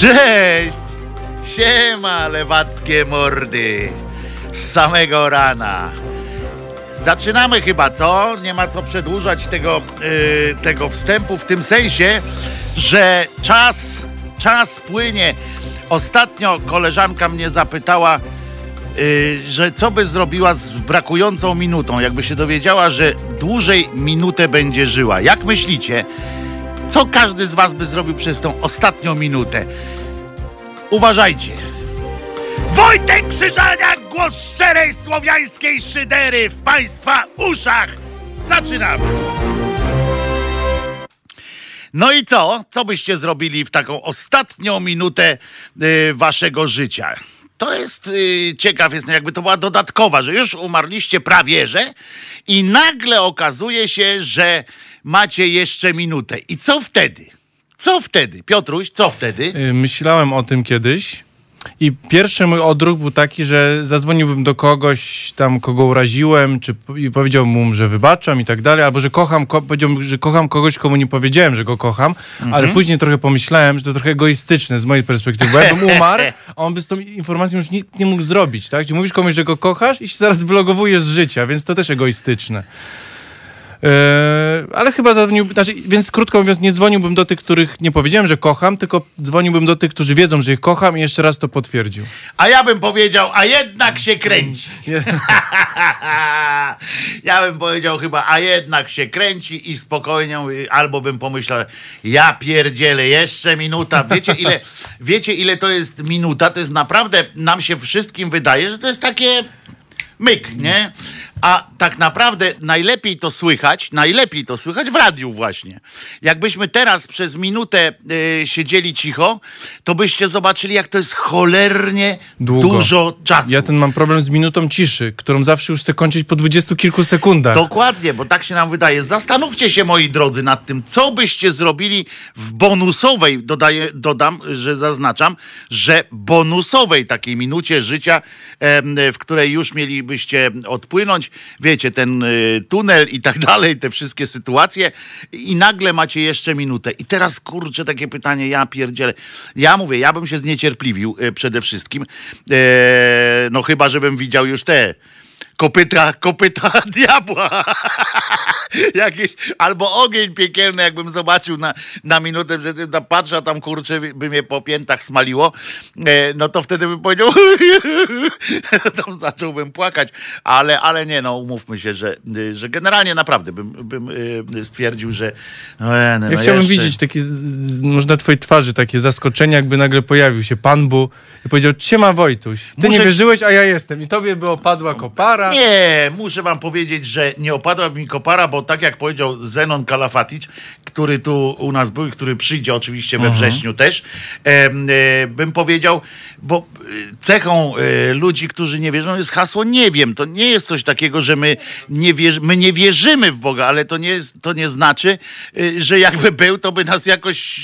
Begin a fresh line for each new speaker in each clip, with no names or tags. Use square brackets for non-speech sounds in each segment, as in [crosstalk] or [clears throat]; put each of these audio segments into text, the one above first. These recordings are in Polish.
Cześć! Siema, lewackie mordy! Z samego rana. Zaczynamy chyba, co? Nie ma co przedłużać tego, yy, tego wstępu w tym sensie, że czas, czas płynie. Ostatnio koleżanka mnie zapytała, yy, że co by zrobiła z brakującą minutą, jakby się dowiedziała, że dłużej minutę będzie żyła. Jak myślicie? Co każdy z was by zrobił przez tą ostatnią minutę? Uważajcie. Wojtek Krzyżaniak, głos szczerej słowiańskiej szydery w państwa uszach. Zaczynamy. No i co? Co byście zrobili w taką ostatnią minutę y, waszego życia? To jest y, ciekaw, jest jakby to była dodatkowa, że już umarliście prawie, że i nagle okazuje się, że macie jeszcze minutę. I co wtedy? Co wtedy? Piotruś, co wtedy?
Y, Myślałem o tym kiedyś. I pierwszy mój odruch był taki, że zadzwoniłbym do kogoś tam, kogo uraziłem, czy i powiedziałbym mu, że wybaczam i tak dalej, albo że kocham, ko- powiedziałbym, że kocham kogoś, komu nie powiedziałem, że go kocham, ale później trochę pomyślałem, że to trochę egoistyczne z mojej perspektywy, bo ja bym umarł, a on by z tą informacją już nic nie mógł zrobić, tak? Gdzie mówisz komuś, że go kochasz i się zaraz wylogowujesz z życia, więc to też egoistyczne. Eee, ale chyba zadzwonił, znaczy, więc krótko mówiąc, nie dzwoniłbym do tych, których nie powiedziałem, że kocham, tylko dzwoniłbym do tych, którzy wiedzą, że ich kocham i jeszcze raz to potwierdził.
A ja bym powiedział, a jednak się kręci. [laughs] ja bym powiedział chyba, a jednak się kręci i spokojnie, albo bym pomyślał, ja pierdzielę, jeszcze minuta. Wiecie ile, [laughs] wiecie ile to jest minuta? To jest naprawdę, nam się wszystkim wydaje, że to jest takie myk, nie? A tak naprawdę najlepiej to słychać, najlepiej to słychać w radiu właśnie. Jakbyśmy teraz przez minutę y, siedzieli cicho, to byście zobaczyli, jak to jest cholernie
Długo.
dużo czasu.
Ja ten mam problem z minutą ciszy, którą zawsze już chcę kończyć po dwudziestu kilku sekundach.
Dokładnie, bo tak się nam wydaje. Zastanówcie się, moi drodzy, nad tym, co byście zrobili w bonusowej, dodaję, dodam, że zaznaczam, że bonusowej takiej minucie życia, em, w której już mielibyście odpłynąć, wiecie, ten y, tunel i tak [laughs] dalej, te wszystkie sytuacje i nagle macie jeszcze minutę. I teraz, kurczę, takie pytanie, ja pierdzielę. Ja mówię, ja bym się zniecierpliwił y, przede wszystkim, e, no chyba, żebym widział już te kopyta, kopyta [laughs] diabła. [laughs] Jakieś, albo ogień piekielny, jakbym zobaczył na, na minutę, że tam patrzę, tam kurczę, by mnie po piętach smaliło, e, no to wtedy bym powiedział, [laughs] tam zacząłbym płakać, ale, ale nie, no umówmy się, że, że generalnie naprawdę bym, bym e, stwierdził, że e, no,
Ja
no
chciałbym
jeszcze-
widzieć takie, może na twojej twarzy takie zaskoczenie, jakby nagle pojawił się Pan Bu i powiedział, siema Wojtuś, ty
Muszę-
nie wierzyłeś, a ja jestem. I tobie by opadła kopara.
Nie, muszę wam powiedzieć, że nie opadła mi kopara, bo tak jak powiedział Zenon Kalafatic, który tu u nas był i który przyjdzie oczywiście we wrześniu też, em, e, bym powiedział, bo e, cechą e, ludzi, którzy nie wierzą jest hasło nie wiem. To nie jest coś takiego, że my nie, wierzy, my nie wierzymy w Boga, ale to nie, jest, to nie znaczy, że jakby był, to by nas jakoś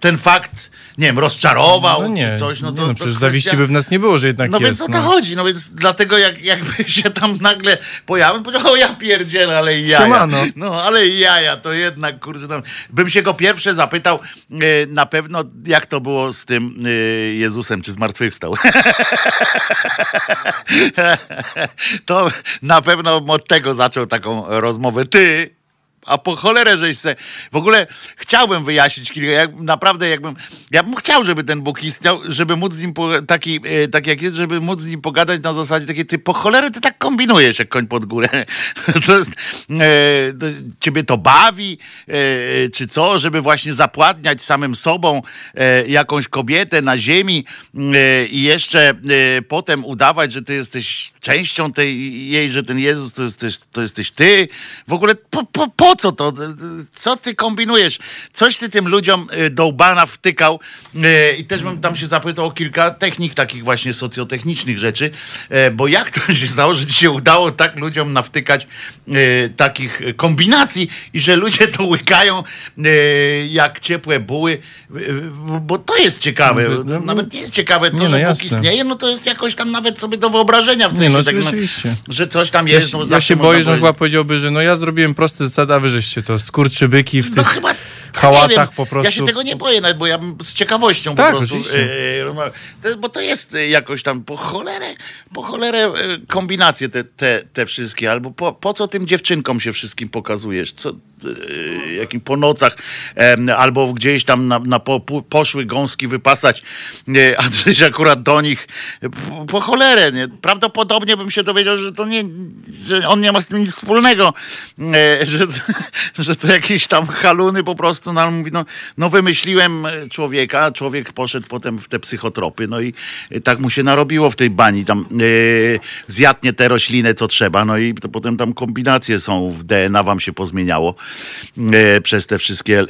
ten fakt, nie wiem, rozczarował
No nie,
czy coś. No
nie,
to,
no
to
przecież
kwestia-
zawiści by w nas nie było, że jednak
no
jest.
więc o to chodzi, no więc dlatego jak, jakby [laughs] się tam nagle pojawił, powiedział, o ja pierdzielę, ale i jaja.
Siemano.
No ale i jaja, to jednak, kurczę, tam, bym się go pierwsze zapytał e, na pewno, jak to było z tym e, Jezusem, czy zmartwychwstał. [laughs] to na pewno od tego zaczął taką rozmowę. Ty, a po cholerę żeś se... W ogóle chciałbym wyjaśnić kilka, jak, naprawdę jakbym... Ja bym chciał, żeby ten Bóg istniał, żeby móc z nim, po, taki, e, tak jak jest, żeby móc z nim pogadać na zasadzie takiej, ty po cholerę ty tak kombinujesz jak koń pod górę. [laughs] To jest, e, to, ciebie to bawi, e, czy co, żeby właśnie zapładniać samym sobą e, jakąś kobietę na ziemi e, i jeszcze e, potem udawać, że ty jesteś częścią tej jej, że ten Jezus to jesteś, to jesteś ty. W ogóle po, po, po co to? Co ty kombinujesz? Coś ty tym ludziom e, do łbana wtykał e, i też bym tam się zapytał o kilka technik takich właśnie socjotechnicznych rzeczy, e, bo jak to się stało, że ci się udało tak ludziom nawtykać takich kombinacji i że ludzie to łykają jak ciepłe buły, bo to jest ciekawe.
No, no,
Nawet nie jest ciekawe to,
nie, no
że Bóg istnieje, no to jest jakoś tam nawet sobie do wyobrażenia w sensie,
Nie, no
tak,
oczywiście.
że coś tam
Ja,
jest.
się-
no,
ja się boję, że on chyba powiedziałby, że no ja zrobiłem proste zasady, a wy żeście to skurczybyki w
No
tych
chyba
hałatach po prostu.
Ja się tego nie boję, nawet, bo ja bym z ciekawością
Tak,
po prostu. e, jest, bo to jest e, jakoś tam po cholerę, po cholerę e, kombinacje te, te, te wszystkie. Albo po, po co tym dziewczynkom się wszystkim pokazujesz? Co, e, jakim po nocach, albo gdzieś tam na, na po, po, poszły gąski wypasać, e, a tyś akurat do nich e, po, cholerę. Nie? Prawdopodobnie bym się dowiedział, że to nie, że on nie ma z tym nic wspólnego, e, że, że to jakieś tam haluny po prostu, ale mówi, no, no wymyśliłem e, człowieka, człowiek poszedł potem w te psychotropy, no i e, tak mu się narobiło w tej bani, tam e, zjadnie te rośliny, co trzeba, no i to potem tam kombinacje są, w DNA wam się pozmieniało e, przez te wszystkie e,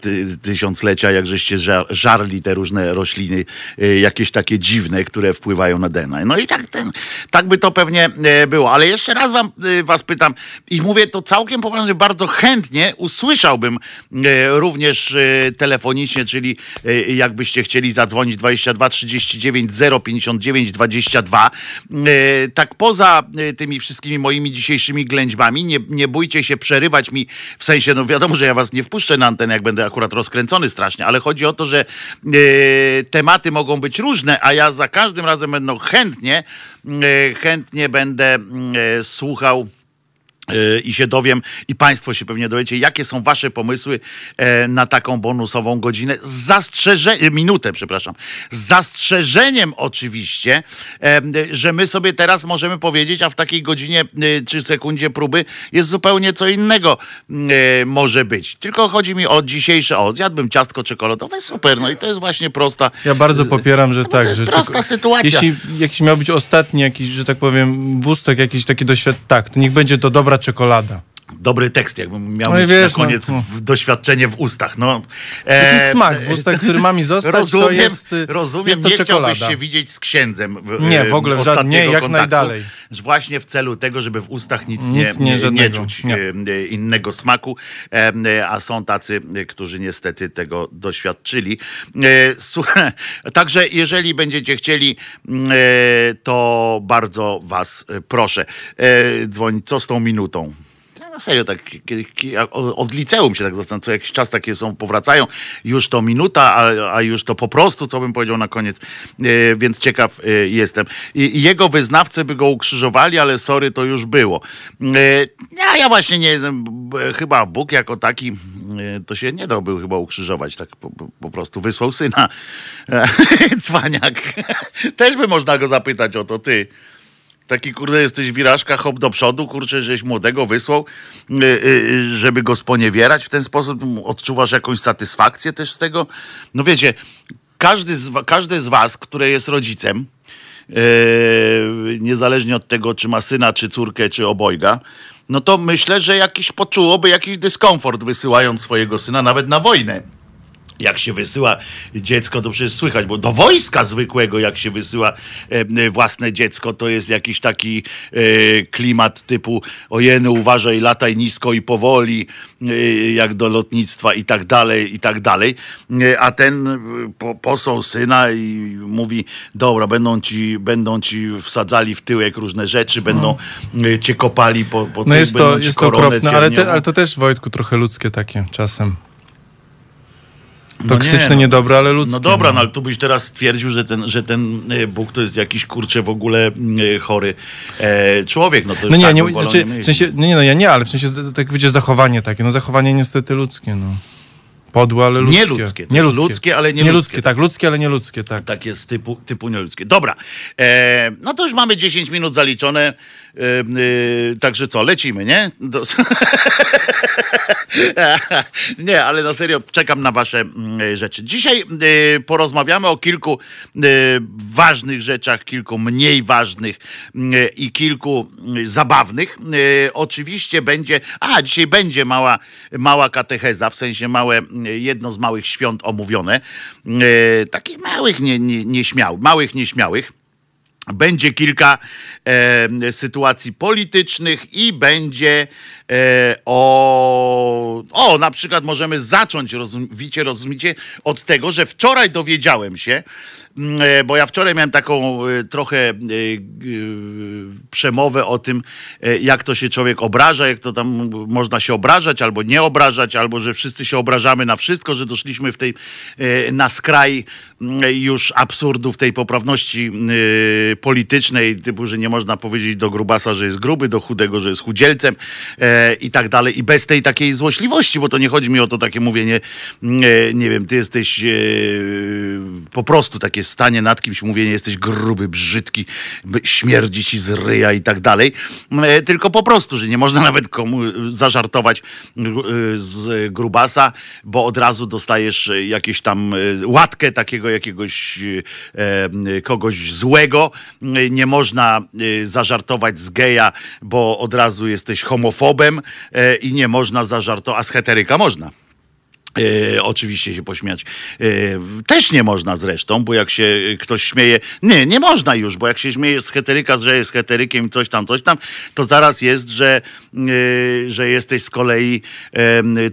ty, tysiąclecia, jak żeście ża- żarli te różne rośliny, e, jakieś takie dziwne, które wpływają na DNA. No i tak, ten, tak by to pewnie e, było, ale jeszcze raz wam, e, was pytam i mówię to całkiem poważnie, bardzo chętnie usłyszałbym e, również e, telefonicznie, czyli e, jakbyście chcieli zadzwonić 22 39 059 22. E, Tak poza e, tymi wszystkimi moimi dzisiejszymi ględźbami, nie, nie bójcie się przerywać mi, w sensie, no wiadomo, że ja was nie wpuszczę na antenę, jak będę akurat rozkręcony strasznie, ale chodzi o to, że e, tematy mogą być różne, a ja za każdym razem będę chętnie, e, chętnie będę mm, e, słuchał i się dowiem, i Państwo się pewnie dowiecie, jakie są Wasze pomysły e, na taką bonusową godzinę. Z zastrzeżeniem, minutę, przepraszam. Z zastrzeżeniem oczywiście, e, że my sobie teraz możemy powiedzieć, a w takiej godzinie e, czy sekundzie próby jest zupełnie co innego może być. Tylko chodzi mi o dzisiejsze, o, zjadłbym ciastko czekoladowe, super, no i to jest właśnie prosta.
Ja bardzo popieram, że
bo
tak.
to jest
że
prosta sytuacja.
Jeśli jakiś miał być ostatni jakiś, że tak powiem, wustek, jakiś taki doświadczenie, tak, to niech będzie to dobra czekolada.
Dobry tekst, jakbym miał
No
mieć
wiesz,
na koniec
no, no.
w, doświadczenie w ustach. No, E,
smak w ustach, który ma mi zostać,
rozumiem,
to jest, y,
rozumiem
jest to
nie
czekolada.
chciałbyś się widzieć z księdzem. W,
Nie,
e,
w ogóle w żadnym-
ostatniego
nie, jak
kontaktu,
najdalej.
Właśnie w celu tego, żeby w ustach nic,
Nic
nie,
nie,
nie, nie czuć
nie.
e, e, innego smaku, e, e, a są tacy, e, którzy niestety tego doświadczyli. E, Słuchaj, [laughs] także jeżeli będziecie chcieli, e, to bardzo was e, proszę. E, Dzwoń, co z tą minutą? Ja Na serio, tak od liceum się tak zastanawiam, co jakiś czas takie są, powracają. Już to minuta, a, a już to po prostu, co bym powiedział na koniec. E, więc ciekaw e, jestem. I, jego wyznawcy by go ukrzyżowali, ale sorry, to już było. E, ja, ja właśnie nie jestem, chyba Bóg jako taki, to się nie dał był chyba ukrzyżować, tak po, po- prostu wysłał syna. [laughs] Cwaniak. Też by można go zapytać o to, ty. Taki kurde jesteś wirażka, hop do przodu, kurczę, żeś młodego wysłał, y, y, żeby go sponiewierać. W ten sposób odczuwasz jakąś satysfakcję też z tego. No wiecie, każdy z, każdy z was, które jest rodzicem, niezależnie od tego, czy ma syna, czy córkę, czy obojga, no to myślę, że jakiś poczułoby jakiś dyskomfort wysyłając swojego syna nawet na wojnę jak się wysyła dziecko, to przecież słychać, bo do wojska zwykłego, jak się wysyła e, własne dziecko, to jest jakiś taki e, klimat typu ojeny, uważaj, lataj nisko i powoli, e, jak do lotnictwa i tak dalej, i tak dalej. A ten po, posął syna i mówi, dobra, będą ci, będą ci wsadzali w tyłek różne rzeczy, będą e, cię kopali po, po
No
tył,
jest to, jest to okropne, ale, te, ale to też, Wojtku, trochę ludzkie takie czasem.
No
Toksyczne,
nie, no.
niedobre, ale ludzkie.
No dobra, no ale tu byś teraz stwierdził, że ten, że ten e, Bóg to jest jakiś kurczę w ogóle e, chory e, człowiek. No to
No nie,
tak
nie, znaczy,
nie
w
myśleć.
sensie, no nie, no ja nie, ale w sensie, tak będzie zachowanie takie, no zachowanie niestety ludzkie, no. Podłe, ale ludzkie.
Nieludzkie, to jest ludzkie, ale nie
nie
ludzkie.
ludzkie. tak, ludzkie, ale nie ludzkie, tak.
Takie z typu, typu nieludzkie. Dobra, e, no to już mamy 10 minut zaliczone. E, także co, lecimy, nie? Do... [laughs] nie, ale na serio czekam na wasze mm, rzeczy. Dzisiaj e, porozmawiamy o kilku e, ważnych rzeczach, kilku mniej ważnych mm, i kilku zabawnych. Oczywiście będzie, a dzisiaj będzie mała, mała katecheza, w sensie małe, jedno z małych świąt omówione. Takich małych, nie, nie, małych, nieśmiałych. Będzie kilka e, sytuacji politycznych i będzie e, o, o, na przykład możemy zacząć, rozumicie, rozumicie, od tego, że wczoraj dowiedziałem się, bo ja wczoraj miałem taką e, trochę e, przemowę o tym, e, jak to się człowiek obraża, jak to tam można się obrażać albo nie obrażać, albo że wszyscy się obrażamy na wszystko, że doszliśmy w tej, e, na skraj mm, już absurdów tej poprawności e, politycznej, typu, że nie można powiedzieć do grubasa, że jest gruby, do chudego, że jest chudzielcem e, i tak dalej. I bez tej takiej złośliwości, bo to nie chodzi mi o to takie mówienie, nie, wiem, ty jesteś e, po prostu takie stanie nad kimś, mówienie, jesteś gruby, brzydki, śmierdzi ci z ryja i tak dalej. E, tylko po prostu, że nie można [laughs] nawet komu zażartować gru- e, z grubasa, bo od razu dostajesz e, jakieś tam e, łatkę takiego jakiegoś e, e, kogoś złego. E, Nie można e, zażartować z geja, bo od razu jesteś homofobem e, i nie można zażartować, a z heteryka można. E, oczywiście się pośmiać. E, też nie można zresztą, bo jak się e, ktoś śmieje, nie, nie można już, bo jak się śmieje z heteryka, że jest heterykiem coś tam, coś tam, to zaraz jest, że, e, że jesteś z kolei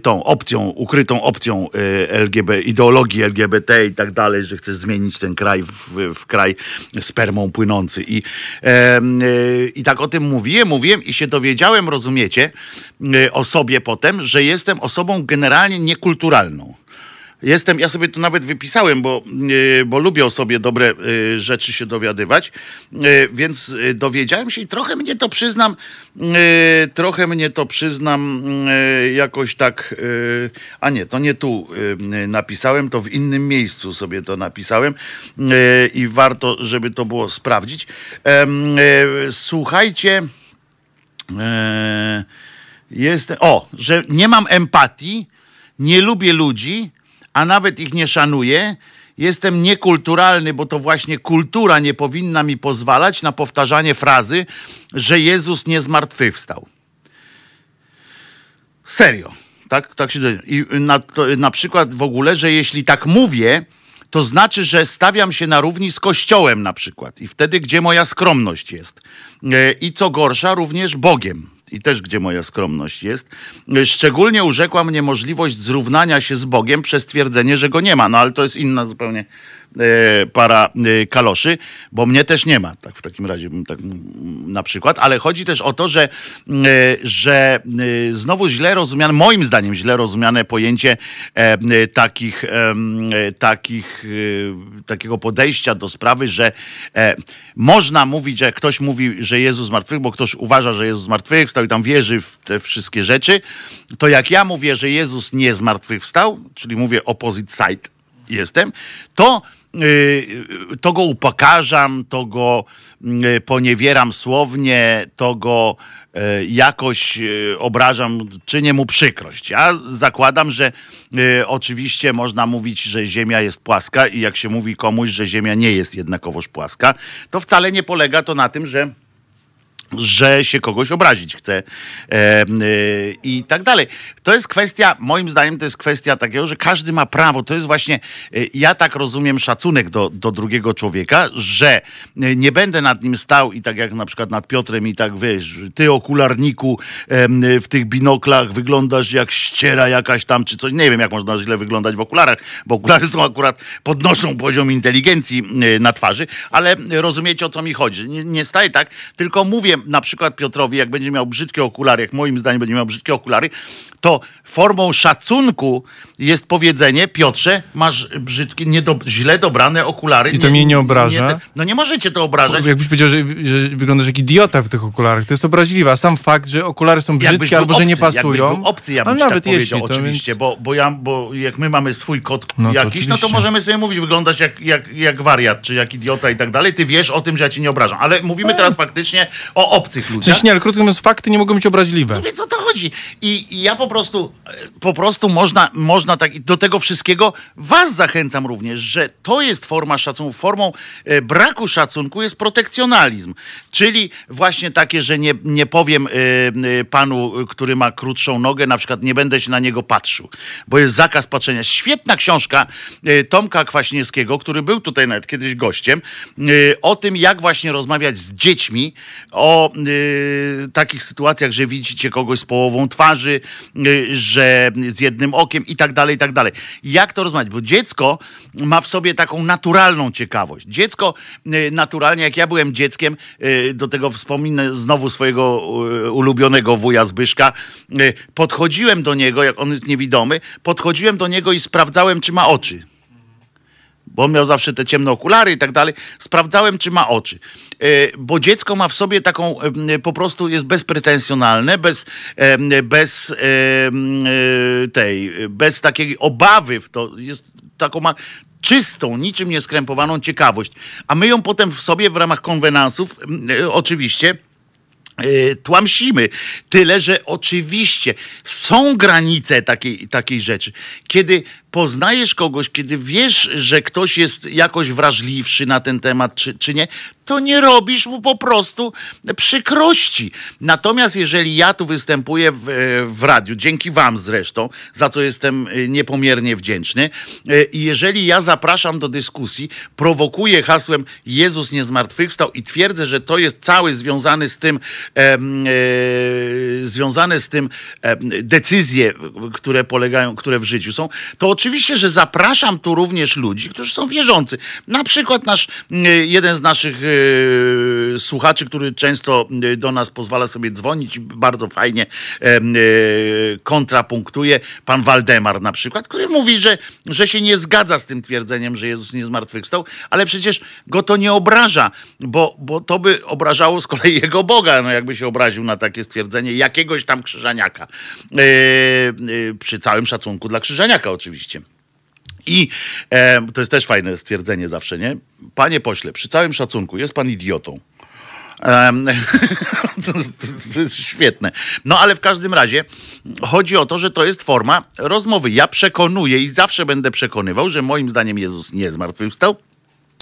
tą opcją, ukrytą opcją e, LGBT, ideologii LGBT i tak dalej, że chcesz zmienić ten kraj w, w kraj spermą płynący. I, I tak o tym mówiłem, mówiłem i się dowiedziałem, rozumiecie, o sobie potem, że jestem osobą generalnie niekulturalną. Jestem, ja sobie to nawet wypisałem, bo, e, bo lubię sobie dobre e, rzeczy się dowiadywać, E, więc dowiedziałem się i trochę mnie to przyznam, trochę mnie to przyznam jakoś tak, a nie, to nie tu napisałem, to w innym miejscu sobie to napisałem i warto, żeby to było sprawdzić. Słuchajcie, e, jest, o, że nie mam empatii, nie lubię ludzi, a nawet ich nie szanuję. Jestem niekulturalny, bo to właśnie kultura nie powinna mi pozwalać na powtarzanie frazy, że Jezus nie zmartwychwstał. Serio. Tak, tak się dzieje. I na, to, na przykład w ogóle, że jeśli tak mówię, to znaczy, że stawiam się na równi z Kościołem na przykład. I wtedy, gdzie moja skromność jest. E, I co gorsza, również Bogiem. I też gdzie moja skromność jest. Szczególnie urzekła mnie możliwość zrównania się z Bogiem przez twierdzenie, że go nie ma. No ale to jest inna zupełnie para e, kaloszy, bo mnie też nie ma, tak w takim razie tak na przykład, ale chodzi też o to, że, e, że e, znowu źle rozumiane, moim zdaniem źle rozumiane pojęcie e, e, takich, e, takich, e, takiego podejścia do sprawy, że e, można mówić, że ktoś mówi, że Jezus zmartwychwstał, bo ktoś uważa, że Jezus zmartwychwstał i tam wierzy w te wszystkie rzeczy, to jak ja mówię, że Jezus nie zmartwychwstał, czyli mówię opposite side, jestem, to, to go upokarzam, to go y, poniewieram słownie, to go y, jakoś y, obrażam, czynię mu przykrość. Ja zakładam, że y, oczywiście można mówić, że Ziemia jest płaska i jak się mówi komuś, że Ziemia nie jest jednakowoż płaska, to wcale nie polega to na tym, że że się kogoś obrazić chce e, y, i tak dalej. To jest kwestia, moim zdaniem, to jest kwestia takiego, że każdy ma prawo. To jest właśnie, y, ja tak rozumiem szacunek do, do drugiego człowieka, że y, nie będę nad nim stał i tak jak na przykład nad Piotrem i tak wiesz, ty okularniku y, w tych binoklach wyglądasz jak ściera jakaś tam, czy coś. Nie wiem, jak można źle wyglądać w okularach, bo okulary są akurat, podnoszą poziom inteligencji y, na twarzy, ale rozumiecie o co mi chodzi. Nie, nie tak, tylko mówię na przykład Piotrowi, jak będzie miał brzydkie okulary, jak moim zdaniem będzie miał brzydkie okulary, to formą szacunku jest powiedzenie, Piotrze, masz brzydkie, niedo, źle dobrane okulary.
I to mnie nie obraża?
te- no nie możecie to obrażać.
Jakbyś powiedział, że, że wyglądasz jak idiota w tych okularach, to jest obraźliwe. A sam fakt, że okulary są brzydkie albo że nie
obcy,
pasują.
Jakbyś obcy, ja bym tak
nawet
powiedział,
jeśli, to
oczywiście,
więc...
bo, bo, ja, bo jak my mamy swój kod
No
jakiś, no to możemy sobie mówić, wyglądać jak, jak, jak wariat, czy jak idiota i tak dalej. Ty wiesz o tym, że ja ci nie obrażam. Ale mówimy teraz faktycznie o obcych ludziach.
sensie nie, ale krótko mówiąc, fakty nie mogą być obraźliwe.
No więc o to chodzi. I, I ja po prostu, po prostu można, można tak, i do tego wszystkiego was zachęcam również, że to jest forma szacunku. Formą e, braku szacunku jest protekcjonalizm. Czyli właśnie takie, że nie, nie powiem e, e, panu, który ma krótszą nogę, na przykład nie będę się na niego patrzył, bo jest zakaz patrzenia. Świetna książka e, Tomka Kwaśniewskiego, który był tutaj nawet kiedyś gościem, e, o tym, jak właśnie rozmawiać z dziećmi o y, takich sytuacjach, że widzicie kogoś z połową twarzy, y, że z jednym okiem i tak dalej, i tak dalej. Jak to rozmawiać? Bo dziecko ma w sobie taką naturalną ciekawość. Dziecko y, naturalnie, jak ja byłem dzieckiem, y, do tego wspominę znowu swojego y, ulubionego wuja Zbyszka, y, podchodziłem do niego, jak on jest niewidomy, podchodziłem do niego i sprawdzałem, czy ma oczy bo on miał zawsze te ciemne okulary i tak dalej. Sprawdzałem, czy ma oczy. E, Bo dziecko ma w sobie taką, po prostu jest bezpretensjonalne, bez, bez e, tej, bez takiej obawy w to. Jest taką ma czystą, niczym nieskrępowaną ciekawość. A my ją potem w sobie w ramach konwenansów e, oczywiście e, tłamsimy. Tyle, że oczywiście są granice takiej, takiej rzeczy. Kiedy poznajesz kogoś, kiedy wiesz, że ktoś jest jakoś wrażliwszy na ten temat, czy, czy nie, to nie robisz mu po prostu przykrości. Natomiast jeżeli ja tu występuję w, w radiu, dzięki wam zresztą, za co jestem y, niepomiernie wdzięczny, y, i jeżeli ja zapraszam do dyskusji, prowokuję hasłem Jezus nie zmartwychwstał i twierdzę, że to jest cały związany z tym, em, e, związane z tym em, decyzje, które polegają, które w życiu są, to oczywiście, że zapraszam tu również ludzi, którzy są wierzący. Na przykład nasz, y, jeden z naszych y, słuchaczy, który często y, do nas pozwala sobie dzwonić bardzo fajnie y, kontrapunktuje, pan Waldemar na przykład, który mówi, że, że się nie zgadza z tym twierdzeniem, że Jezus nie zmartwychwstał, ale przecież go to nie obraża, bo, bo to by obrażało z kolei jego Boga, no jakby się obraził na takie stwierdzenie jakiegoś tam krzyżaniaka. Przy całym szacunku dla krzyżaniaka oczywiście. I e, to jest też fajne stwierdzenie zawsze, nie? Panie pośle, przy całym szacunku, jest pan idiotą. [laughs] To, to jest świetne. No ale w każdym razie chodzi o to, że to jest forma rozmowy. Ja przekonuję i zawsze będę przekonywał, że moim zdaniem Jezus nie zmartwychwstał.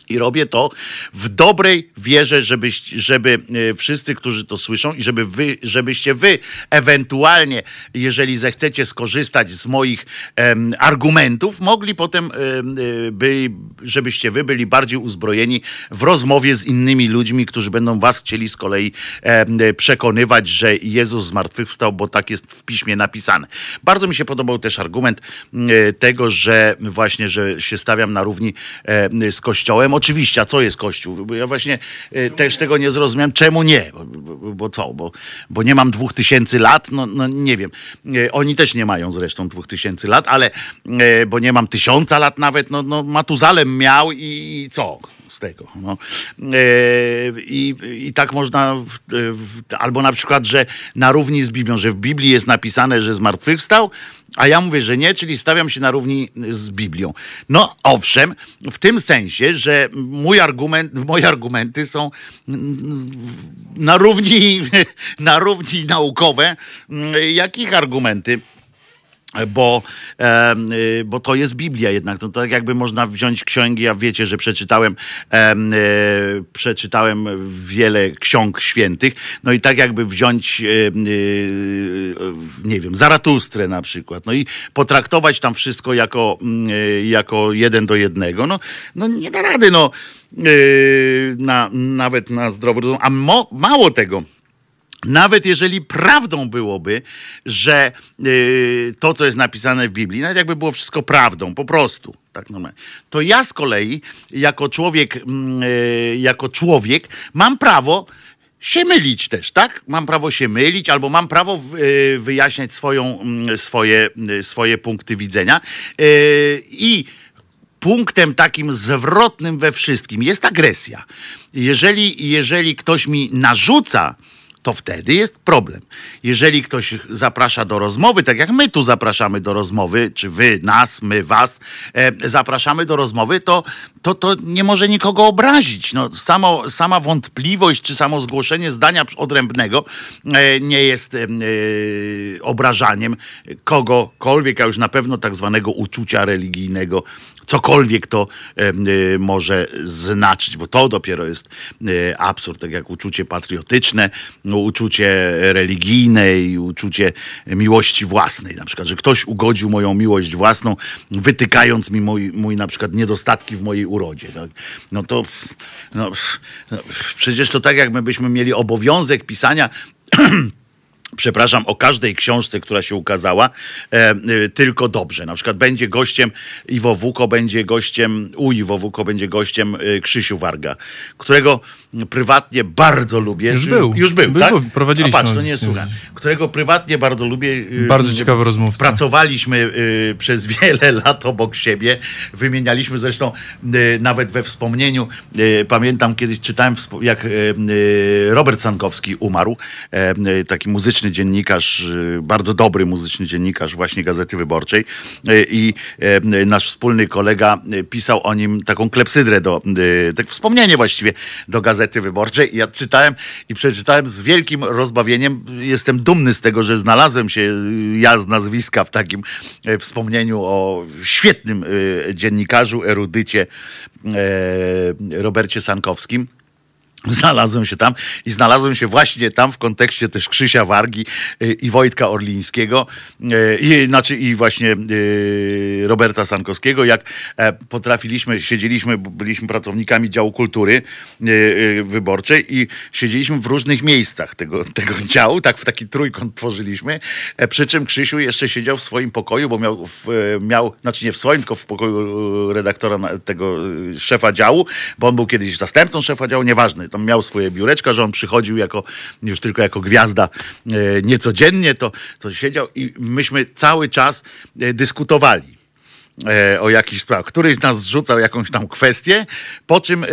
I robię to w dobrej wierze, żebyś, żeby e, wszyscy, którzy to słyszą, i żeby wy, żebyście wy ewentualnie, jeżeli zechcecie skorzystać z moich em, argumentów, mogli potem, em, e, żebyście wy byli bardziej uzbrojeni w rozmowie z innymi ludźmi, którzy będą was chcieli z kolei em, przekonywać, że Jezus zmartwychwstał, bo tak jest w piśmie napisane. Bardzo mi się podobał też argument e, tego, że właśnie, że się stawiam na równi z Kościołem. Oczywiście, a co jest Kościół? Bo Ja właśnie e, też tego nie zrozumiałem. Czemu nie? Bo, bo, bo co? Bo, bo nie mam dwóch tysięcy lat? No, no nie wiem. E, Oni też nie mają zresztą dwóch tysięcy lat, ale e, bo nie mam tysiąca lat nawet. No, no Matuzalem miał i, i co z tego? No. E, I, I tak można, w, w, albo na przykład, że na równi z Biblią, że w Biblii jest napisane, że zmartwychwstał, a ja mówię, że nie, czyli stawiam się na równi z Biblią. No owszem, w tym sensie, że mój argument, moje argumenty są na równi, [laughs] na równi naukowe, mm, jak ich argumenty bo, y, bo to jest Biblia jednak. To tak jakby można wziąć księgi, a wiecie, że przeczytałem, em, y, przeczytałem wiele ksiąg świętych, no i tak jakby wziąć, y, nie wiem, Zaratustrę na przykład, no i potraktować tam wszystko jako, mm, jako jeden do jednego, no, no nie da rady, no, na, nawet na zdrowy rozum. A mo, mało tego, nawet jeżeli prawdą byłoby, że yy, to, co jest napisane w Biblii, nawet jakby było wszystko prawdą, po prostu, tak normalnie, to ja z kolei, jako człowiek, yy, jako człowiek, mam prawo się mylić też, tak? Mam prawo się mylić, albo mam prawo yy, wyjaśniać swoją, mm, swoje, yy, swoje punkty widzenia. Yy, I punktem takim zwrotnym we wszystkim jest agresja. Jeżeli, jeżeli ktoś mi narzuca, to wtedy jest problem. Jeżeli ktoś zaprasza do rozmowy, tak jak my tu zapraszamy do rozmowy, czy wy nas, my was, e, zapraszamy do rozmowy, to, to, to nie może nikogo obrazić. No, samo, sama wątpliwość, czy samo zgłoszenie zdania odrębnego e, nie jest e, obrażaniem kogokolwiek, a już na pewno tak zwanego uczucia religijnego, cokolwiek to y, może znaczyć, bo to dopiero jest y, absurd, tak jak uczucie patriotyczne, no, uczucie religijne i uczucie miłości własnej. Na przykład, że ktoś ugodził moją miłość własną, wytykając mi mój, mój na przykład niedostatki w mojej urodzie. Tak? No to no, no, przecież to tak, jak my byśmy mieli obowiązek pisania [clears throat] przepraszam, o każdej książce, która się ukazała, e, e, tylko dobrze. Na przykład będzie gościem Iwo Wuko, będzie gościem, u Iwo Wuko będzie gościem e, Krzysiu Warga, którego prywatnie bardzo lubię.
Już był.
Już był,
Był,
tak?
był, prowadziliśmy
A patrz, to nie słucham. Którego prywatnie bardzo lubię. e,
Bardzo ciekawy rozmówca.
Pracowaliśmy e, przez wiele [laughs] lat obok siebie. Wymienialiśmy zresztą e, nawet we wspomnieniu. Pamiętam kiedyś czytałem, jak Robert Sankowski umarł. Taki muzyczny dziennikarz, bardzo dobry muzyczny dziennikarz właśnie Gazety Wyborczej. I nasz wspólny kolega pisał o nim taką klepsydrę do, tak wspomnienie właściwie do Gazety Wyborczej. I Ja czytałem i przeczytałem z wielkim rozbawieniem. Jestem dumny z tego, że znalazłem się e, ja z nazwiska w takim e, wspomnieniu o świetnym e, dziennikarzu, erudycie Robercie Sankowskim. [laughs] Znalazłem się tam i znalazłem się właśnie tam w kontekście też Krzysia Wargi y, i Wojtka Orlińskiego, y, i, znaczy i właśnie y, Roberta Sankowskiego, jak e, potrafiliśmy, siedzieliśmy, byliśmy pracownikami działu kultury wyborczej i siedzieliśmy w różnych miejscach tego, [laughs] tego działu, tak w taki trójkąt tworzyliśmy, e, przy czym Krzysiu jeszcze siedział w swoim pokoju, bo miał, w, e, miał znaczy nie w swoim, tylko w pokoju redaktora tego szefa działu, bo on był kiedyś zastępcą szefa działu, nieważne, tam miał swoje biureczka, że on przychodził jako, już tylko jako gwiazda e, niecodziennie, to, to siedział i myśmy cały czas e, dyskutowali o jakichś sprawach. Któryś z nas zrzucał jakąś tam kwestię, po czym e, e,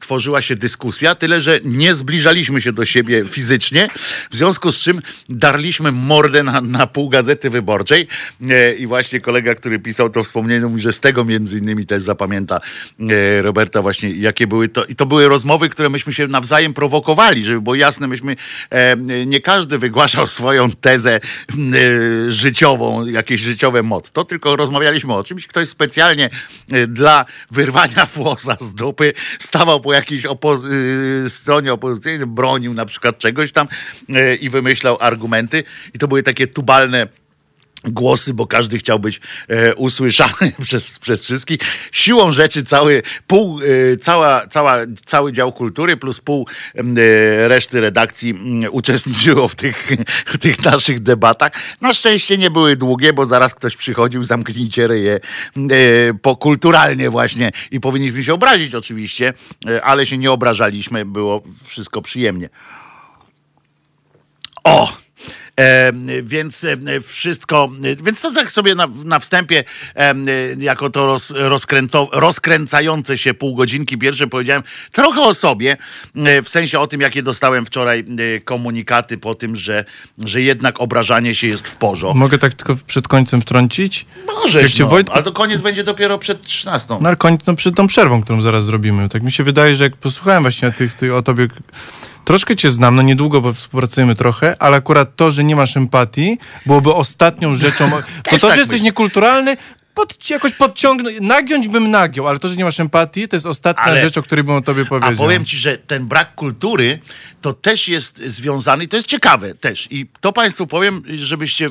tworzyła się dyskusja, tyle że nie zbliżaliśmy się do siebie fizycznie, w związku z czym darliśmy mordę na, na pół gazety wyborczej e, i właśnie kolega, który pisał to wspomnienie, mówi, że z tego między innymi też zapamięta e, Roberta właśnie, jakie były to, i to były rozmowy, które myśmy się nawzajem prowokowali, żeby było jasne, myśmy, e, nie każdy wygłaszał swoją tezę e, życiową, jakieś życiowe motto, tylko rozmawialiśmy o czymś. Ktoś specjalnie e, dla wyrwania włosa z dupy stawał po jakiejś y, stronie opozycyjnej, bronił na przykład czegoś tam e, i wymyślał argumenty. I to były takie tubalne głosy, bo każdy chciał być e, usłyszany [laughs] przez, przez wszystkich. Siłą rzeczy cały, pół, e, cała, cała, cały dział kultury plus pół e, reszty redakcji uczestniczyło w tych, w tych naszych debatach. Na szczęście nie były długie, bo zaraz ktoś przychodził, zamknijcie ryje e, po kulturalnie właśnie i powinniśmy się obrazić oczywiście, e, ale się nie obrażaliśmy, było wszystko przyjemnie. O! E, więc e, wszystko, więc to tak sobie na, na wstępie, e, jako to roz, rozkręco, rozkręcające się pół godzinki pierwsze powiedziałem trochę o sobie, w sensie o tym, jakie dostałem wczoraj komunikaty po tym, że, że jednak obrażanie się jest w porządku.
Mogę tak tylko przed końcem wtrącić?
Możesz, no,
Wojt-
ale to koniec będzie dopiero przed 13.
No ale koń, no, przed tą przerwą, którą zaraz zrobimy. Tak mi się wydaje, że jak posłuchałem właśnie tych, tych o tobie, troszkę cię znam, no niedługo, bo współpracujemy trochę, ale akurat to, że nie masz empatii, byłoby ostatnią rzeczą, bo [laughs] to, że
tak
jesteś
myślę.
niekulturalny, pod, jakoś podciągnąć, nagiąć bym nagiął, ale to, że nie masz empatii, to jest ostatnia
Ale-
rzecz, o której bym o tobie
A
powiedział.
powiem ci, że ten brak kultury to też jest związany, i to jest ciekawe też. I to Państwu powiem, żebyście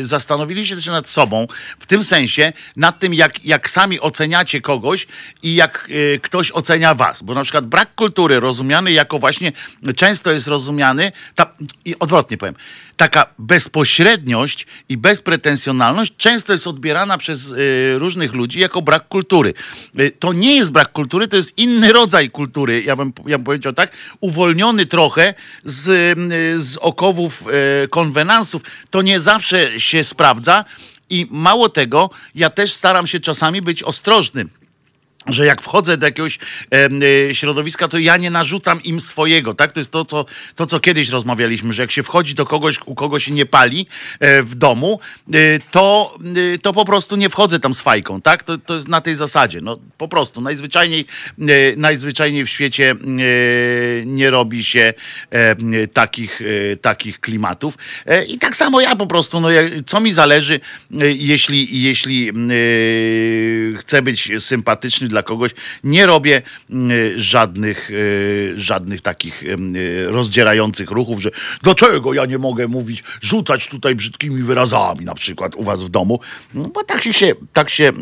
y, zastanowili się też nad sobą, w tym sensie, nad tym, jak, jak sami oceniacie kogoś i jak y, ktoś ocenia was. Bo na przykład brak kultury rozumiany jako właśnie, często jest rozumiany, ta, i odwrotnie powiem, taka bezpośredniość i bezpretensjonalność często jest odbierana przez y, różnych ludzi jako brak kultury. Y, to nie jest brak kultury, to jest inny rodzaj kultury, ja bym, ja bym powiedział tak, uwolniony trochę z, y, z okowów konwenansów. To nie zawsze się sprawdza i mało tego, ja też staram się czasami być ostrożny że jak wchodzę do jakiegoś y, środowiska, to ja nie narzucam im swojego, tak? To jest to co, to, co kiedyś rozmawialiśmy, że jak się wchodzi do kogoś, u kogoś się nie pali e, w domu, y, to, y, to po prostu nie wchodzę tam z fajką, tak? To, to jest na tej zasadzie, no po prostu. Najzwyczajniej, y, najzwyczajniej w świecie y, nie robi się e, takich, takich klimatów. E, I tak samo ja po prostu, no, co mi zależy, jeśli, jeśli chcę być sympatyczny dla dla kogoś. Nie robię mm, żadnych, e, żadnych takich em, e, rozdzierających ruchów, że dlaczego ja nie mogę mówić, rzucać tutaj brzydkimi wyrazami na przykład u was w domu, no, bo tak się, tak się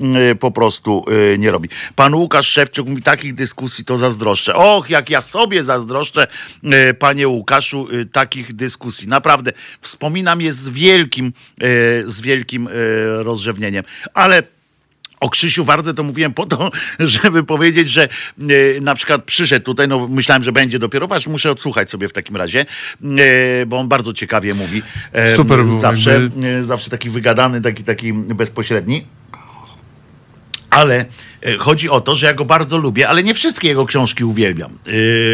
po prostu e, nie robi. Pan Łukasz Szewczuk mówi, takich dyskusji to zazdroszczę. Och, jak ja sobie zazdroszczę, e, panie Łukaszu, e, takich dyskusji. Naprawdę, wspominam je z wielkim, e, z wielkim e, rozrzewnieniem. Ale o Krzysiu Wardze to mówiłem po to, [laughs] żeby powiedzieć, że e, na przykład przyszedł tutaj, no myślałem, że będzie dopiero, aż muszę odsłuchać sobie w takim razie, e, bo on bardzo ciekawie mówi. E,
Super był,
Zawsze, e, zawsze taki wygadany, taki, taki bezpośredni. Ale e, chodzi o to, że ja go bardzo lubię, ale nie wszystkie jego książki uwielbiam. E,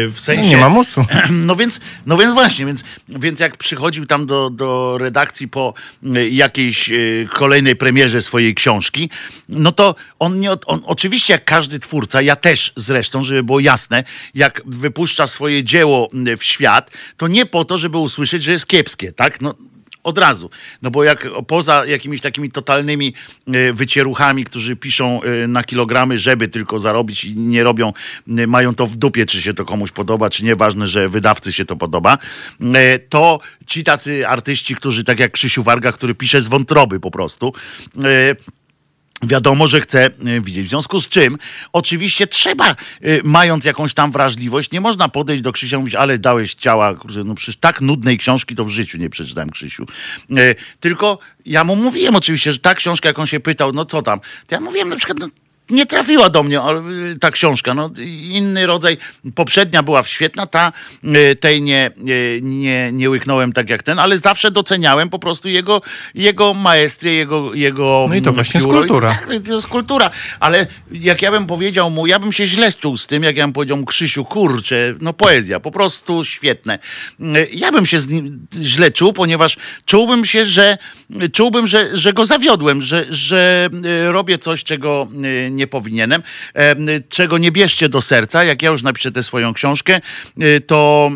W sensie...
Nie ma musu. [clears throat]
No więc, no więc właśnie, więc, więc jak przychodził tam do, do redakcji po y, jakiejś kolejnej premierze swojej książki, no to on nie, on oczywiście jak każdy twórca, ja też zresztą, żeby było jasne, jak wypuszcza swoje dzieło w świat, to nie po to, żeby usłyszeć, że jest kiepskie, tak? No, od razu. No bo jak poza jakimiś takimi totalnymi e, wycieruchami, którzy piszą e, na kilogramy, żeby tylko zarobić i nie robią, e, mają to w dupie, czy się to komuś podoba, czy nie, ważne, że wydawcy się to podoba, to ci tacy artyści, którzy tak jak Krzysiu Warga, który pisze z wątroby po prostu, Wiadomo, że chce widzieć. W związku z czym, oczywiście trzeba, e, mając jakąś tam wrażliwość, nie można podejść do Krzysia i mówić, ale dałeś ciała, no przecież tak nudnej książki to w życiu nie przeczytałem, Krzysiu. E, Tylko ja mu mówiłem oczywiście, że ta książka, jak on się pytał, no co tam, to ja mówiłem na przykład, no, nie trafiła do mnie y, ta książka. No, inny rodzaj. Poprzednia była świetna, ta y, tej nie, y, nie, nie łyknąłem tak jak ten, ale zawsze doceniałem po prostu jego, jego maestrię, jego, jego
No i to
mm,
właśnie jest
pióro. I
kultura.
Tak, to jest kultura. Ale jak ja bym powiedział mu, ja bym się źle czuł z tym, jak ja bym powiedział mu, Krzysiu, kurczę, no poezja, po prostu świetne. Ja bym się z nim źle czuł, ponieważ czułbym się, że czułbym, że, że go zawiodłem, że, że robię coś, czego nie powinienem, czego nie bierzcie do serca. Jak ja już napiszę tę swoją książkę, y, to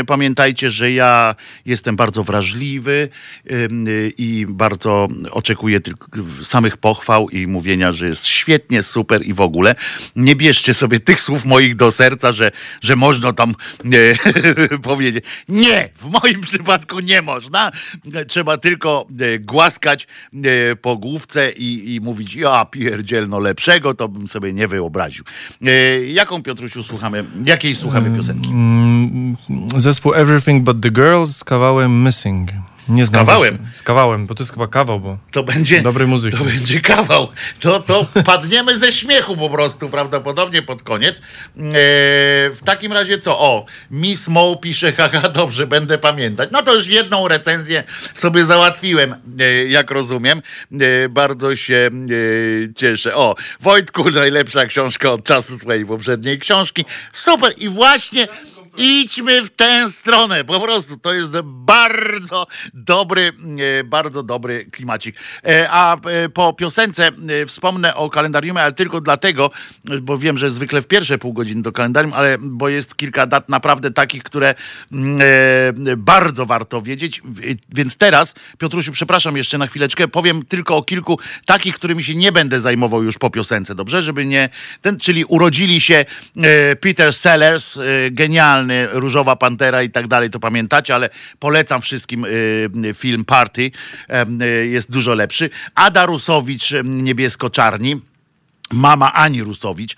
y, pamiętajcie, że ja jestem bardzo wrażliwy y, i bardzo oczekuję tylko samych pochwał i mówienia, że jest świetnie, super i w ogóle. Nie bierzcie sobie tych słów moich do serca, że, że można tam e, [laughs] powiedzieć. Nie, w moim przypadku nie można. Trzeba tylko e, głaskać e, po główce i, i mówić, ja pierdzielno lepszego, to bym sobie nie wyobraził. E, jaką, Piotrusiu, słuchamy, jakiej słuchamy piosenki?
Mm, Zespół Everything But The Girls z kawałem Missing. Nie znam
kawałem?
właśnie. Z kawałem, bo to jest chyba kawał, bo
To będzie,
Dobry muzyk.
To będzie kawał. To, to padniemy ze śmiechu po prostu, prawdopodobnie pod koniec. E, w takim razie co? O, Miss Mo pisze, [laughs] haha, dobrze, będę pamiętać. No to już jedną recenzję sobie załatwiłem, e, jak rozumiem. E, bardzo się e, cieszę. O, Wojtku, najlepsza książka od czasu swojej poprzedniej książki. Super i właśnie... Idźmy w tę stronę, po prostu to jest bardzo dobry, e, bardzo dobry klimacik. E, A e, po piosence wspomnę o kalendarium, ale tylko dlatego, bo wiem, że zwykle w pierwsze pół godziny do kalendarium, ale bo jest kilka dat naprawdę takich, które mm, bardzo warto wiedzieć. Więc teraz, Piotrusiu, przepraszam jeszcze na chwileczkę, powiem tylko o kilku takich, którymi się nie będę zajmował już po piosence, dobrze? Żeby nie, ten, czyli urodzili się Peter Sellers, e, genialny, Różowa Pantera i tak dalej, to pamiętacie, ale polecam wszystkim e, film Party, e, jest dużo lepszy. Ada Rusowicz, Niebiesko-Czarni. Mama Ani Rusowicz,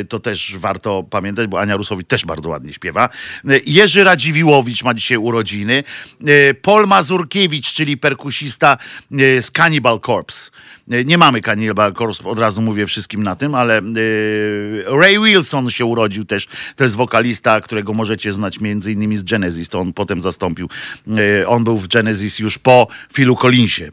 y, to też warto pamiętać, bo Ania Rusowicz też bardzo ładnie śpiewa. Y, Jerzy Radziwiłowicz ma dzisiaj urodziny. Y, Paul Mazurkiewicz, czyli perkusista y, z Cannibal Corpse. Y, Nie mamy Cannibal od razu mówię wszystkim na tym, ale y, Ray Wilson się urodził też. To jest wokalista, którego możecie znać między innymi z Genesis, to on potem zastąpił. Y, On był w Genesis już po Philu Collinsie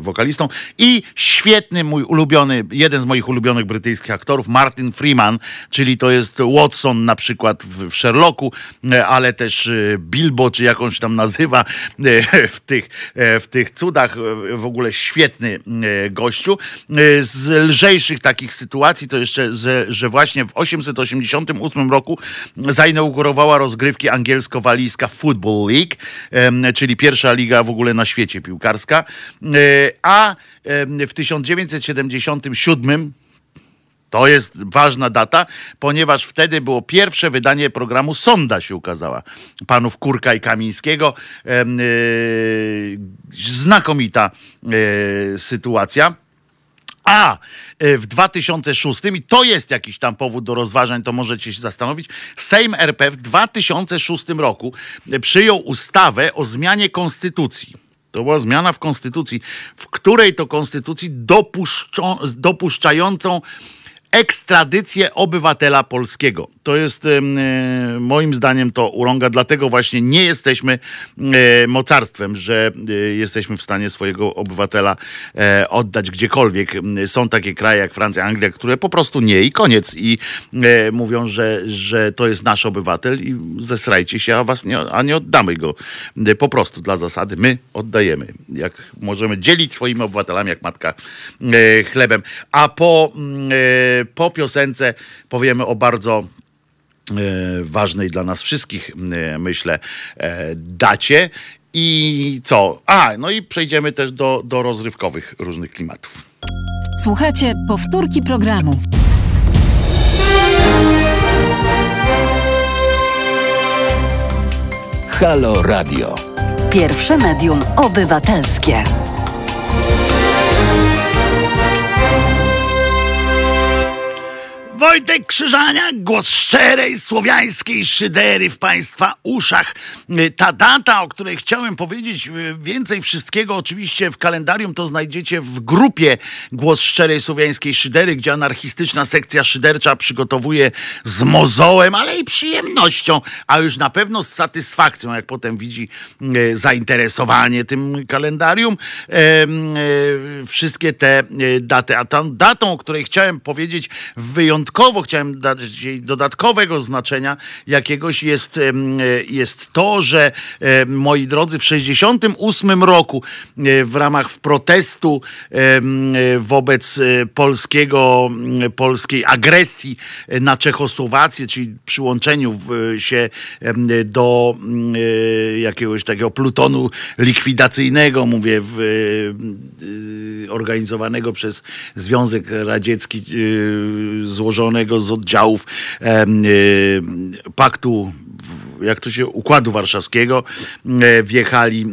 wokalistą. I świetny mój ulubiony, jeden z moich ulubionych brytyjskich aktorów, Martin Freeman, czyli to jest Watson na przykład w, Sherlocku, e, ale też e, Bilbo, czy jakąś tam nazywa e, [laughs] w tych, e, w tych cudach. E, W ogóle świetny e, gościu. E, Z lżejszych takich sytuacji to jeszcze, że, właśnie w 888 roku zainaugurowała rozgrywki angielsko-walijska Football League, czyli pierwsza liga w ogóle na świecie piłkarska. E, A w 1977 To jest ważna data, ponieważ wtedy było pierwsze wydanie programu Sonda się ukazała. Panów Kurka i Kamińskiego. Yy, znakomita yy, sytuacja. A y, w 2006, i to jest jakiś tam powód do rozważań, to możecie się zastanowić, Sejm RP w 2006 roku przyjął ustawę o zmianie konstytucji. To była zmiana w konstytucji, w której to konstytucji dopuszczą, dopuszczającą ekstradycję obywatela polskiego. To jest e, moim zdaniem to urąga, dlatego właśnie nie jesteśmy e, mocarstwem, że e, jesteśmy w stanie swojego obywatela oddać gdziekolwiek. Są takie kraje jak Francja, Anglia, które po prostu nie i koniec i mówią, że, że to jest nasz obywatel i zesrajcie się, a was nie, a nie oddamy go. Po prostu dla zasady my oddajemy. Jak możemy dzielić swoimi obywatelami jak matka chlebem. A po, po piosence powiemy o bardzo ważnej dla nas wszystkich, e, myślę, e, dacie. I co? A, no i przejdziemy też do, do rozrywkowych różnych klimatów.
Słuchajcie powtórki programu.
Halo Radio.
Pierwsze medium obywatelskie.
Wojtek Krzyżania, głos szczerej słowiańskiej szydery w Państwa uszach. Y, Ta data, o której chciałem powiedzieć, y, więcej wszystkiego oczywiście w kalendarium to znajdziecie w grupie Głos szczerej słowiańskiej szydery, gdzie anarchistyczna sekcja szydercza przygotowuje z mozołem, ale i przyjemnością, a już na pewno z satysfakcją, jak potem widzi y, zainteresowanie tym kalendarium, wszystkie te daty. A tą datą, o której chciałem powiedzieć wyjątkowo, chciałem dać dodatkowego znaczenia jakiegoś jest, jest to, że moi drodzy, w 68 roku e, w ramach protestu wobec e, polskiego, polskiej agresji e, na Czechosłowację, czyli przyłączeniu się do jakiegoś takiego plutonu likwidacyjnego, mówię, w, organizowanego przez Związek Radziecki, e, z oddziałów e, paktu jak to się, Układu Warszawskiego, e, wjechali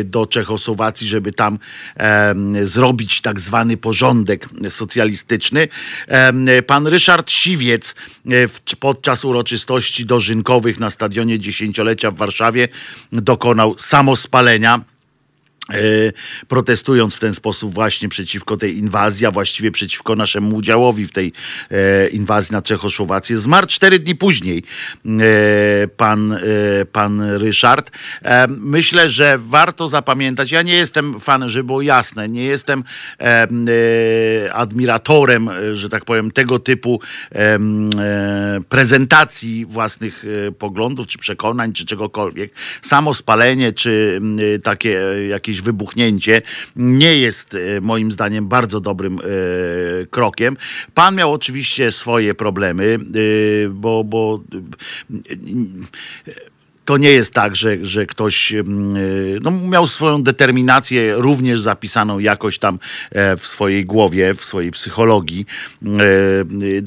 e, do Czechosłowacji, żeby tam em, zrobić tak zwany porządek socjalistyczny. Em, Pan Ryszard Siwiec e, w, podczas uroczystości dożynkowych na stadionie dziesięciolecia w Warszawie dokonał samospalenia e, protestując w ten sposób właśnie przeciwko tej inwazji, a właściwie przeciwko naszemu udziałowi w tej e, inwazji na Czechosłowację. Zmarł cztery dni później e, pan, e, pan Ryszard. E, myślę, że warto zapamiętać, ja nie jestem fanem, żeby było jasne, nie jestem e, e, admiratorem, e, że tak powiem, tego typu e, e, prezentacji własnych e, poglądów, czy przekonań, czy czegokolwiek. Samo spalenie, czy e, takie e, jakieś wybuchnięcie nie jest e, moim zdaniem bardzo dobrym e, krokiem. Pan miał oczywiście swoje problemy, e, bo, bo to nie jest tak, że, że ktoś no, miał swoją determinację również zapisaną jakoś tam w swojej głowie, w swojej psychologii.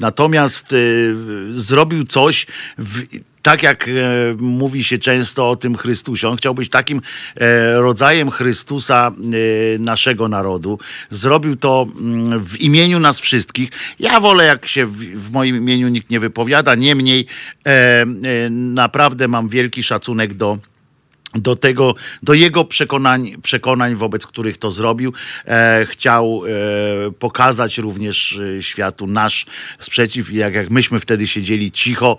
Natomiast zrobił coś w, tak jak e, mówi się często o tym Chrystusie, on chciał być takim e, rodzajem Chrystusa e, naszego narodu. Zrobił to mm, w imieniu nas wszystkich. Ja wolę, jak się w, w moim imieniu nikt nie wypowiada. Niemniej e, e, naprawdę mam wielki szacunek do do tego, do jego przekonań, przekonań wobec których to zrobił. E, chciał e, pokazać również e, światu nasz sprzeciw, jak, jak myśmy wtedy siedzieli cicho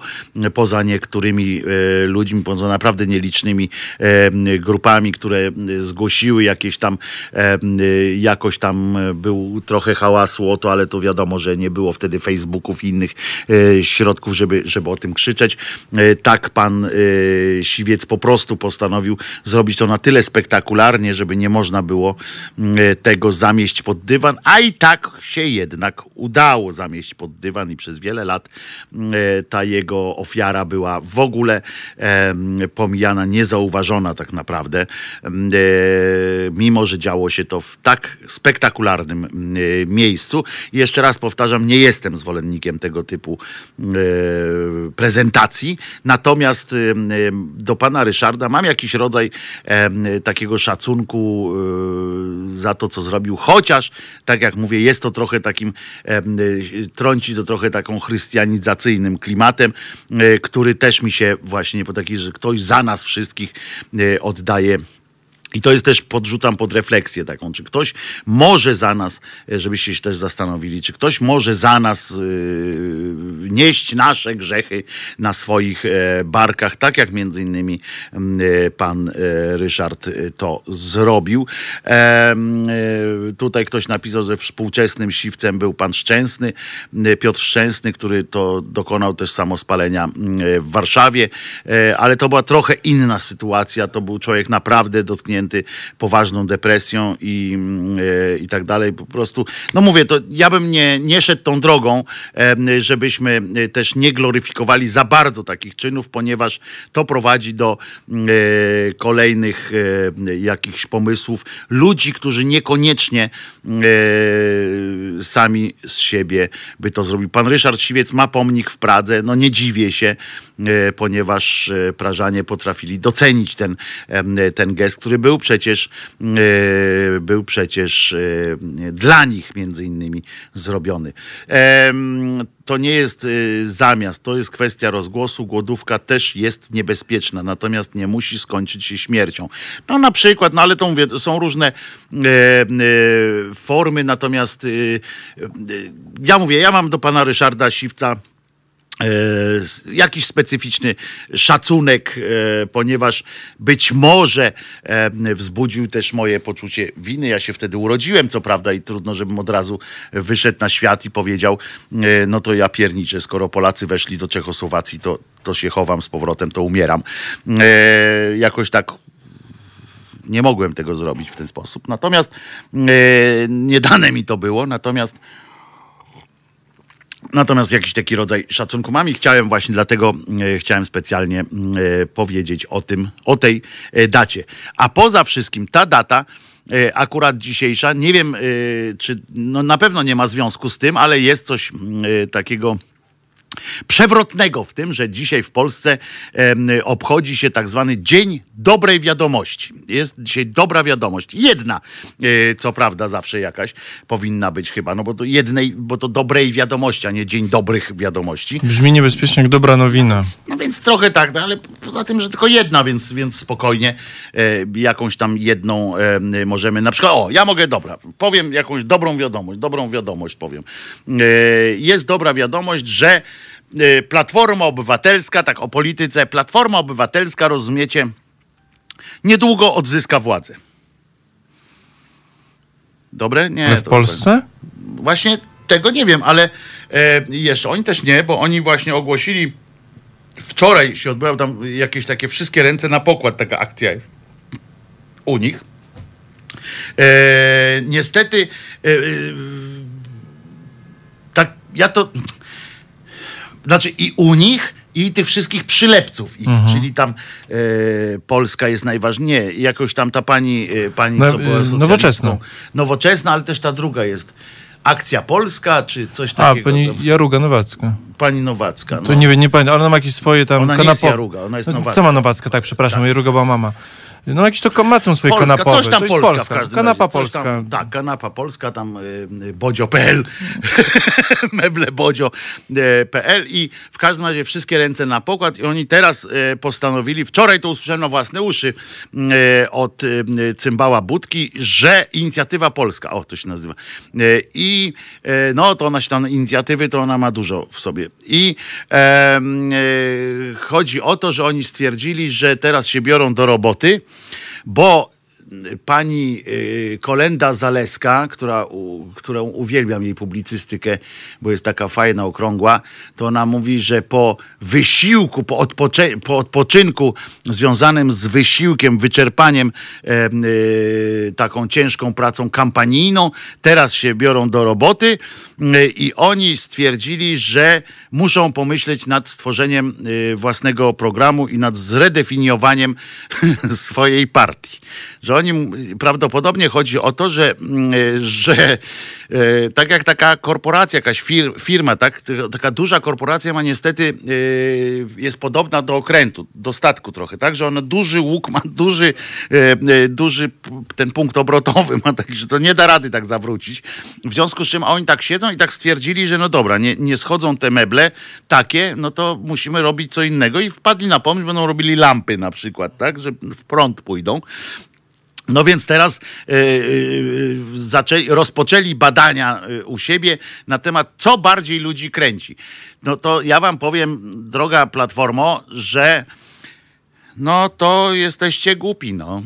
poza niektórymi e, ludźmi, poza naprawdę nielicznymi e, grupami, które zgłosiły jakieś tam, e, jakoś tam był trochę hałasu o to, ale to wiadomo, że nie było wtedy Facebooków i innych środków, żeby, żeby o tym krzyczeć. Tak pan Siwiec po prostu postanowił postanowił zrobić to na tyle spektakularnie, żeby nie można było mm, tego zamieść pod dywan, a i tak się jednak udało zamieść pod dywan i przez wiele lat mm, ta jego ofiara była w ogóle pomijana, niezauważona tak naprawdę, em, e, mimo że działo się to w tak spektakularnym mm, e, miejscu. Jeszcze raz powtarzam, nie jestem zwolennikiem tego typu e, prezentacji, natomiast e, do pana Ryszarda mam jakiś rodzaj e, takiego szacunku e, za to, co zrobił, chociaż, tak jak mówię, jest to trochę takim, e, trąci to trochę taką chrystianizacyjnym klimatem, e, który też mi się właśnie po taki, że ktoś za nas wszystkich oddaje i to jest też, podrzucam pod refleksję taką, czy ktoś może za nas, e, żebyście się też zastanowili, czy ktoś może za nas yy, nieść nasze grzechy na swoich e, barkach, tak jak między innymi e, pan e, Ryszard to zrobił. E, tutaj ktoś napisał, że współczesnym siwcem był pan Szczęsny, m, Piotr Szczęsny, który to dokonał też samospalenia e, w Warszawie, e, ale to była trochę inna sytuacja. To był człowiek naprawdę dotknięty poważną depresją i, mm, e, i tak dalej. Po prostu, no mówię, to ja bym nie, nie szedł tą drogą, żebyśmy e, też nie gloryfikowali za bardzo takich czynów, ponieważ to prowadzi do mm, e, kolejnych e, jakichś pomysłów ludzi, którzy niekoniecznie e, sami z siebie by to zrobili. Pan Ryszard Siwiec ma pomnik w Pradze, no nie dziwię się, e, ponieważ e, Prażanie potrafili docenić ten, ten gest, który był przecież e, był przecież e, dla nich między innymi zrobiony. To nie jest y, zamiast, to jest kwestia rozgłosu. Głodówka też jest niebezpieczna, natomiast nie musi skończyć się śmiercią. No na przykład, no ale to mówię, są różne e, e, formy, natomiast ja mówię, ja mam do pana Ryszarda Siwca e, jakiś specyficzny szacunek, e, ponieważ być może e, wzbudził też moje poczucie winy. Ja się wtedy urodziłem, co prawda, i trudno, żebym od razu wyszedł na świat i powiedział, e, no to ja pierniczę, skoro Polacy weszli do Czechosłowacji, to, to się chowam z powrotem, to umieram. E, jakoś tak nie mogłem tego zrobić w ten sposób. Natomiast e, nie dane mi to było, natomiast Natomiast jakiś taki rodzaj szacunku mam i chciałem właśnie dlatego e, chciałem specjalnie mm, e, powiedzieć o tym, o tej e, dacie. A poza wszystkim ta data akurat dzisiejsza, nie wiem czy no na pewno nie ma związku z tym, ale jest coś mm, takiego przewrotnego w tym, że dzisiaj w Polsce obchodzi się tak zwany Dzień Dobrej Wiadomości. Jest dzisiaj dobra wiadomość. Jedna, e, co prawda zawsze jakaś powinna być chyba, no bo to jednej, bo to dobrej wiadomości, a nie Dzień Dobrych Wiadomości.
Brzmi niebezpiecznie jak dobra nowina.
No więc trochę tak, no ale poza tym, że tylko jedna, więc, więc spokojnie e, jakąś tam jedną możemy, na przykład, o, ja mogę, dobra, powiem jakąś dobrą wiadomość, dobrą wiadomość powiem. E, jest dobra wiadomość, że Platforma Obywatelska, tak o polityce, Platforma Obywatelska, rozumiecie, niedługo odzyska władzę. Dobre? Nie.
W Polsce?
Właśnie tego nie wiem, ale e, jeszcze oni też nie, bo oni właśnie ogłosili wczoraj się odbyło tam jakieś takie wszystkie ręce na pokład, taka akcja jest u nich. E, niestety e, e, tak ja to znaczy i u nich i tych wszystkich przylepców ich, czyli tam e, Polska jest najważniejsza. Nie, jakoś tam ta pani, e, pani
No,
co była
e, nowoczesna.
Nowoczesna, ale też ta druga jest. Akcja Polska, czy coś
A,
takiego.
pani
tam.
Jaruga Nowacka.
pani Nowacka.
To
no.
nie, wiem, nie pamiętam, ale ona ma jakieś swoje tam
Ona nie jest Jaruga, ona jest
No,
Nowacka.
Co ma Nowacka, tak, przepraszam, Jaruga była mama. No jakieś to ma tą swoje
Polska,
kanapowe.
coś tam
z
Polska,
Polska.
w każdym
Kanapa
razie. coś
Polska.
Tam, tak, kanapa Polska, tam y, bodzio.pl, [laughs] meblebodzio.pl i w każdym razie wszystkie ręce na pokład i oni teraz y, postanowili, wczoraj to usłyszałem na własne uszy y, od y, Cymbała Budki, że inicjatywa polska, o to się nazywa, y, i y, no to ona się tam, inicjatywy to ona ma dużo w sobie i y, chodzi o to, że oni stwierdzili, że teraz się biorą do roboty, bo pani y, Kolenda Zaleska, która, którą uwielbiam jej publicystykę, bo jest taka fajna, okrągła, to ona mówi, że po wysiłku, po, odpoczę, po odpoczynku związanym z wysiłkiem, wyczerpaniem, e, y, taką ciężką pracą kampanijną, teraz się biorą do roboty. y, i oni stwierdzili, że muszą pomyśleć nad stworzeniem y, własnego programu i nad zredefiniowaniem [laughs] swojej partii. Że oni m- prawdopodobnie chodzi o to, że, mm, y, że tak jak taka korporacja, jakaś fir, firma, tak, taka duża korporacja ma niestety, y, jest podobna do okrętu, do statku trochę, tak, że ona duży łuk ma, [laughs] duży, duży ten punkt obrotowy ma [laughs] taki, że to nie da rady tak zawrócić. W związku z czym oni tak siedzą i tak stwierdzili, że no dobra, nie, nie schodzą te meble takie, no to musimy robić co innego i wpadli na pomysł, będą robili lampy na przykład, tak, że w prąd pójdą. No więc teraz zaczęli, rozpoczęli badania e, u siebie na temat, co bardziej ludzi kręci. No to ja wam powiem, droga Platformo, że no to jesteście głupi, no.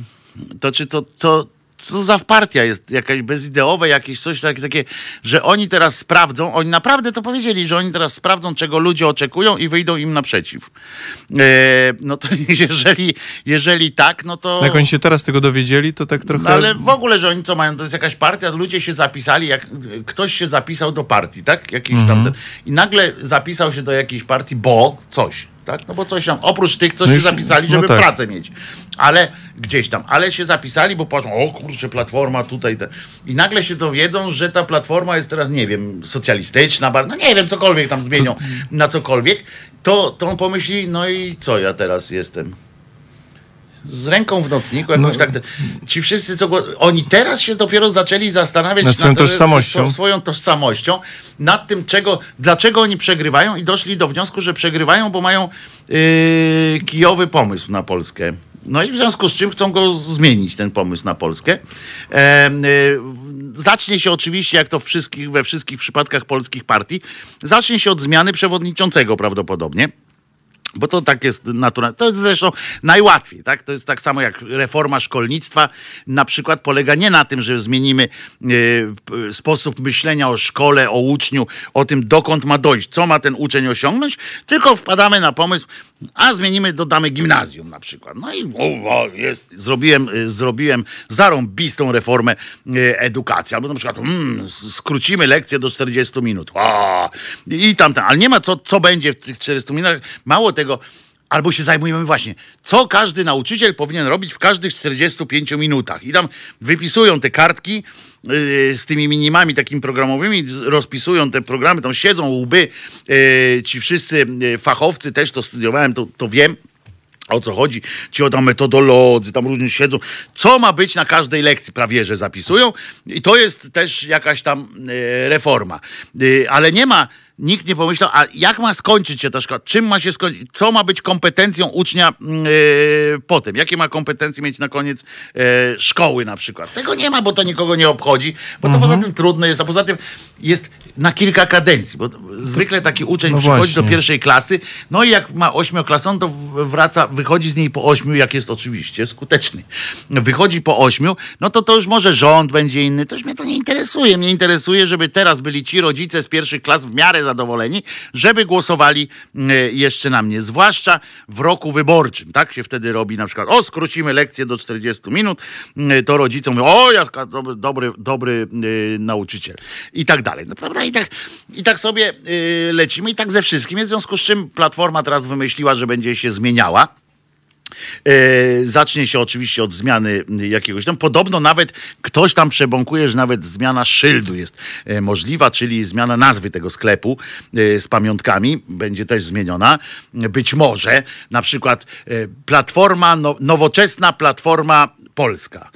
To czy to, to co za partia jest jakaś bezideowe, jakieś coś takie, takie, że oni teraz sprawdzą, oni naprawdę to powiedzieli, że oni teraz sprawdzą, czego ludzie oczekują i wyjdą im naprzeciw. E, no to [laughs] jeżeli, jeżeli tak, no to...
Jak oni się teraz tego dowiedzieli, to tak trochę...
No ale w ogóle, że oni co mają, to jest jakaś partia, ludzie się zapisali, jak ktoś się zapisał do partii, tak? Jakiś tam ten, I nagle zapisał się do jakiejś partii, bo coś, tak? No bo coś tam, oprócz tych, co
No
się
już-
zapisali,
no
żeby
tak.
pracę mieć. Ale gdzieś tam, ale się zapisali, bo patrzą, o kurczę, platforma tutaj. Te. I nagle się dowiedzą, że ta platforma jest teraz, nie wiem, socjalistyczna, bar- no nie wiem, cokolwiek tam zmienią na cokolwiek, to, to on pomyśli, no i co ja teraz jestem? Z ręką w nocniku, jakoś
No.
tak. Ci wszyscy, co oni teraz się dopiero zaczęli zastanawiać
Nad swoją
te-
tożsamością.
swo- swoją tożsamością, nad tym, czego, dlaczego oni przegrywają i doszli do wniosku, że przegrywają, bo mają yy, kijowy pomysł na Polskę. No i w związku z czym chcą go zmienić, ten pomysł na Polskę. Y, zacznie się oczywiście, jak to wszystkich, we wszystkich przypadkach polskich partii, zacznie się od zmiany przewodniczącego prawdopodobnie. Bo to tak jest naturalne. To jest zresztą najłatwiej, tak? To jest tak samo jak reforma szkolnictwa. Na przykład polega nie na tym, że zmienimy e, sposób myślenia o szkole, o uczniu, o tym, dokąd ma dojść, co ma ten uczeń osiągnąć, tylko wpadamy na pomysł, a zmienimy, dodamy gimnazjum na przykład. No i o, jest, zrobiłem, e, zrobiłem zarąbistą reformę e, edukacji. Albo na przykład mm, skrócimy lekcję do 40 minut. O, I tam, tam. Ale nie ma co, co będzie w tych 40 minutach. Mało tego, albo się zajmujemy właśnie, co każdy nauczyciel powinien robić w każdych 45 minutach. I tam wypisują te kartki yy, z tymi minimami takimi programowymi, rozpisują te programy, tam siedzą łby, yy, ci wszyscy yy, fachowcy, też to studiowałem, to, to wiem. O co chodzi? Ci o tam metodolodzy, tam różni siedzą. Co ma być na każdej lekcji? Prawie, że zapisują. I to jest też jakaś tam e, reforma. E, ale nie ma, nikt nie pomyślał, a jak ma skończyć się ta szkoła? Czym ma się skończyć? Co ma być kompetencją ucznia e, potem? Jakie ma kompetencje mieć na koniec e, szkoły na przykład? Tego nie ma, bo to nikogo nie obchodzi, bo to poza tym trudne jest, a poza tym jest na kilka kadencji, bo zwykle taki uczeń
No
przychodzi
właśnie.
do pierwszej klasy, no i jak ma ośmioklasową, to wraca, wychodzi z niej po ośmiu, jak jest oczywiście skuteczny. Wychodzi po ośmiu, no to to już może rząd będzie inny, to już mnie to nie interesuje. Mnie interesuje, żeby teraz byli ci rodzice z pierwszych klas w miarę zadowoleni, żeby głosowali mm, jeszcze na mnie, zwłaszcza w roku wyborczym, tak się wtedy robi na przykład, o skrócimy lekcję do 40 minut, mm, to rodzicom mówią, o jaka dobry, dobry, dobry y, nauczyciel i tak dalej, no, prawda? I tak, i tak sobie y, lecimy i tak ze wszystkim, w związku z czym Platforma teraz wymyśliła, że będzie się zmieniała. E, zacznie się oczywiście od zmiany jakiegoś tam. Podobno nawet ktoś tam przebąkuje, że nawet zmiana szyldu jest e, możliwa, czyli zmiana nazwy tego sklepu e, z pamiątkami będzie też zmieniona. Być może na przykład e, platforma, no, nowoczesna platforma polska.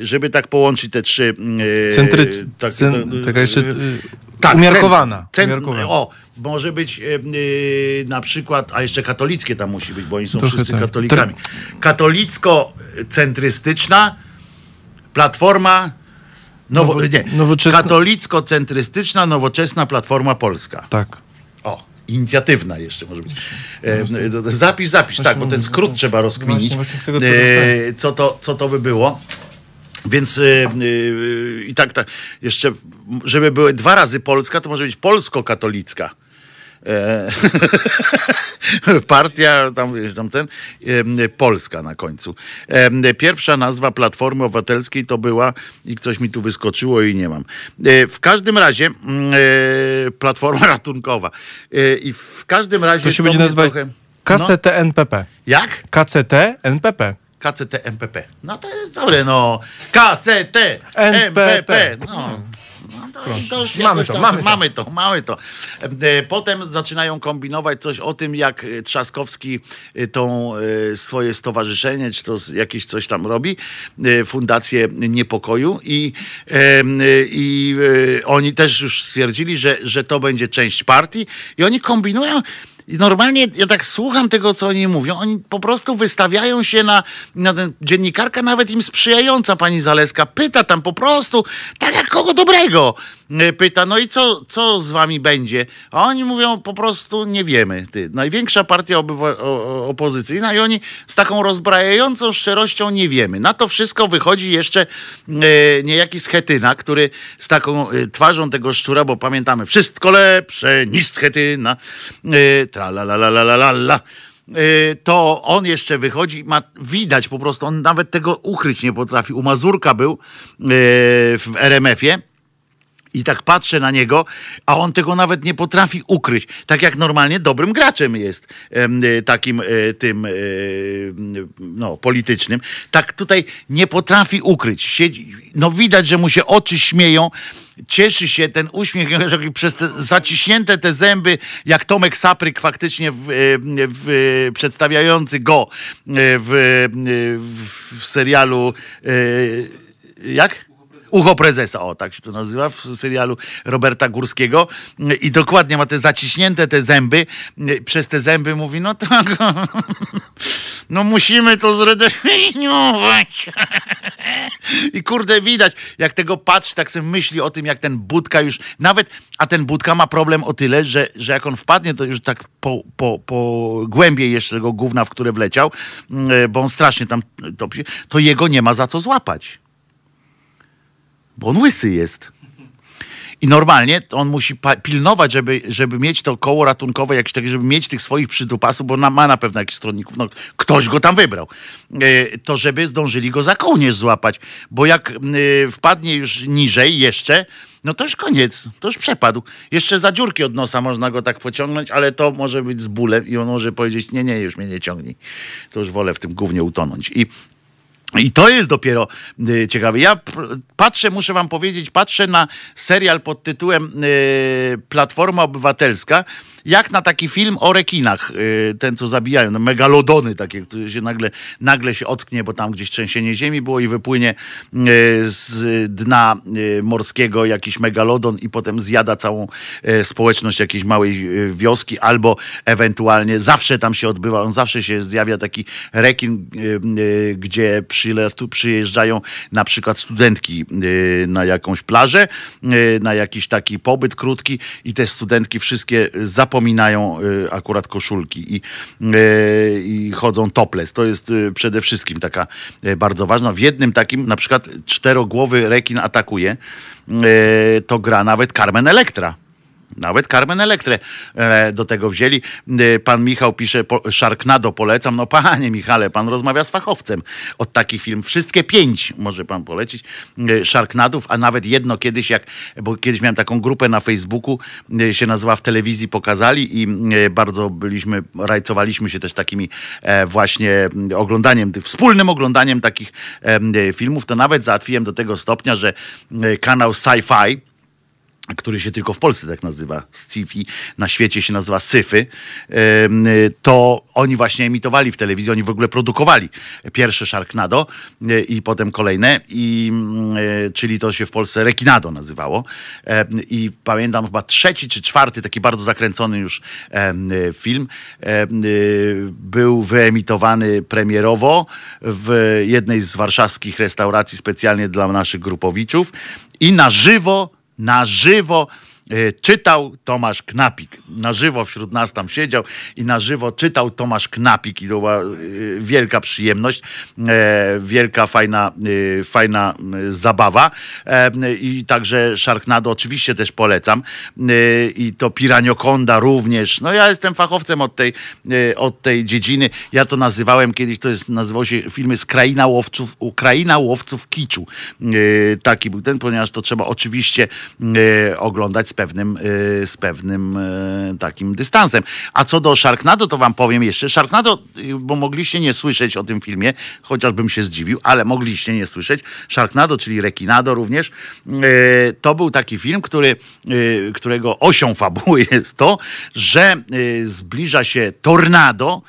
Żeby tak połączyć te trzy. e,
Centry,
tak-
cen,
tak-
taka jeszcze y,
tak,
umiarkowana.
cen-
umiarkowana.
O, może być e, e, na przykład, a jeszcze katolickie tam musi być, bo oni są
Trochę
wszyscy
tak.
katolikami. Katolicko-centrystyczna platforma. Nowo,
Nowo-
nie,
nowoczesna-
katolicko-centrystyczna, nowoczesna platforma polska.
Tak.
O, inicjatywna jeszcze może być. E, zapisz, zapisz, tak, bo ten skrót trzeba rozkminić.
właśnie- właśnie z tego to
E,
dostaję.
co, to, co to by było? Więc y, y, i tak, tak, jeszcze, żeby były dwa razy Polska, to może być polsko-katolicka. E, [laughs] Partia, tam, wiesz, tam ten, Polska na końcu. Pierwsza nazwa Platformy Obywatelskiej to była, i coś mi tu wyskoczyło i nie mam. E, W każdym razie mm, e, Platforma [laughs] Ratunkowa. I w każdym razie...
To się
to
będzie nazywać
trochę- No,
KCT NPP.
jak?
KCT NPP.
KCT MPP. No to jest dobre, no. KCT MPP. No. No to, to już
Mamy to,
tam-
mamy to.
mamy to, mamy to. E, Potem zaczynają kombinować coś o tym, jak e, Trzaskowski e, tą swoje stowarzyszenie, czy to jakieś coś tam robi, Fundację Niepokoju i, i oni też już stwierdzili, że, że to będzie część partii i oni kombinują i normalnie ja tak słucham tego, co oni mówią. Oni po prostu wystawiają się na, na ten, dziennikarka nawet im sprzyjająca, pani Zaleska, pyta tam po prostu, tak jak kogo dobrego, pyta, no i co, co z wami będzie? A oni mówią po prostu, nie wiemy. Ty, największa partia obywa- o, opozycyjna i oni z taką rozbrajającą szczerością nie wiemy. Na to wszystko wychodzi jeszcze y, niejaki Schetyna, który z taką y, twarzą tego szczura, bo pamiętamy, wszystko lepsze niż Schetyna, y, tra la la la la la la. Y, To on jeszcze wychodzi, ma widać po prostu, on nawet tego ukryć nie potrafi. U Mazurka był y, w RMF-ie. I tak patrzę na niego, a on tego nawet nie potrafi ukryć. Tak jak normalnie dobrym graczem jest, y, takim y, tym y, no, politycznym. Tak tutaj nie potrafi ukryć. Siedzi, no widać, że mu się oczy śmieją. Cieszy się ten uśmiech [laughs] przez te zaciśnięte te zęby, jak Tomek Sapryk faktycznie w, w, przedstawiający go w, w, serialu jak? Ucho prezesa, o tak się to nazywa w serialu Roberta Górskiego. I dokładnie ma te zaciśnięte te zęby, przez te zęby mówi, no tak, [laughs] no musimy to zredefiniować. [laughs] I kurde widać, jak tego patrzy, tak sobie myśli o tym, jak ten Budka już, nawet, a ten Budka ma problem o tyle, że, że jak on wpadnie, to już tak po, po, po głębiej jeszcze tego gówna, w które wleciał, mm, bo on strasznie tam topi, to jego nie ma za co złapać bo on łysy jest. I normalnie on musi pilnować, żeby, żeby mieć to koło ratunkowe, jakieś takie, żeby mieć tych swoich przydupasów, bo ma na pewno jakichś stronników, no, ktoś go tam wybrał, e, to żeby zdążyli go za kołnierz złapać, bo jak e, wpadnie już niżej jeszcze, no to już koniec, to już przepadł. Jeszcze za dziurki od nosa można go tak pociągnąć, ale to może być z bólem i on może powiedzieć, nie, nie, już mnie nie ciągnij. To już wolę w tym gównie utonąć. I i to jest dopiero y, ciekawe. Ja patrzę, muszę wam powiedzieć, patrzę na serial pod tytułem y, Platforma Obywatelska, jak na taki film o rekinach, y, ten co zabijają, no, megalodony takie, które się nagle, nagle się ocknie, bo tam gdzieś trzęsienie ziemi było i wypłynie y, z dna y, morskiego jakiś megalodon i potem zjada całą y, społeczność jakiejś małej y, wioski, albo ewentualnie zawsze tam się odbywa, on zawsze się zjawia taki rekin, y, gdzie przyjeżdżają na przykład studentki na jakąś plażę, na jakiś taki pobyt krótki i te studentki wszystkie zapominają y, akurat koszulki i, y, i chodzą topless. To jest y, przede wszystkim taka bardzo ważna. W jednym takim na przykład czterogłowy rekin atakuje, to gra nawet Carmen Electra. Nawet Carmen Electrę e, do tego wzięli. E, Pan Michał pisze, Sharknado polecam. No panie Michale, pan rozmawia z fachowcem od takich film. Wszystkie pięć może pan polecić e, Sharknadów, a nawet jedno kiedyś, jak, bo kiedyś miałem taką grupę na Facebooku, się nazywa W telewizji pokazali i bardzo byliśmy, rajcowaliśmy się też takimi właśnie oglądaniem, wspólnym oglądaniem takich filmów. To nawet załatwiłem do tego stopnia, że kanał Sci-Fi, który się tylko w Polsce tak nazywa, sci-fi, na świecie się nazywa syfy, to oni właśnie emitowali w telewizji, oni w ogóle produkowali pierwsze Sharknado e, i potem kolejne, i, mm, e, czyli to się w Polsce Rekinado nazywało. Em, I pamiętam chyba trzeci czy czwarty, taki bardzo zakręcony już e, film, e, był wyemitowany premierowo w jednej z warszawskich restauracji specjalnie dla naszych grupowiczów i na żywo na żywo czytał Tomasz Knapik. Na żywo wśród nas tam siedział i na żywo czytał Tomasz Knapik i to była e, wielka przyjemność, e, wielka, fajna, e, fajna e, zabawa. E, I także Sharknado oczywiście też polecam. E, I to Piraniokonda również. No ja jestem fachowcem od tej, e, od tej dziedziny. Ja to nazywałem kiedyś, to jest, nazywało się filmy z Kraina Łowców, Ukraina Łowców Kiczu. E, Taki był ten, ponieważ to trzeba oczywiście e, oglądać pewnym, e, z pewnym e, takim dystansem. A co do Sharknado, to wam powiem jeszcze. Sharknado, y, bo mogliście nie słyszeć o tym filmie, chociażbym się zdziwił, ale mogliście nie słyszeć. Sharknado, czyli Rekinado również, to był taki film, który, którego osią fabuły [laughs] jest to, że zbliża się tornado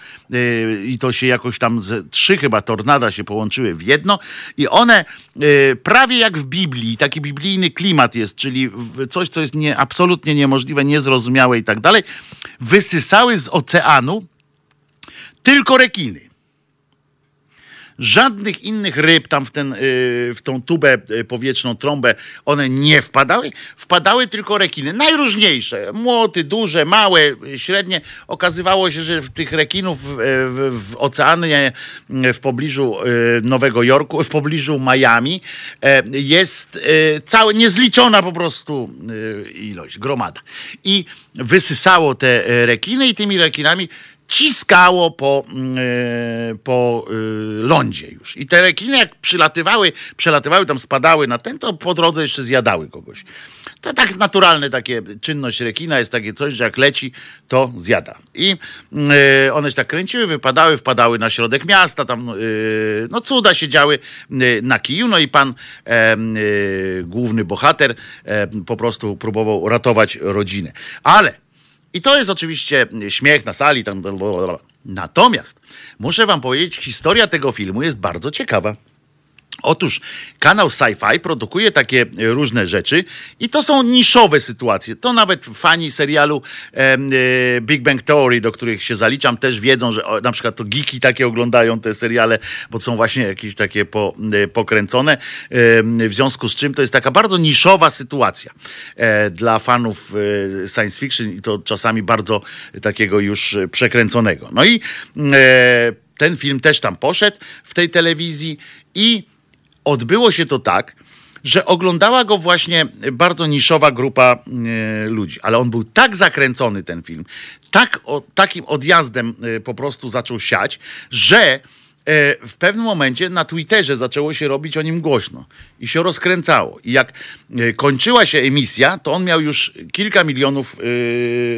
i to się jakoś tam z, trzy chyba tornada się połączyły w jedno i one e, prawie jak w Biblii, taki biblijny klimat jest, czyli coś, co jest nie, absolutnie niemożliwe, niezrozumiałe i tak dalej, wysysały z oceanu tylko rekiny. Żadnych innych ryb tam w, ten, y, w tą tubę y, powietrzną, trąbę, one nie wpadały. Wpadały tylko rekiny. Najróżniejsze. Młoty, duże, małe, y, średnie. Okazywało się, że w tych rekinów w, w, w oceanie y, w pobliżu y, Nowego Jorku, w pobliżu Miami jest y, całe, niezliczona po prostu y, ilość, gromada. I wysysało te y, rekiny i tymi rekinami ciskało po, mm, e, po e, lądzie już. I te rekiny jak przylatywały, przelatywały, tam spadały na ten, to po drodze jeszcze zjadały kogoś. To tak naturalne takie czynność rekina jest takie coś, że jak leci, to zjada. I mm, e, one się tak kręciły, wypadały, wpadały na środek miasta, tam e, no cuda się działy na kiju, no i pan główny bohater po prostu próbował ratować rodzinę. Ale i to jest oczywiście śmiech na sali. Natomiast muszę wam powiedzieć, historia tego filmu jest bardzo ciekawa. Otóż kanał Sci-Fi produkuje takie różne rzeczy i to są niszowe sytuacje. To nawet fani serialu e, Big Bang Theory, do których się zaliczam, też wiedzą, że na przykład to geeki takie oglądają te seriale, bo są właśnie jakieś takie e, pokręcone. W związku z czym to jest taka bardzo niszowa sytuacja e, dla fanów science fiction i to czasami bardzo takiego już przekręconego. No i ten film też tam poszedł w tej telewizji i odbyło się to tak, że oglądała go właśnie bardzo niszowa grupa e, ludzi, ale on był tak zakręcony ten film, tak o, takim odjazdem e, po prostu zaczął siać, że e, w pewnym momencie na Twitterze zaczęło się robić o nim głośno i się rozkręcało. I jak e, kończyła się emisja, to on miał już kilka milionów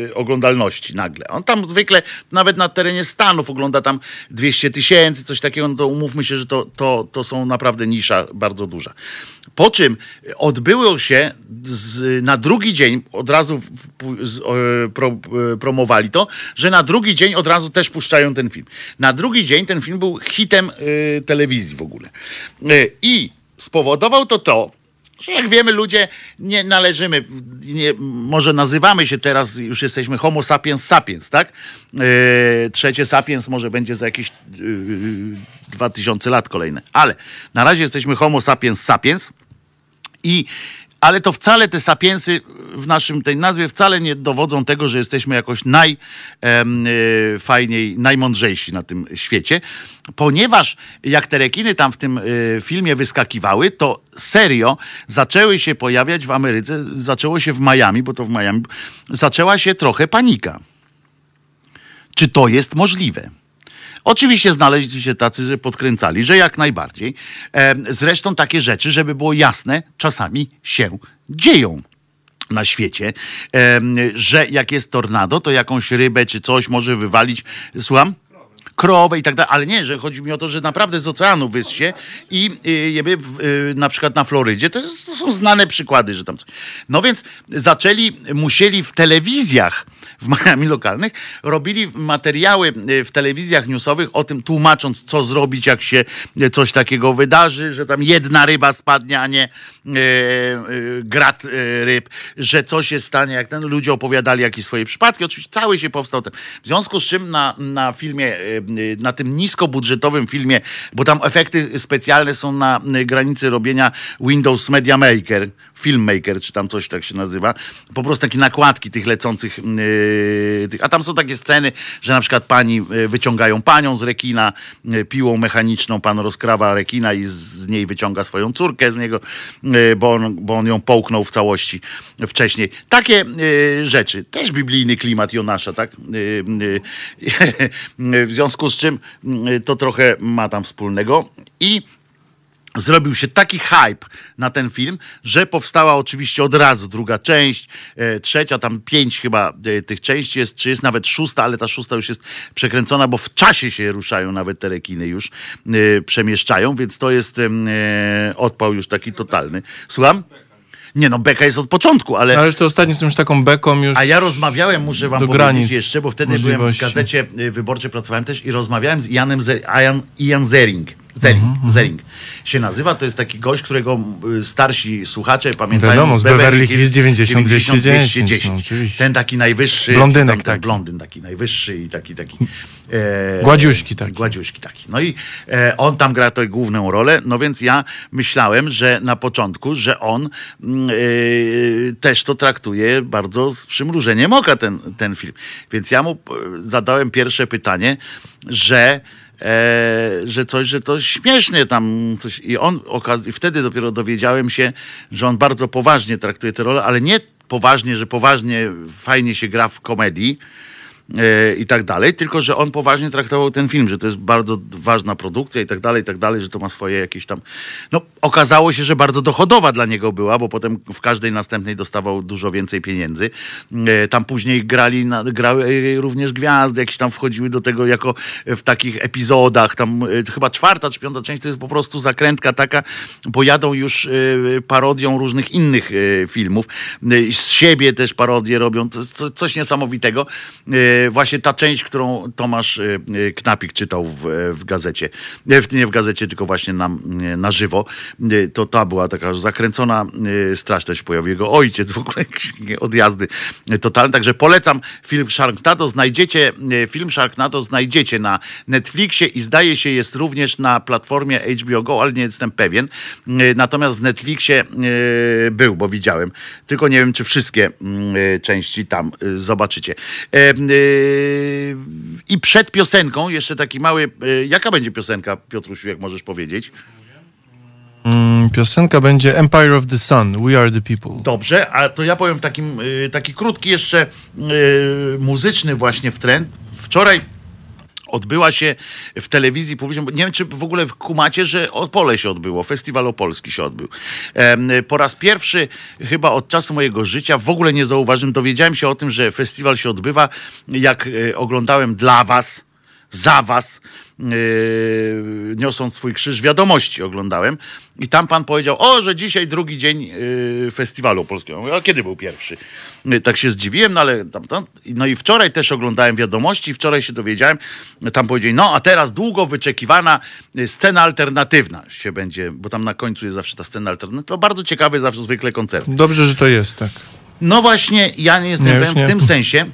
e, oglądalności nagle. On tam zwykle, nawet na terenie Stanów, ogląda tam 200 tysięcy, coś takiego, no to umówmy się, że to, to, to są naprawdę nisza bardzo duża. Po czym odbyło się z, na drugi dzień, od razu z, e, pro, e, promowali to, że na drugi dzień od razu też puszczają ten film. Na drugi dzień ten film był hitem e, telewizji w ogóle. E, I spowodował to to, że jak wiemy, ludzie nie należymy, nie, może nazywamy się teraz, już jesteśmy homo sapiens sapiens, tak? E, trzecie sapiens może będzie za jakieś yy, 2000 lat kolejne. Ale na razie jesteśmy homo sapiens sapiens i ale to wcale te sapiensy w naszym tej nazwie wcale nie dowodzą tego, że jesteśmy jakoś najfajniej, najmądrzejsi na tym świecie, ponieważ jak te rekiny tam w tym e, filmie wyskakiwały, to serio zaczęły się pojawiać w Ameryce, zaczęło się w Miami, bo to w Miami, zaczęła się trochę panika. Czy to jest możliwe? Oczywiście znaleźli się tacy, że podkręcali, że jak najbardziej. E, Zresztą takie rzeczy, żeby było jasne, czasami się dzieją na świecie, em, że jak jest tornado, to jakąś rybę czy coś może wywalić. Słucham? krowę i tak dalej, ale nie, że chodzi mi o to, że naprawdę z oceanu wyssie i y, jeby na przykład na Florydzie, to, jest, to są znane przykłady, że tam coś. No więc zaczęli, musieli w telewizjach w Miami lokalnych, robili materiały y, w telewizjach newsowych o tym, tłumacząc, co zrobić, jak się y, coś takiego wydarzy, że tam jedna ryba spadnie, a nie e, e, grat e, ryb, że coś się stanie, jak ten ludzie opowiadali jakieś swoje przypadki. Oczywiście cały się powstał ten. W związku z czym na, na filmie, e, na tym niskobudżetowym filmie, bo tam efekty specjalne są na e, granicy robienia Windows Media Maker Filmmaker, czy tam coś tak się nazywa. Po prostu takie nakładki tych lecących. Yy, tych, a tam są takie sceny, że na przykład pani yy, wyciągają panią z rekina yy, piłą mechaniczną, pan rozkrawa rekina i z, niej wyciąga swoją córkę z niego, yy, bo, on, bo on ją połknął w całości wcześniej. Takie yy, rzeczy. Też biblijny klimat Jonasza, tak? Yy, [laughs] w związku z czym to trochę ma tam wspólnego. I zrobił się taki hype na ten film, że powstała oczywiście od razu druga część, e, trzecia, tam pięć chyba e, tych części jest, czy jest nawet szósta, ale ta szósta już jest przekręcona, bo w czasie się ruszają nawet te rekiny już, e, przemieszczają, więc to jest e, odpał już taki totalny. Słucham? Nie no, beka jest od początku, ale...
Ale to ostatnio są już taką beką już...
A ja rozmawiałem, muszę wam powiedzieć jeszcze, bo wtedy byłem w
możliwości.
gazecie y, wyborczej, pracowałem też i rozmawiałem z Janem Ze- Ian, Ian Zering. Zering,
Mhm,
Zering się nazywa, to jest taki gość, którego starsi słuchacze pamiętają
Wiadomo, z Beverly Hills 90 210, no, oczywiście.
Ten taki najwyższy.
Blondynek taki.
Blondyn taki najwyższy i taki, taki. E,
Gładziuśki taki.
Gładziuśki taki. No i e, on tam gra tę główną rolę, no więc ja myślałem, że na początku, że on mm, e, też to traktuje bardzo z przymrużeniem oka ten, ten film. Więc ja mu e, zadałem pierwsze pytanie, że e, że coś, że to śmiesznie tam coś. I on i wtedy dopiero dowiedziałem się, że on bardzo poważnie traktuje tę rolę, ale nie poważnie, że poważnie fajnie się gra w komedii i tak dalej, tylko że on poważnie traktował ten film, że to jest bardzo ważna produkcja i tak dalej, i tak dalej, że to ma swoje jakieś tam. No, okazało się, że bardzo dochodowa dla niego była, bo potem w każdej następnej dostawał dużo więcej pieniędzy. E, Tam później grali, grały e, również gwiazdy, jakieś tam wchodziły do tego jako w takich epizodach. Tam e, chyba czwarta czy piąta część to jest po prostu zakrętka taka, bo jadą już e, parodią różnych innych e, filmów. E, Z siebie też parodie robią, to co- coś niesamowitego. E, Właśnie ta część, którą Tomasz e, e, Knapik czytał w, w gazecie, nie w, gazecie, tylko właśnie na, na żywo, to ta była taka zakręcona e, straszność pojawił jego ojciec, w ogóle odjazdy totalne. Także polecam film Sharknado. Znajdziecie film Sharknado, znajdziecie na Netflixie i zdaje się jest również na platformie HBO Go, ale nie jestem pewien. Natomiast w Netflixie był, bo widziałem. Tylko nie wiem, czy wszystkie mm, części tam zobaczycie. E, I przed piosenką jeszcze taki mały. e, Jaka będzie piosenka, Piotrusiu, jak możesz powiedzieć?
Mm, Piosenka będzie Empire of the Sun, We Are the People.
Dobrze, a to ja powiem takim, y, taki krótki jeszcze muzyczny właśnie w trend. Wczoraj odbyła się w telewizji publicznej, nie wiem czy w ogóle kumacie, że Opole się odbyło, Festiwal Opolski się odbył. Po raz pierwszy chyba od czasu mojego życia w ogóle nie zauważyłem, dowiedziałem się o tym, że festiwal się odbywa, jak y, oglądałem dla was, za was, yy, niosąc swój krzyż wiadomości oglądałem i tam pan powiedział, o, że dzisiaj drugi dzień yy, festiwalu polskiego. Mówię, A kiedy był pierwszy? Yy, Tak się zdziwiłem, no ale tam, tam, no i wczoraj też oglądałem wiadomości, wczoraj się dowiedziałem, tam powiedzieli, no a teraz długo wyczekiwana yy, scena alternatywna się będzie, bo tam na końcu jest zawsze ta scena alternatywna. To bardzo ciekawy zawsze zwykle koncert.
Dobrze, że to jest, tak.
No właśnie, ja nie jestem
Nie,
pewien w tym sensie,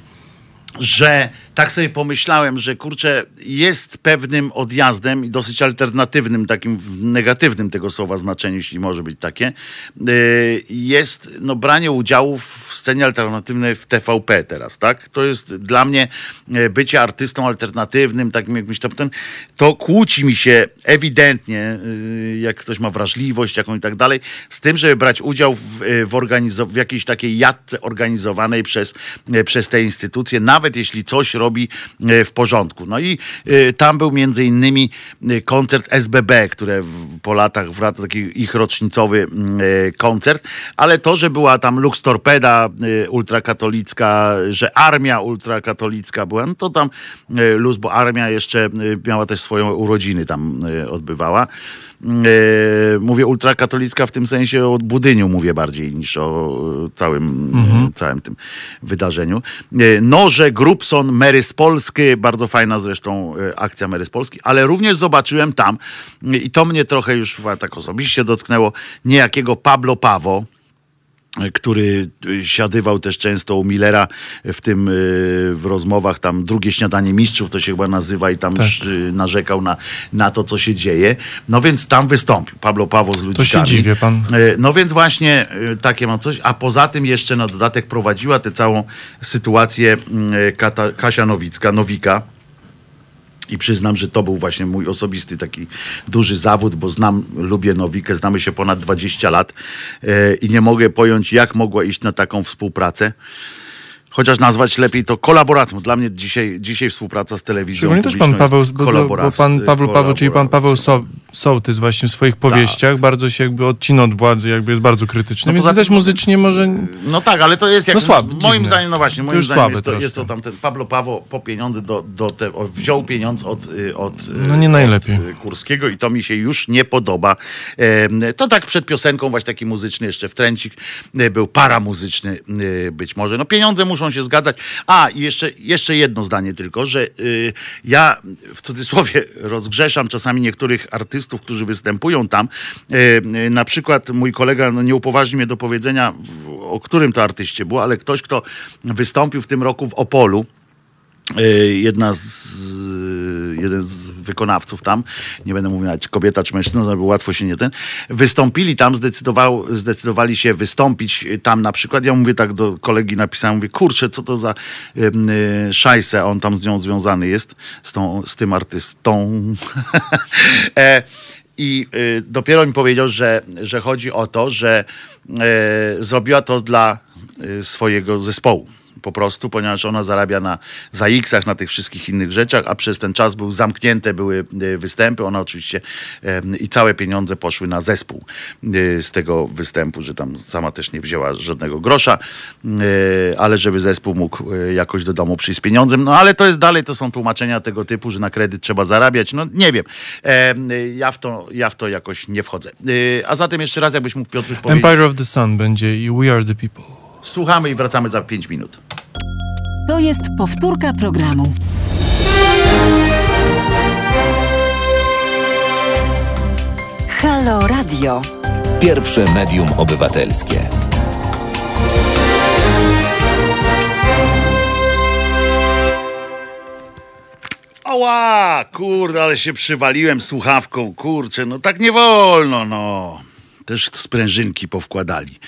że tak sobie pomyślałem, że kurczę, jest pewnym odjazdem i dosyć alternatywnym, takim w negatywnym tego słowa znaczeniu, jeśli może być takie, yy, jest no, branie udziału w scenie alternatywnej w TVP teraz, tak? To jest dla mnie e, bycie artystą alternatywnym, takim jakimś tam, to kłóci mi się ewidentnie, yy, jak ktoś ma wrażliwość jaką i tak dalej, z tym, żeby brać udział w, e, w, organizo- w jakiejś takiej jadce organizowanej przez, e, przez te instytucje, nawet jeśli coś robi e, w porządku. No i e, tam był między innymi e, koncert SBB, które po latach wraca taki ich rocznicowy mm, koncert, ale to, że była tam Lux Torpeda ultrakatolicka, że armia ultrakatolicka była, no to tam luz, bo armia jeszcze miała też swoją urodziny tam odbywała. E, mówię ultrakatolicka w tym sensie o budyniu mówię bardziej niż o e, całym, całym tym wydarzeniu. E, Noże, Grubson, Mary z Polski, bardzo fajna zresztą akcja Mary z Polski, ale również zobaczyłem tam i to mnie trochę już tak osobiście dotknęło, niejakiego Pablo Pawo, który siadywał też często u Millera w tym y, w rozmowach tam drugie śniadanie mistrzów to się chyba nazywa i tam
Tak.
y, narzekał na, na to, co się dzieje. No więc tam wystąpił Pablo Pawo z ludzikami.
dziwię, pan.
Y, No więc właśnie takie mam coś, a poza tym jeszcze na dodatek prowadziła tę całą sytuację y, Kata, Kasia Nowicka, Nowika. I przyznam, że to był właśnie mój osobisty taki duży zawód, bo znam, lubię Nowikę, znamy się ponad 20 lat e, i nie mogę pojąć, jak mogła iść na taką współpracę. Chociaż nazwać lepiej to kolaboracją. Dla mnie dzisiaj, dzisiaj współpraca z telewizją
Szczególnie też pan Paweł, bo, bo pan Paweł Paweł, czyli pan Paweł so, Sołtys właśnie w swoich powieściach bardzo się jakby odcina od władzy, jakby jest bardzo krytyczny,
No
więc widać muzycznie może...
No tak, ale to jest jak,
No słabe,
moim
dziwne.
zdaniem, no właśnie, moim zdaniem jest, to, jest to tamten Pablo Paweł po pieniądze do, do te, wziął pieniądz od, y, od, y,
No nie najlepiej.
y, Kurskiego i to mi się już nie podoba. To tak przed piosenką właśnie taki muzyczny jeszcze wtręcik był paramuzyczny być może. No pieniądze muszą się zgadzać. A i jeszcze, jeszcze jedno zdanie tylko, że ja w cudzysłowie [laughs] rozgrzeszam czasami niektórych artystów, którzy występują tam. Y, y, Na przykład mój kolega no, nie upoważni mnie do powiedzenia, o którym to artyście było, ale ktoś, kto wystąpił w tym roku w Opolu. Y, Jedna z, jeden z wykonawców tam, nie będę mówił nawet kobieta czy mężczyzna, żeby łatwo się nie ten, wystąpili tam, zdecydował, zdecydowali się wystąpić tam na przykład. Ja mówię tak do kolegi napisałem, mówię, kurczę, co to za y, y, on tam z nią związany jest, z, tą, z tym artystą. [laughs] e, I y, dopiero mi powiedział, że, że chodzi o to, że y, zrobiła to dla swojego zespołu. Po prostu, ponieważ ona zarabia na za X-ach, na tych wszystkich innych rzeczach, a przez ten czas był zamknięte były y, występy. Ona oczywiście i całe pieniądze poszły na zespół y, z tego występu, że tam sama też nie wzięła żadnego grosza, y, ale żeby zespół mógł jakoś do domu przyjść z pieniądzem. No ale to jest dalej, to są tłumaczenia tego typu, że na kredyt trzeba zarabiać. No nie wiem. Em, Ja w to, ja w to jakoś nie wchodzę. A zatem jeszcze raz, jakbyś mógł Piotruś powiedzieć.
Empire of the Sun będzie i We Are the People.
Słuchamy i wracamy za 5 minut.
To jest powtórka programu.
Halo Radio.
Pierwsze medium obywatelskie.
Oła, kurde, ale się przywaliłem słuchawką, kurczę, no tak nie wolno, no. Też sprężynki powkładali.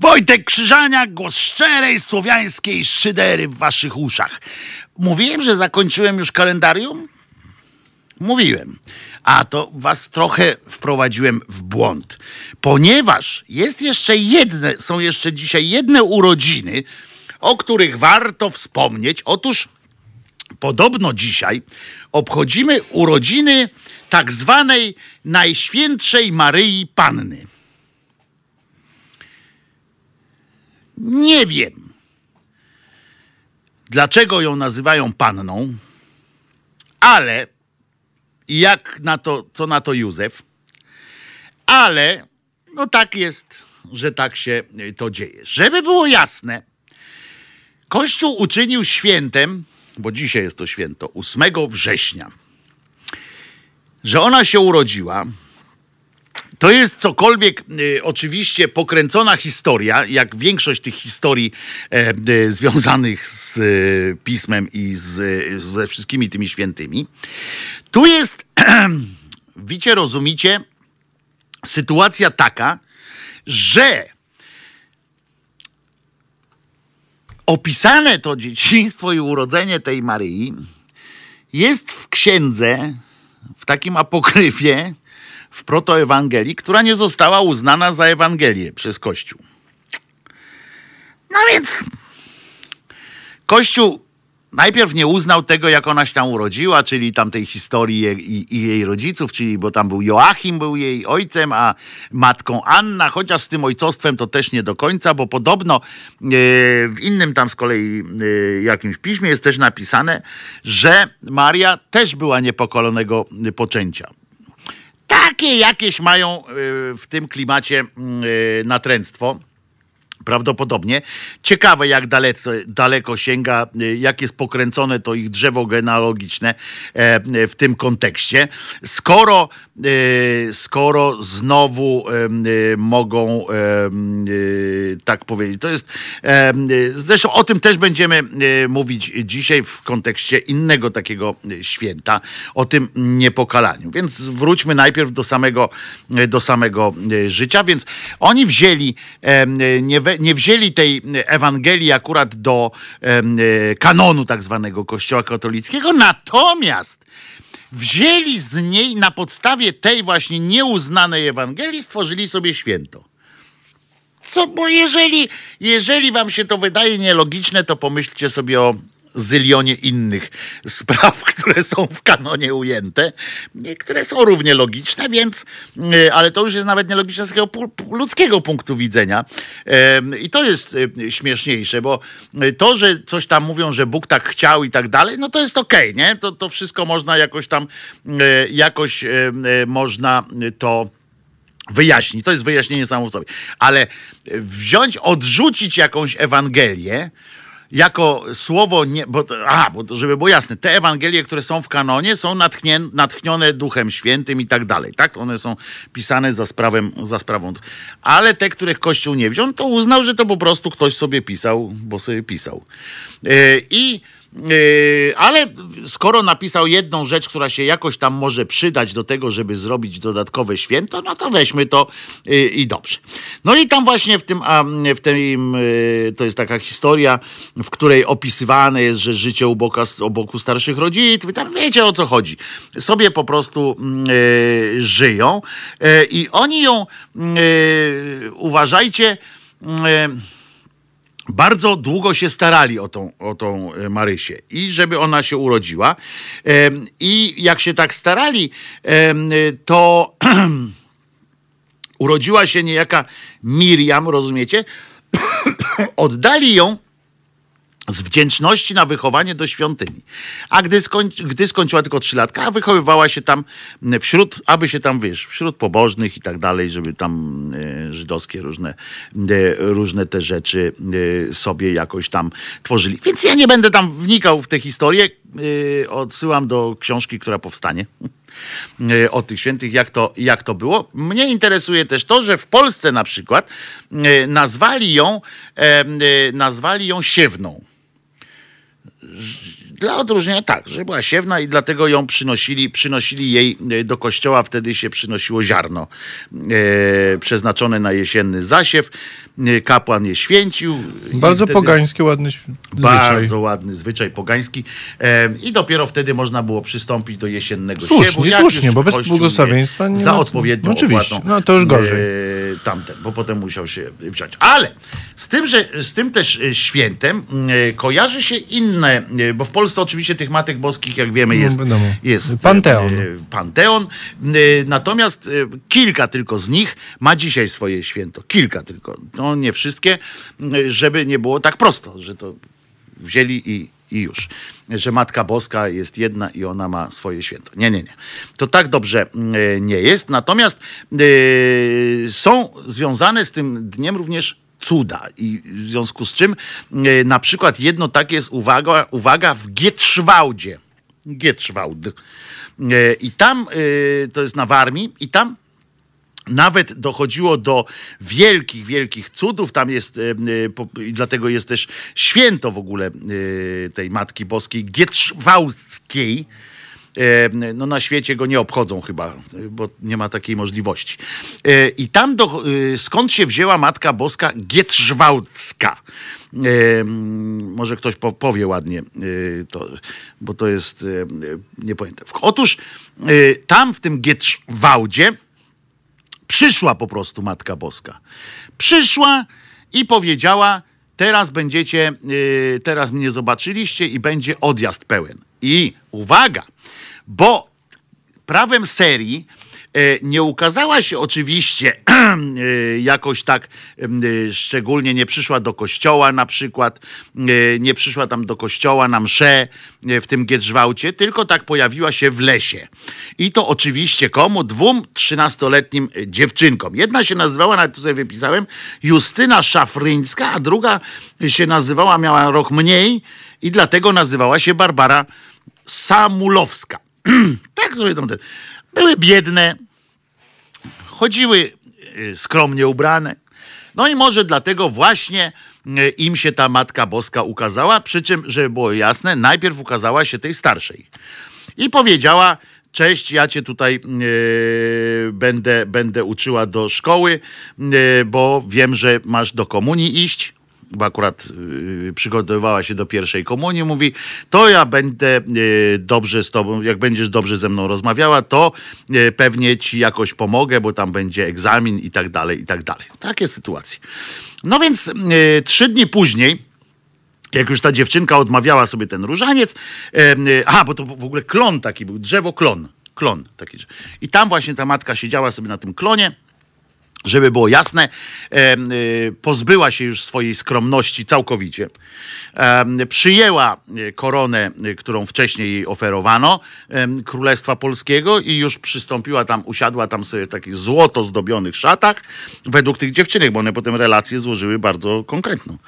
Wojtek Krzyżaniak, głos szczerej słowiańskiej szydery w waszych uszach. Mówiłem, że zakończyłem już kalendarium? Mówiłem. A to was trochę wprowadziłem w błąd, ponieważ jest jeszcze jedne, są jeszcze dzisiaj jedne urodziny, o których warto wspomnieć. Otóż Podobno dzisiaj obchodzimy urodziny tak zwanej Najświętszej Maryi Panny. Nie wiem, dlaczego ją nazywają panną, ale jak na to, co na to Józef, ale no tak jest, że tak się y, to dzieje. Żeby było jasne, Kościół uczynił świętem, bo dzisiaj jest to święto, 8 września, że ona się urodziła. To jest cokolwiek y, oczywiście pokręcona historia, jak większość tych historii e, e, związanych z e, pismem i z, e, ze wszystkimi tymi świętymi. Tu jest, [clears throat] wicie, rozumicie, sytuacja taka, że opisane to dzieciństwo i urodzenie tej Maryi jest w księdze, w takim apokryfie, w protoewangelii, która nie została uznana za Ewangelię przez Kościół. No więc Kościół najpierw nie uznał tego, jak ona się tam urodziła, czyli tamtej historii i, i jej rodziców, czyli bo tam był Joachim, był jej ojcem, a matką Anna, chociaż z tym ojcostwem to też nie do końca, bo podobno e, w innym tam z kolei e, jakimś piśmie jest też napisane, że Maria też była niepokolonego poczęcia. Takie jakieś mają e, w tym klimacie mm, e, natręctwo Prawdopodobnie. Ciekawe, jak daleko, daleko sięga, y, jak jest pokręcone to ich drzewo genealogiczne e, w tym kontekście. Skoro, y, skoro znowu y, mogą tak powiedzieć, to jest. Zresztą o tym też będziemy mówić dzisiaj w kontekście innego takiego święta, o tym niepokalaniu. Więc wróćmy najpierw do samego, do samego życia. Więc oni wzięli, nie, we, nie wzięli tej Ewangelii akurat do y, kanonu tak zwanego Kościoła katolickiego, natomiast wzięli z niej na podstawie tej właśnie nieuznanej Ewangelii, stworzyli sobie święto. Co, bo jeżeli, jeżeli wam się to wydaje nielogiczne, to pomyślcie sobie o zylionie innych spraw, [laughs] które są w kanonie ujęte, nie, które są równie logiczne, więc, y, ale to już jest nawet nielogiczne z takiego ludzkiego punktu widzenia. I to jest y, śmieszniejsze, bo to, że coś tam mówią, że Bóg tak chciał i tak dalej, no to jest okej, nie? To, to wszystko można jakoś tam, jakoś można to wyjaśnić. To jest wyjaśnienie samo w sobie. Ale wziąć, odrzucić jakąś Ewangelię, jako słowo, nie, bo, aha, bo żeby było jasne, te Ewangelie, które są w kanonie, są natchnie, natchnione Duchem Świętym i tak dalej, tak? One są pisane za, sprawem, za sprawą. Ale te, których Kościół nie wziął, to uznał, że to po prostu ktoś sobie pisał, bo sobie pisał. Yy, I ale skoro napisał jedną rzecz, która się jakoś tam może przydać do tego, żeby zrobić dodatkowe święto, no to weźmy to yy, i dobrze. No i tam właśnie w tym, w tym yy, to jest taka historia, w której opisywane jest, że życie u, boka, u boku starszych rodziców, tam wiecie o co chodzi. Sobie po prostu yy, żyją yy, i oni ją, yy, uważajcie, yy, bardzo długo się starali o tą, o tą e, Marysię i żeby ona się urodziła. I jak się tak starali, to [clears throat] urodziła się niejaka Miriam, rozumiecie? [clears throat] Oddali ją z wdzięczności na wychowanie do świątyni. A gdy, gdy skończyła tylko trzy latka, a wychowywała się tam wśród, aby się tam, wiesz, wśród pobożnych i tak dalej, żeby tam e, żydowskie różne, e, różne te rzeczy e, sobie jakoś tam tworzyli. Więc ja nie będę tam wnikał w tę historię. Odsyłam do książki, która powstanie [laughs] o tych świętych, jak to, jak to było. Mnie interesuje też to, że w Polsce na przykład nazwali ją, nazwali ją siewną. Dla odróżnienia tak, że była siewna i dlatego ją przynosili, przynosili jej e, do kościoła, wtedy się przynosiło ziarno e, przeznaczone na jesienny zasiew. Kapłan je święcił.
Bardzo
wtedy-
pogański, ładny zwyczaj.
Bardzo ładny zwyczaj pogański. I dopiero wtedy można było przystąpić do jesiennego
Słusznie,
siewu. jak
słusznie, bo bez błogosławieństwa nie
Za
ma-
odpowiednią
no oczywiście, no to już gorzej.
E, tamten, bo potem musiał się wziąć. Ale z tym, że z tym też e, świętem e, kojarzy się inne, bo w Polsce oczywiście tych matek boskich, jak wiemy,
No,
jest,
wiadomo.
jest
Panteon.
Panteon. Natomiast kilka tylko z nich ma dzisiaj swoje święto. Kilka tylko. No nie wszystkie, żeby nie było tak prosto, że to wzięli i, i już. Że Matka Boska jest jedna i ona ma swoje święto. Nie, nie, nie. To tak dobrze e, nie jest. Natomiast e, są związane z tym dniem również cuda i w związku z czym e, na przykład jedno takie jest uwaga, uwaga w Gietrzwałdzie. Gietrzwałd. I tam, to jest na Warmii, i tam nawet dochodziło do wielkich, wielkich cudów. Tam jest, e, e, dlatego jest też święto w ogóle e, tej Matki Boskiej Gietrzwałdzkiej. E, No na świecie go nie obchodzą chyba, bo nie ma takiej możliwości. I tam do, skąd się wzięła Matka Boska Gietrzwałdzka? Mm, Może ktoś po- powie ładnie, to, bo to jest, nie pamiętam. Otóż tam w tym Gietrzwałdzie przyszła po prostu Matka Boska. Przyszła i powiedziała: Teraz będziecie, yy, teraz mnie zobaczyliście i będzie odjazd pełen. I uwaga, bo prawem serii nie ukazała się oczywiście [clears throat] e, jakoś tak e, szczególnie, nie przyszła do kościoła na przykład, e, nie przyszła tam do kościoła na mszę e, w tym Giedrzwałcie, tylko tak pojawiła się w lesie. I to oczywiście komu? Dwóm trzynastoletnim e, dziewczynkom. Jedna się nazywała, nawet tu sobie wypisałem, Justyna Szafryńska, a druga się nazywała, miała rok mniej i dlatego nazywała się Barbara Samulowska. [clears throat] tak sobie tam te. Były biedne, chodziły y, skromnie ubrane. No i może dlatego właśnie y, im się ta Matka Boska ukazała, przy czym, żeby było jasne, najpierw ukazała się tej starszej. I powiedziała, cześć, ja cię tutaj y, będę, będę uczyła do szkoły, y, bo wiem, że masz do komunii iść bo akurat y, przygotowywała się do pierwszej komunii, mówi, to ja będę y, dobrze z tobą, jak będziesz dobrze ze mną rozmawiała, to y, pewnie ci jakoś pomogę, bo tam będzie egzamin i tak dalej, i tak dalej. Takie sytuacje. No więc trzy dni później, jak już ta dziewczynka odmawiała sobie ten różaniec, a bo to w ogóle klon taki był, drzewo klon, klon taki. I tam właśnie ta matka siedziała sobie na tym klonie, żeby było jasne, y, pozbyła się już swojej skromności całkowicie. Przyjęła y, koronę, y, którą wcześniej jej oferowano, Królestwa Polskiego i już przystąpiła tam, usiadła tam sobie w takich złoto zdobionych szatach, według tych dziewczynek, bo one potem relacje złożyły bardzo konkretną.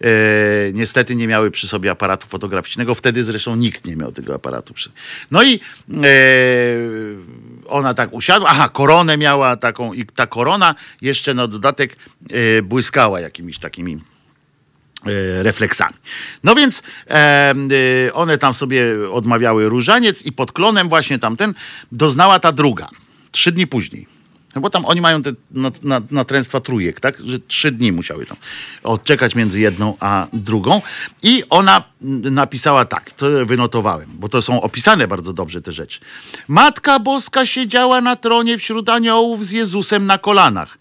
E, niestety nie miały przy sobie aparatu fotograficznego. Wtedy zresztą nikt nie miał tego aparatu. Przy... No i e, ona tak usiadła. Aha, koronę miała taką i ta korona jeszcze na dodatek e, błyskała jakimiś takimi refleksami. No więc e, one tam sobie odmawiały różaniec i pod klonem właśnie tamten doznała ta druga. Trzy dni później. No bo tam oni mają te nat- nat- natręstwa trójek, tak? Że trzy dni musiały tam odczekać między jedną a drugą. I ona napisała tak, to wynotowałem, bo to są opisane bardzo dobrze te rzeczy. Matka Boska siedziała na tronie wśród aniołów z Jezusem na kolanach.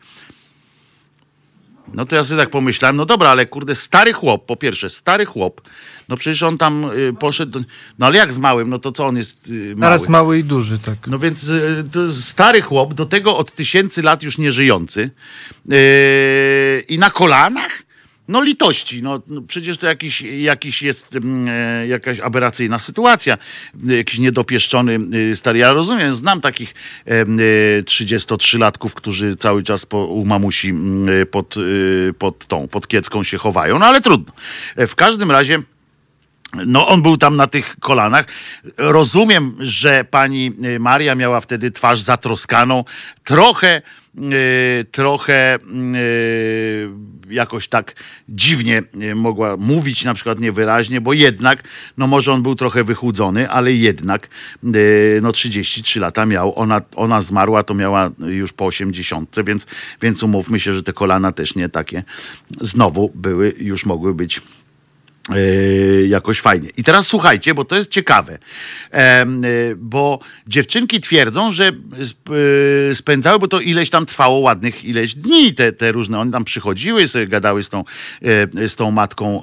No to ja sobie tak pomyślałem, no dobra, ale kurde, stary chłop, po pierwsze, stary chłop, no przecież on tam y, poszedł, no ale jak z małym, no to co on jest y, mały?
Naraz mały i duży, tak.
No więc y, stary chłop, do tego od tysięcy lat już nie żyjący yy, i na kolanach? No litości, no, no przecież to jakiś, jakiś jest mm, e, jakaś aberracyjna sytuacja, jakiś niedopieszczony y, stary. Ja rozumiem, znam takich y, 33-latków, którzy cały czas po, u mamusi mm, pod, y, pod tą, pod kiecką się chowają, no ale trudno. E, W każdym razie no, on był tam na tych kolanach. Rozumiem, że pani y, Maria miała wtedy twarz zatroskaną, trochę, trochę y, jakoś tak dziwnie y, mogła mówić, na przykład niewyraźnie, bo jednak, no może on był trochę wychudzony, ale jednak, y, no 33 lata miał. Ona, ona zmarła, to miała już po 80, więc, więc umówmy się, że te kolana też nie takie znowu były, już mogły być jakoś fajnie. I teraz słuchajcie, bo to jest ciekawe, yy, bo dziewczynki twierdzą, że yy, spędzały, bo to ileś tam trwało ładnych ileś dni, te, te różne, one tam przychodziły, sobie gadały z tą, yy, z tą Matką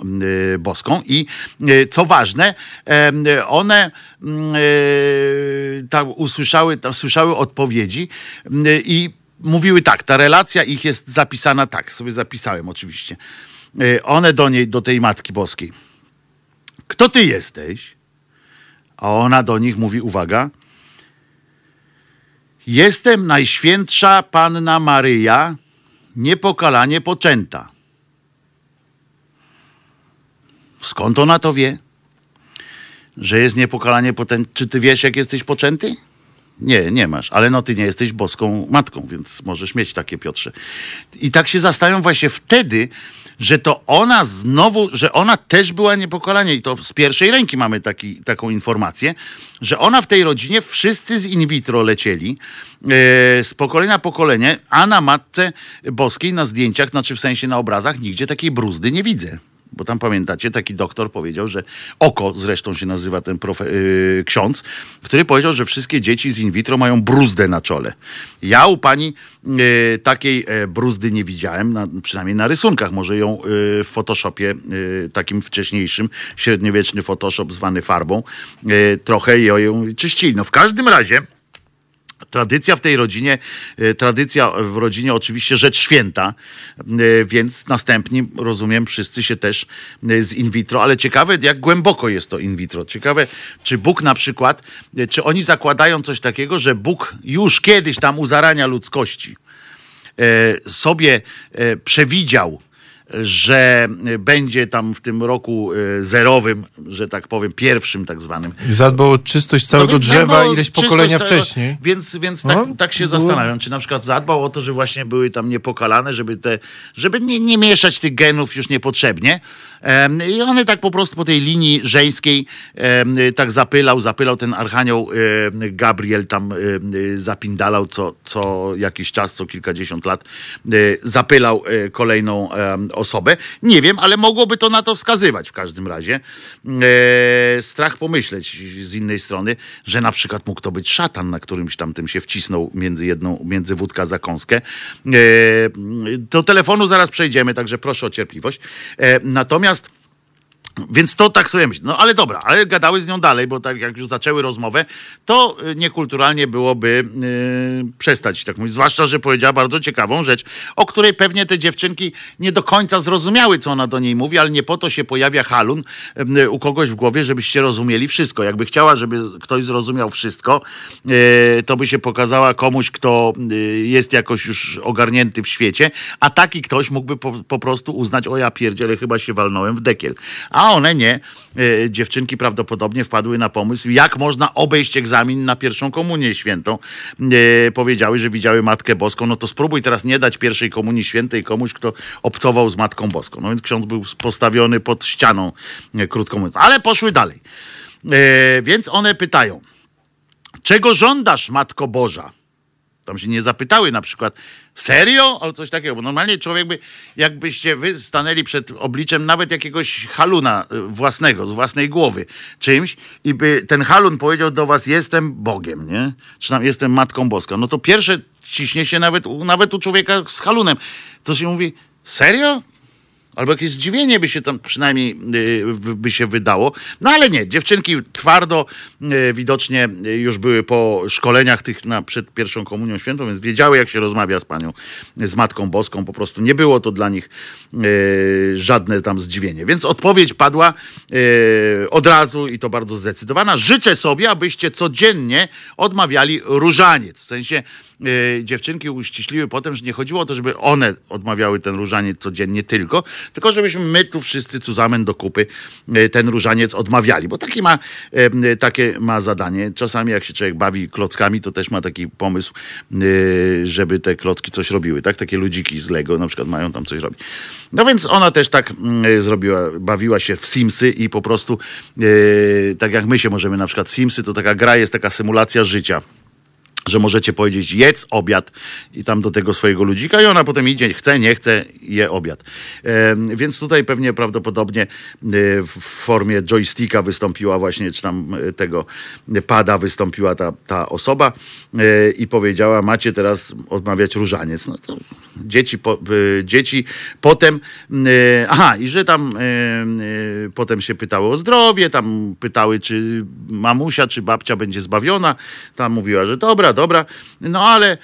yy, Boską i yy, co ważne, yy, one yy, tam usłyszały, tam słyszały odpowiedzi yy, i mówiły tak, ta relacja ich jest zapisana tak, sobie zapisałem oczywiście. Y, one do niej, do tej Matki Boskiej. Kto ty jesteś? A ona do nich mówi, uwaga, jestem najświętsza Panna Maryja, niepokalanie poczęta. Skąd ona to wie? Że jest niepokalanie poczęta. Czy ty wiesz, jak jesteś poczęty? Nie, nie masz, ale no ty nie jesteś boską matką, więc możesz mieć takie, Piotrze. I tak się zastanawiam właśnie wtedy, że to ona znowu, że ona też była niepokalanie i to z pierwszej ręki mamy taki, taką informację, że ona w tej rodzinie wszyscy z in vitro lecieli e, z pokolenia na pokolenie, a na Matce Boskiej na zdjęciach, znaczy w sensie na obrazach, nigdzie takiej bruzdy nie widzę. Bo tam pamiętacie, taki doktor powiedział, że oko zresztą się nazywa ten profe, yy, ksiądz, który powiedział, że wszystkie dzieci z in vitro mają bruzdę na czole. Ja u pani yy, takiej e, bruzdy nie widziałem, na, przynajmniej na rysunkach. Może ją yy, w Photoshopie, yy, takim wcześniejszym, średniowieczny Photoshop zwany farbą, yy, trochę ją czyścili. No w każdym razie Tradycja w tej rodzinie, e, tradycja w rodzinie oczywiście rzecz święta, e, więc następni, rozumiem, wszyscy się też e, z in vitro, ale ciekawe jak głęboko jest to in vitro. Ciekawe, czy Bóg na przykład, czy oni zakładają coś takiego, że Bóg już kiedyś tam u zarania ludzkości sobie przewidział, że będzie tam w tym roku e, zerowym, że tak powiem, pierwszym tak zwanym,
I zadbał o czystość całego
no
drzewa ileś pokolenia
całego-
wcześniej.
Więc, więc tak,
No,
tak się
było-
zastanawiam, czy na przykład zadbał o to, że właśnie były tam niepokalane, żeby te, żeby nie, nie mieszać tych genów już niepotrzebnie. I one tak po prostu po tej linii żeńskiej tak zapylał, zapylał ten archanioł Gabriel tam zapindalał co, co jakiś czas, co kilkadziesiąt lat e, zapylał e, kolejną osobę. Nie wiem, ale mogłoby to na to wskazywać w każdym razie. E, strach pomyśleć z innej strony, że na przykład mógł to być szatan, na którymś tam tym się wcisnął między jedną, między wódka za kąskę. E, do telefonu zaraz przejdziemy, także proszę o cierpliwość. E, natomiast więc to tak sobie myślę. No ale dobra, ale gadały z nią dalej, bo tak jak już zaczęły rozmowę, to y, niekulturalnie byłoby y, przestać tak mówić. Zwłaszcza, że powiedziała bardzo ciekawą rzecz, o której pewnie te dziewczynki nie do końca zrozumiały, co ona do niej mówi, ale nie po to się pojawia halun y, u kogoś w głowie, żebyście rozumieli wszystko. Jakby chciała, żeby ktoś zrozumiał wszystko, y, to by się pokazała komuś, kto y, jest jakoś już ogarnięty w świecie, a taki ktoś mógłby po, po prostu uznać, o ja pierdzielę, chyba się walnąłem w dekiel. A one nie. E, Dziewczynki prawdopodobnie wpadły na pomysł, jak można obejść egzamin na pierwszą komunię świętą. E, Powiedziały, że widziały Matkę Boską, no to spróbuj teraz nie dać pierwszej komunii świętej komuś, kto obcował z Matką Boską. No więc ksiądz był postawiony pod ścianą, e, krótko mówiąc. Ale poszły dalej. Więc one pytają, czego żądasz, Matko Boża? Tam się nie zapytały na przykład, serio? Albo coś takiego, bo normalnie człowiek by, jakbyście wy stanęli przed obliczem nawet jakiegoś haluna y, własnego, z własnej głowy, czymś i by ten halun powiedział do was, jestem Bogiem, nie? Czy tam jestem Matką Boską. No to pierwsze ciśnie się nawet, nawet u człowieka z halunem. To się mówi, serio? Albo jakieś zdziwienie by się tam przynajmniej y, by się wydało. No ale nie, dziewczynki twardo y, widocznie y, już były po szkoleniach tych na, przed pierwszą komunią świętą, więc wiedziały jak się rozmawia z panią, z Matką Boską. Po prostu nie było to dla nich żadne tam zdziwienie. Więc odpowiedź padła od razu i to bardzo zdecydowana. Życzę sobie, abyście codziennie odmawiali różaniec. W sensie dziewczynki uściśliły potem, że nie chodziło o to, żeby one odmawiały ten różaniec codziennie tylko, tylko żebyśmy my tu wszyscy zusammen do kupy y, ten różaniec odmawiali, bo taki ma, y, takie ma zadanie. Czasami jak się człowiek bawi klockami, to też ma taki pomysł, y, żeby te klocki coś robiły, tak? Takie ludziki z Lego na przykład mają tam coś robić. No więc ona też tak mm, zrobiła, bawiła się w Simsy i po prostu y, tak jak my się możemy na przykład Simsy, to taka gra jest taka symulacja życia że możecie powiedzieć jedz obiad i tam do tego swojego ludzika i ona potem idzie, chce, nie chce, je obiad. Em, więc tutaj pewnie prawdopodobnie e, w formie joysticka wystąpiła właśnie, czy tam e, tego pada wystąpiła ta, ta osoba e, i powiedziała, macie teraz odmawiać różaniec. No to dzieci, po, e, dzieci potem, e, aha, i że tam e, potem się pytały o zdrowie, tam pytały, czy mamusia, czy babcia będzie zbawiona. Tam mówiła, że dobra, dobra. No ale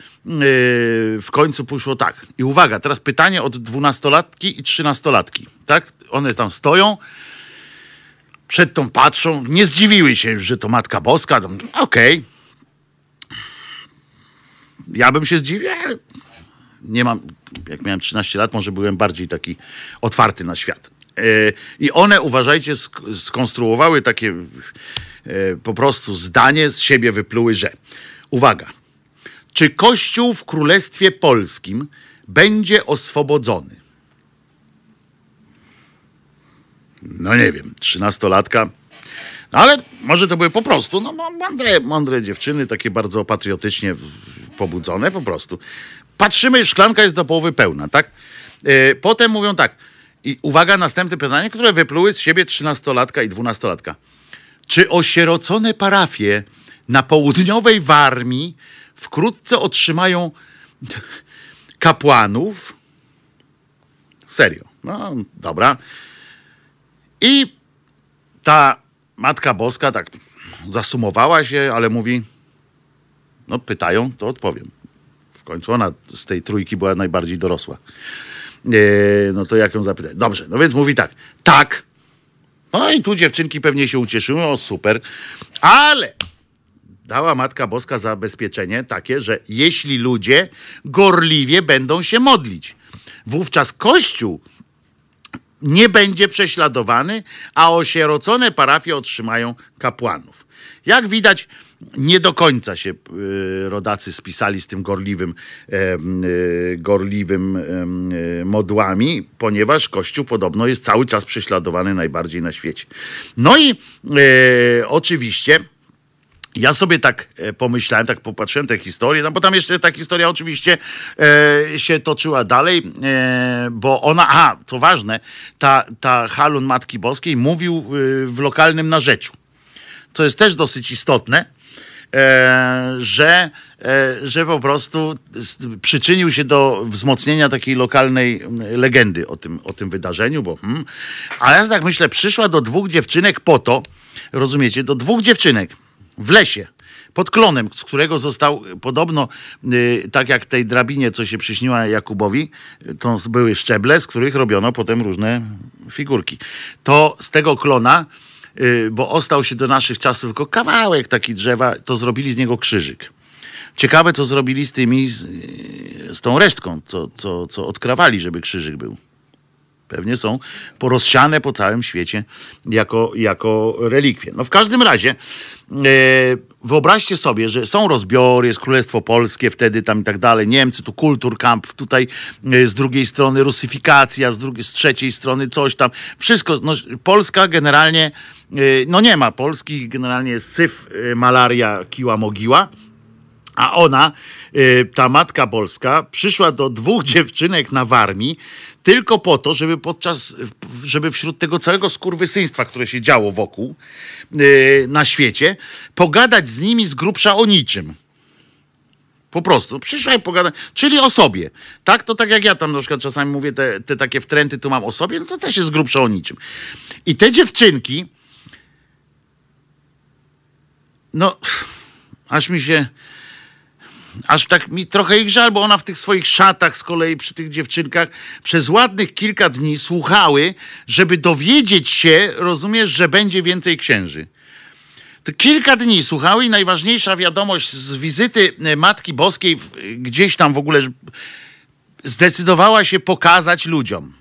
w końcu poszło tak. I uwaga, teraz pytanie od dwunastolatki i trzynastolatki. Tak? One tam stoją, przed tą patrzą, nie zdziwiły się że to Matka Boska. Okej. Ja bym się zdziwił, ale nie mam, jak miałem 13 lat, może byłem bardziej taki otwarty na świat. E, I one, uważajcie, sk- skonstruowały takie e, po prostu zdanie, z siebie wypluły, że uwaga, czy Kościół w Królestwie Polskim będzie oswobodzony? No nie wiem, trzynastolatka. No ale może to były po prostu no, mądre, mądre dziewczyny, takie bardzo patriotycznie pobudzone po prostu. Patrzymy, szklanka jest do połowy pełna, tak? E, Potem mówią tak. I uwaga, następne pytanie, które wypluły z siebie trzynastolatka i dwunastolatka. Czy osierocone parafie na południowej Warmii wkrótce otrzymają kapłanów? Serio. No, dobra. I ta Matka Boska tak zasumowała się, ale mówi: No pytają, to odpowiem. W końcu ona z tej trójki była najbardziej dorosła. E, no to jak ją zapytać? Dobrze, no więc mówi tak. Tak. No i tu dziewczynki pewnie się ucieszyły, o super. Ale dała Matka Boska zabezpieczenie takie, że jeśli ludzie gorliwie będą się modlić, wówczas Kościół nie będzie prześladowany, a osierocone parafie otrzymają kapłanów. Jak widać, nie do końca się y, rodacy spisali z tym gorliwym, y, gorliwym y, modłami, ponieważ Kościół podobno jest cały czas prześladowany najbardziej na świecie. No i oczywiście. Ja sobie tak e, pomyślałem, tak popatrzyłem tę historię, no bo tam jeszcze ta historia oczywiście e, się toczyła dalej, e, bo ona, a co ważne, ta, ta Halun Matki Boskiej mówił w lokalnym narzeczu, co jest też dosyć istotne, że, e, że po prostu przyczynił się do wzmocnienia takiej lokalnej legendy o tym, o tym wydarzeniu, bo hmm, a ja tak myślę, przyszła do dwóch dziewczynek po to, rozumiecie, do dwóch dziewczynek w lesie, pod klonem, z którego został y, podobno, y, tak jak tej drabinie, co się przyśniła Jakubowi, to były szczeble, z których robiono potem różne figurki. To z tego klona, bo ostał się do naszych czasów tylko kawałek taki drzewa, to zrobili z niego krzyżyk. Ciekawe, co zrobili z tymi, z, y, z tą resztką, co, co, co odkrawali, żeby krzyżyk był. Pewnie są porozsiane po całym świecie jako, jako relikwie. No w każdym razie wyobraźcie sobie, że są rozbiory, jest Królestwo Polskie wtedy tam i tak dalej, Niemcy, tu Kulturkamp, tutaj e, z drugiej strony rusyfikacja, z, drugiej, z trzeciej strony coś tam. Wszystko, no, Polska generalnie, e, no nie ma Polski, generalnie jest syf, e, malaria, kiła, mogiła. A ona, ta matka polska, przyszła do dwóch [laughs] dziewczynek na Warmii tylko po to, żeby podczas, żeby wśród tego całego skurwysyństwa, które się działo wokół y, na świecie, pogadać z nimi z grubsza o niczym. Po prostu. Przyszła i pogadać, czyli o sobie. Tak? To tak jak ja tam na przykład czasami mówię te, te takie wtręty, tu mam o sobie, no to też jest grubsza o niczym. I te dziewczynki, no, aż mi się aż tak mi trochę ich żal, bo ona w tych swoich szatach z kolei przy tych dziewczynkach przez ładnych kilka dni słuchały, żeby dowiedzieć się, rozumiesz, że będzie więcej księży. To kilka dni słuchały i najważniejsza wiadomość z wizyty e, Matki Boskiej w- gdzieś tam w ogóle zdecydowała się pokazać ludziom,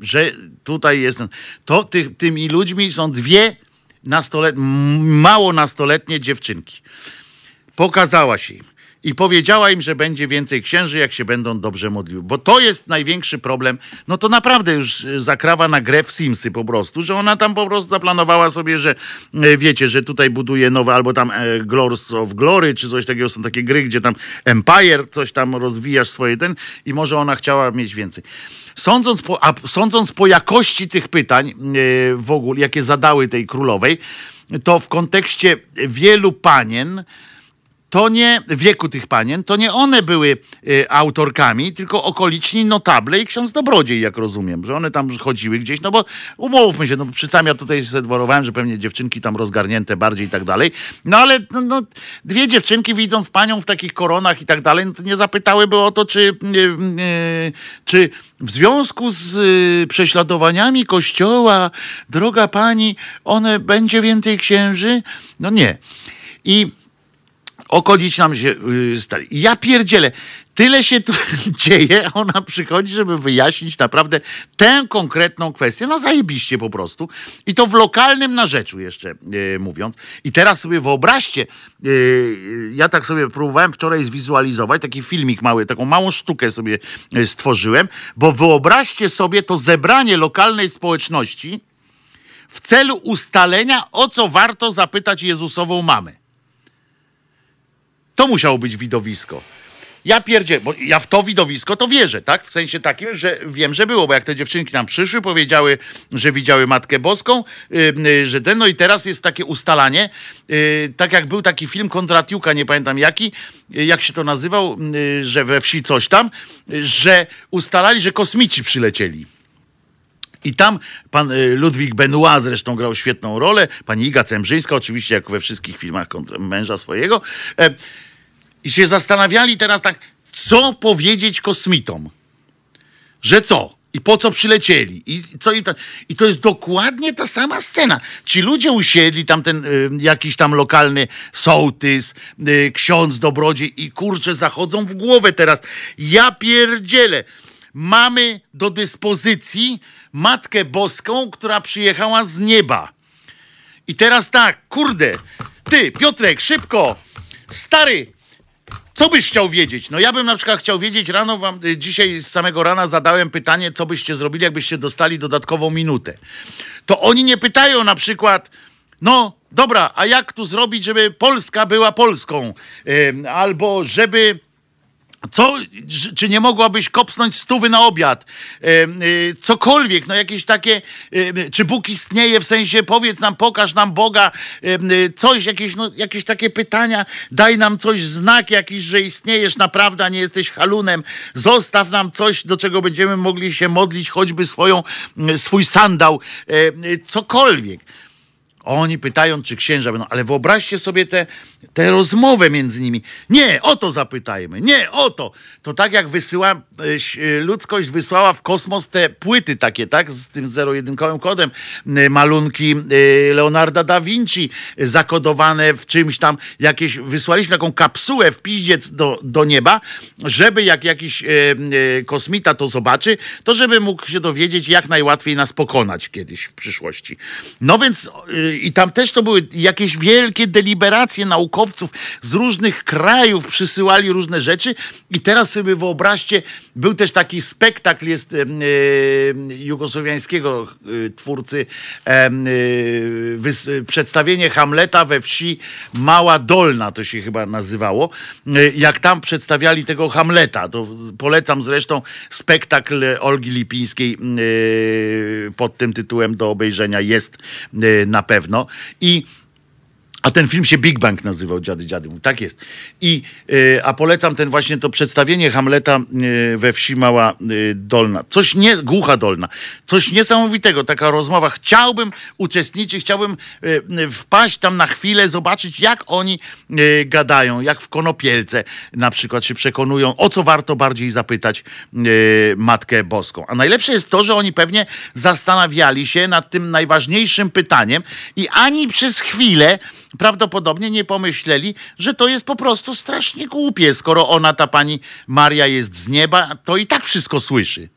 że tutaj jest. To ty, tymi ludźmi są dwie nastolet, mało nastoletnie dziewczynki pokazała się im i powiedziała im, że będzie więcej księży, jak się będą dobrze modliły. Bo to jest największy problem. No to naprawdę już e, zakrawa na grę w Simsy po prostu, że ona tam po prostu zaplanowała sobie, że e, wiecie, że tutaj buduje nowe, albo tam e, Glors of Glory, czy coś takiego. Są takie gry, gdzie tam Empire, coś tam rozwijasz swoje ten i może ona chciała mieć więcej. Sądząc po, a sądząc po jakości tych pytań e, w ogóle, jakie zadały tej królowej, to w kontekście wielu panien, to nie wieku tych panien, to nie one były y, autorkami, tylko okoliczni notable i ksiądz Dobrodziej, jak rozumiem, że one tam chodziły gdzieś, no bo umówmy się, no przy sam ja tutaj się dworowałem, że pewnie dziewczynki tam rozgarnięte bardziej i tak dalej, no ale no, no, dwie dziewczynki widząc panią w takich koronach i tak dalej, no to nie zapytałyby o to, czy, y, y, czy w związku z y, prześladowaniami kościoła, droga pani, one będzie więcej księży? No nie. I okolicz nam się y, stali. Ja pierdzielę. Tyle się tu [laughs] dzieje, ona przychodzi, żeby wyjaśnić naprawdę tę konkretną kwestię. No zajebiście po prostu. I to w lokalnym narzeczu jeszcze y, mówiąc. I teraz sobie wyobraźcie, y, y, ja tak sobie próbowałem wczoraj zwizualizować, taki filmik mały, taką małą sztukę sobie y, stworzyłem, bo wyobraźcie sobie to zebranie lokalnej społeczności w celu ustalenia, o co warto zapytać Jezusową mamę. To musiało być widowisko. Ja pierdzie, bo ja w to widowisko to wierzę, tak? W sensie takim, że wiem, że było, bo jak te dziewczynki tam przyszły, powiedziały, że widziały Matkę Boską, yy, że ten, no i teraz jest takie ustalanie, yy, tak jak był taki film Kondratiuka, nie pamiętam jaki, yy, jak się to nazywał, yy, że we wsi coś tam, że ustalali, że kosmici przylecieli. I tam pan y, Ludwik Benoit zresztą grał świetną rolę, pani Iga Cembrzyńska, oczywiście jak we wszystkich filmach męża swojego. I się zastanawiali teraz tak, co powiedzieć kosmitom. Że co? I po co przylecieli? I, co ta... I to jest dokładnie ta sama scena. Ci ludzie usiedli, tam ten y, jakiś tam lokalny sołtys, y, ksiądz, dobrodziej i kurczę, zachodzą w głowę teraz. Ja pierdzielę. Mamy do dyspozycji Matkę Boską, która przyjechała z nieba. I teraz tak, kurde, ty, Piotrek, szybko, stary, co byś chciał wiedzieć? No ja bym na przykład chciał wiedzieć, rano wam, y, dzisiaj z samego rana zadałem pytanie, co byście zrobili, jakbyście dostali dodatkową minutę. To oni nie pytają na przykład, no dobra, a jak tu zrobić, żeby Polska była Polską? Ym, albo żeby co, czy- nie mogłabyś kopsnąć stówy na obiad? E, e, cokolwiek, no jakieś takie, e, czy Bóg istnieje, w sensie powiedz nam, pokaż nam Boga, coś, jakieś, no, jakieś takie pytania, daj nam coś, znak jakiś, że istniejesz naprawdę, a nie jesteś halunem, zostaw nam coś, do czego będziemy mogli się modlić, choćby swoją, swój sandał, cokolwiek. Oni pytają, czy księża będą, ale wyobraźcie sobie tę rozmowę między nimi. Nie, o to zapytajmy, nie, o to. To tak jak wysyła, e, ludzkość wysłała w kosmos te płyty takie, tak, z tym zero-jedynkowym kodem, e, malunki e, Leonarda da Vinci zakodowane w czymś tam, jakieś, wysłaliśmy taką kapsułę w piździec do, do nieba, żeby jak jakiś kosmita to zobaczy, to żeby mógł się dowiedzieć, jak najłatwiej nas pokonać kiedyś w przyszłości. No więc y, i tam też to były jakieś wielkie deliberacje naukowców z różnych krajów, przysyłali różne rzeczy. I teraz sobie wyobraźcie, był też taki spektakl jest e, jugosłowiańskiego e, twórcy e, przedstawienie Hamleta we wsi Mała Dolna to się chyba nazywało, jak tam przedstawiali tego Hamleta, to polecam zresztą spektakl Olgi Lipińskiej pod tym tytułem do obejrzenia jest na pewno. I a ten film się Big Bang nazywał, Dziady Dziady. Tak jest. I, y, a polecam ten właśnie to przedstawienie Hamleta y, we wsi Mała y, Dolna. Coś nie, Głucha Dolna. Coś niesamowitego, taka rozmowa. Chciałbym uczestniczyć, chciałbym wpaść tam na chwilę, zobaczyć jak oni gadają, jak w Konopielce na przykład się przekonują, o co warto bardziej zapytać Matkę Boską. A najlepsze jest to, że oni pewnie zastanawiali się nad tym najważniejszym pytaniem i ani przez chwilę prawdopodobnie nie pomyśleli, że to jest po prostu strasznie głupie, skoro ona, ta pani Maria jest z nieba, to i tak wszystko słyszy.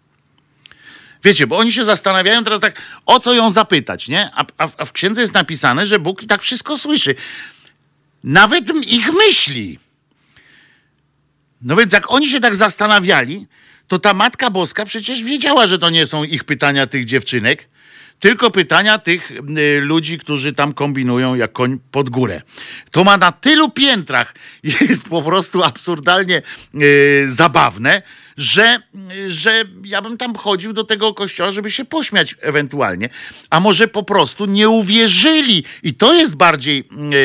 Wiecie, bo oni się zastanawiają teraz tak, o co ją zapytać, nie? A, a, a w księdze jest napisane, że Bóg tak wszystko słyszy. Nawet ich myśli. No więc jak oni się tak zastanawiali, to ta Matka Boska przecież wiedziała, że to nie są ich pytania tych dziewczynek, tylko pytania tych y, ludzi, którzy tam kombinują jak koń pod górę. To ma na tylu piętrach, [laughs] jest po prostu absurdalnie y, zabawne, że, że ja bym tam chodził do tego kościoła, żeby się pośmiać ewentualnie. A może po prostu nie uwierzyli i to jest bardziej y,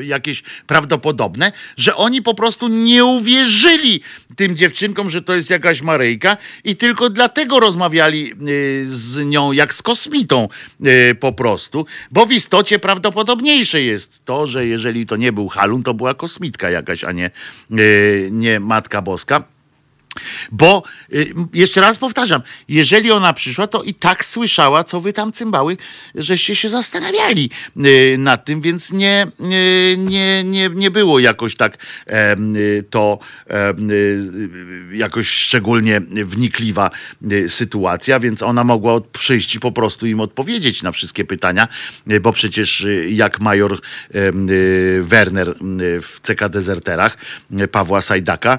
y, jakieś prawdopodobne, że oni po prostu nie uwierzyli tym dziewczynkom, że to jest jakaś Maryjka i tylko dlatego rozmawiali y, z nią jak z kosmitą po prostu, bo w istocie prawdopodobniejsze jest to, że jeżeli to nie był Halun, to była kosmitka jakaś, a nie, nie Matka Boska. Bo y, jeszcze raz powtarzam, jeżeli ona przyszła, to i tak słyszała, co wy tam cymbały, żeście się zastanawiali y, nad tym, więc nie, y, nie, nie, nie było jakoś tak to jakoś szczególnie wnikliwa sytuacja, więc ona mogła przyjść i po prostu im odpowiedzieć na wszystkie pytania, bo przecież jak major Werner w CK Dezerterach Pawła Sajdaka,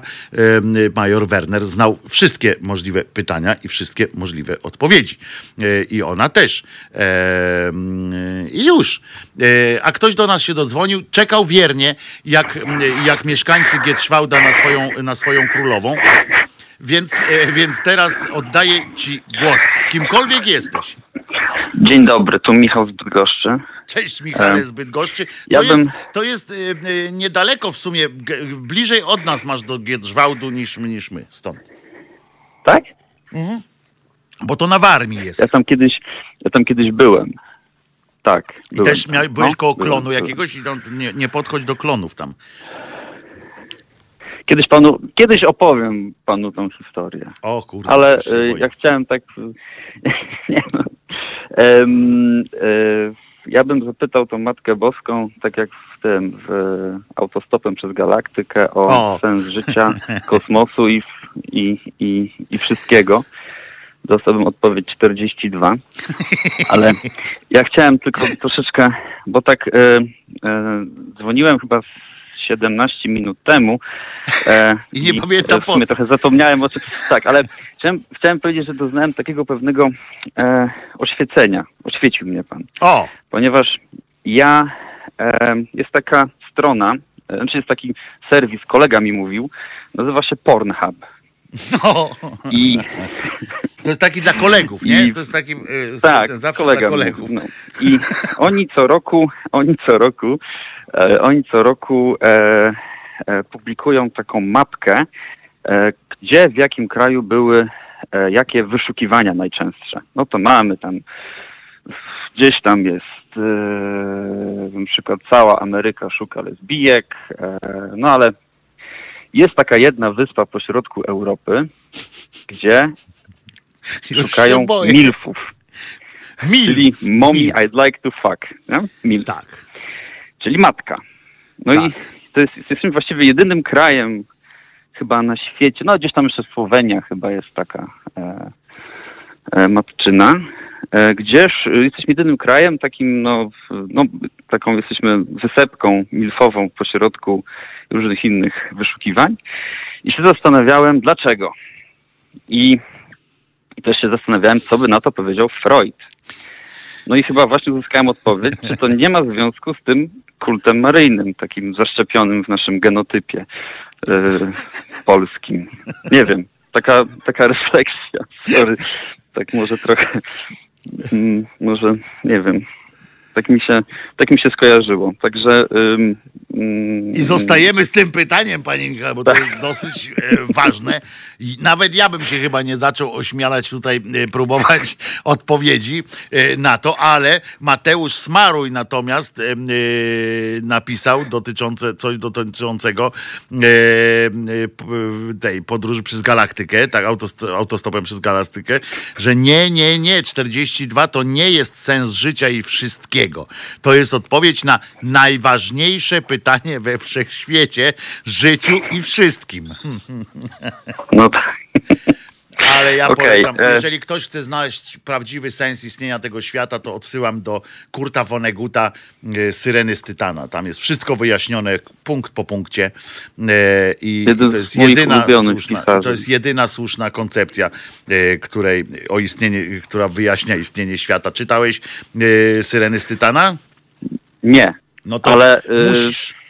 major Werner znał wszystkie możliwe pytania i wszystkie możliwe odpowiedzi. Y, I ona też. Em, y, I już. Y, A ktoś do nas się dodzwonił, czekał wiernie, jak, jak mieszkańcy Gietrzwałda na swoją, na swoją królową. Więc, e, więc teraz oddaję Ci głos. Kimkolwiek jesteś.
Dzień dobry, tu Michał z Bydgoszczy.
Cześć Michale
E,
z Bydgoszczy. To
ja
jest,
bym-
to jest e, niedaleko w sumie, bliżej od nas masz do Giedrzwałdu niż, my- niż my stąd.
Tak?
Bo to na Warmii jest.
Ja tam kiedyś, ja tam kiedyś byłem. Tak.
I
byłem
też
tam.
mia, byłeś
No,
koło klonu
byłem.
jakiegoś i tam nie, nie podchodź do klonów tam.
Kiedyś panu, kiedyś opowiem panu tą historię.
O kurde.
Ale
boję.
ja chciałem tak. [laughs] nie no. E, ja bym zapytał tą Matkę Boską, tak jak w tym, w autostopem przez galaktykę, o,
O.
sens życia, [laughs] kosmosu i, i, i, i wszystkiego. Dostałbym odpowiedź 42. Ale [laughs] ja chciałem tylko troszeczkę, bo tak e, e, dzwoniłem chyba z 17 minut temu. E, [laughs]
I nie pamiętam
w sumie
po co.
trochę zapomniałem o czym. Tak, ale chciałem, chciałem powiedzieć, że doznałem takiego pewnego e, oświecenia. Oświecił mnie pan.
O,
Ponieważ ja, e, jest taka strona, e, znaczy jest taki serwis, kolega mi mówił, nazywa się Pornhub.
no.
I
To jest taki dla kolegów, nie?
I-
To jest taki y,
tak,
zawsze
kolega
dla kolegów.
no. I oni co roku, oni co roku, oni co roku e, e, publikują taką mapkę, e, gdzie w jakim kraju były e, jakie wyszukiwania najczęstsze. No to mamy tam, gdzieś tam jest e, na przykład cała Ameryka szuka lesbijek, e, no ale jest taka jedna wyspa pośrodku Europy, gdzie
Już
szukają milfów.
Mil.
Czyli mommy
Mil.
I'd like to fuck. Nie? Milf.
Tak.
Czyli matka. No
Tak.
i to jest, jesteśmy właściwie jedynym krajem chyba na świecie, no gdzieś tam jeszcze Słowenia chyba jest taka e, e, matczyna, e, gdzież jesteśmy jedynym krajem takim, no, no, taką jesteśmy wysepką milfową pośrodku różnych innych wyszukiwań. I się zastanawiałem, dlaczego. I też się zastanawiałem, co by na to powiedział Freud. No i chyba właśnie uzyskałem odpowiedź, czy to nie ma związku z tym kultem maryjnym, takim zaszczepionym w naszym genotypie e, polskim. Nie wiem, taka, taka refleksja. Sorry. Tak może trochę, mm, może, nie wiem, tak mi się, tak mi się skojarzyło. Także... ym, mm,
I zostajemy z tym pytaniem, panie Michał, bo to jest dosyć e, ważne. I nawet ja bym się chyba nie zaczął ośmielać tutaj, e, próbować [laughs] odpowiedzi e, na to, ale Mateusz Smaruj natomiast e, e, napisał dotyczące, coś dotyczącego e, tej podróży przez galaktykę, tak, autost autostopem przez galaktykę, że nie, nie, nie, 42 to nie jest sens życia i wszystkiego. To jest odpowiedź na najważniejsze pytanie we wszechświecie, życiu i wszystkim. [laughs]
No tak.
Ale ja
Okej,
polecam,
e-
jeżeli ktoś chce znaleźć prawdziwy sens istnienia tego świata, to odsyłam do Kurta Voneguta e, Syreny z Tytana. Tam jest wszystko wyjaśnione punkt po punkcie e, i to jest jedyna słuszna, to jest jedyna słuszna koncepcja, której o istnienie, która wyjaśnia istnienie świata. Czytałeś Syreny z Tytana?
Nie.
No to
Ale,
musisz.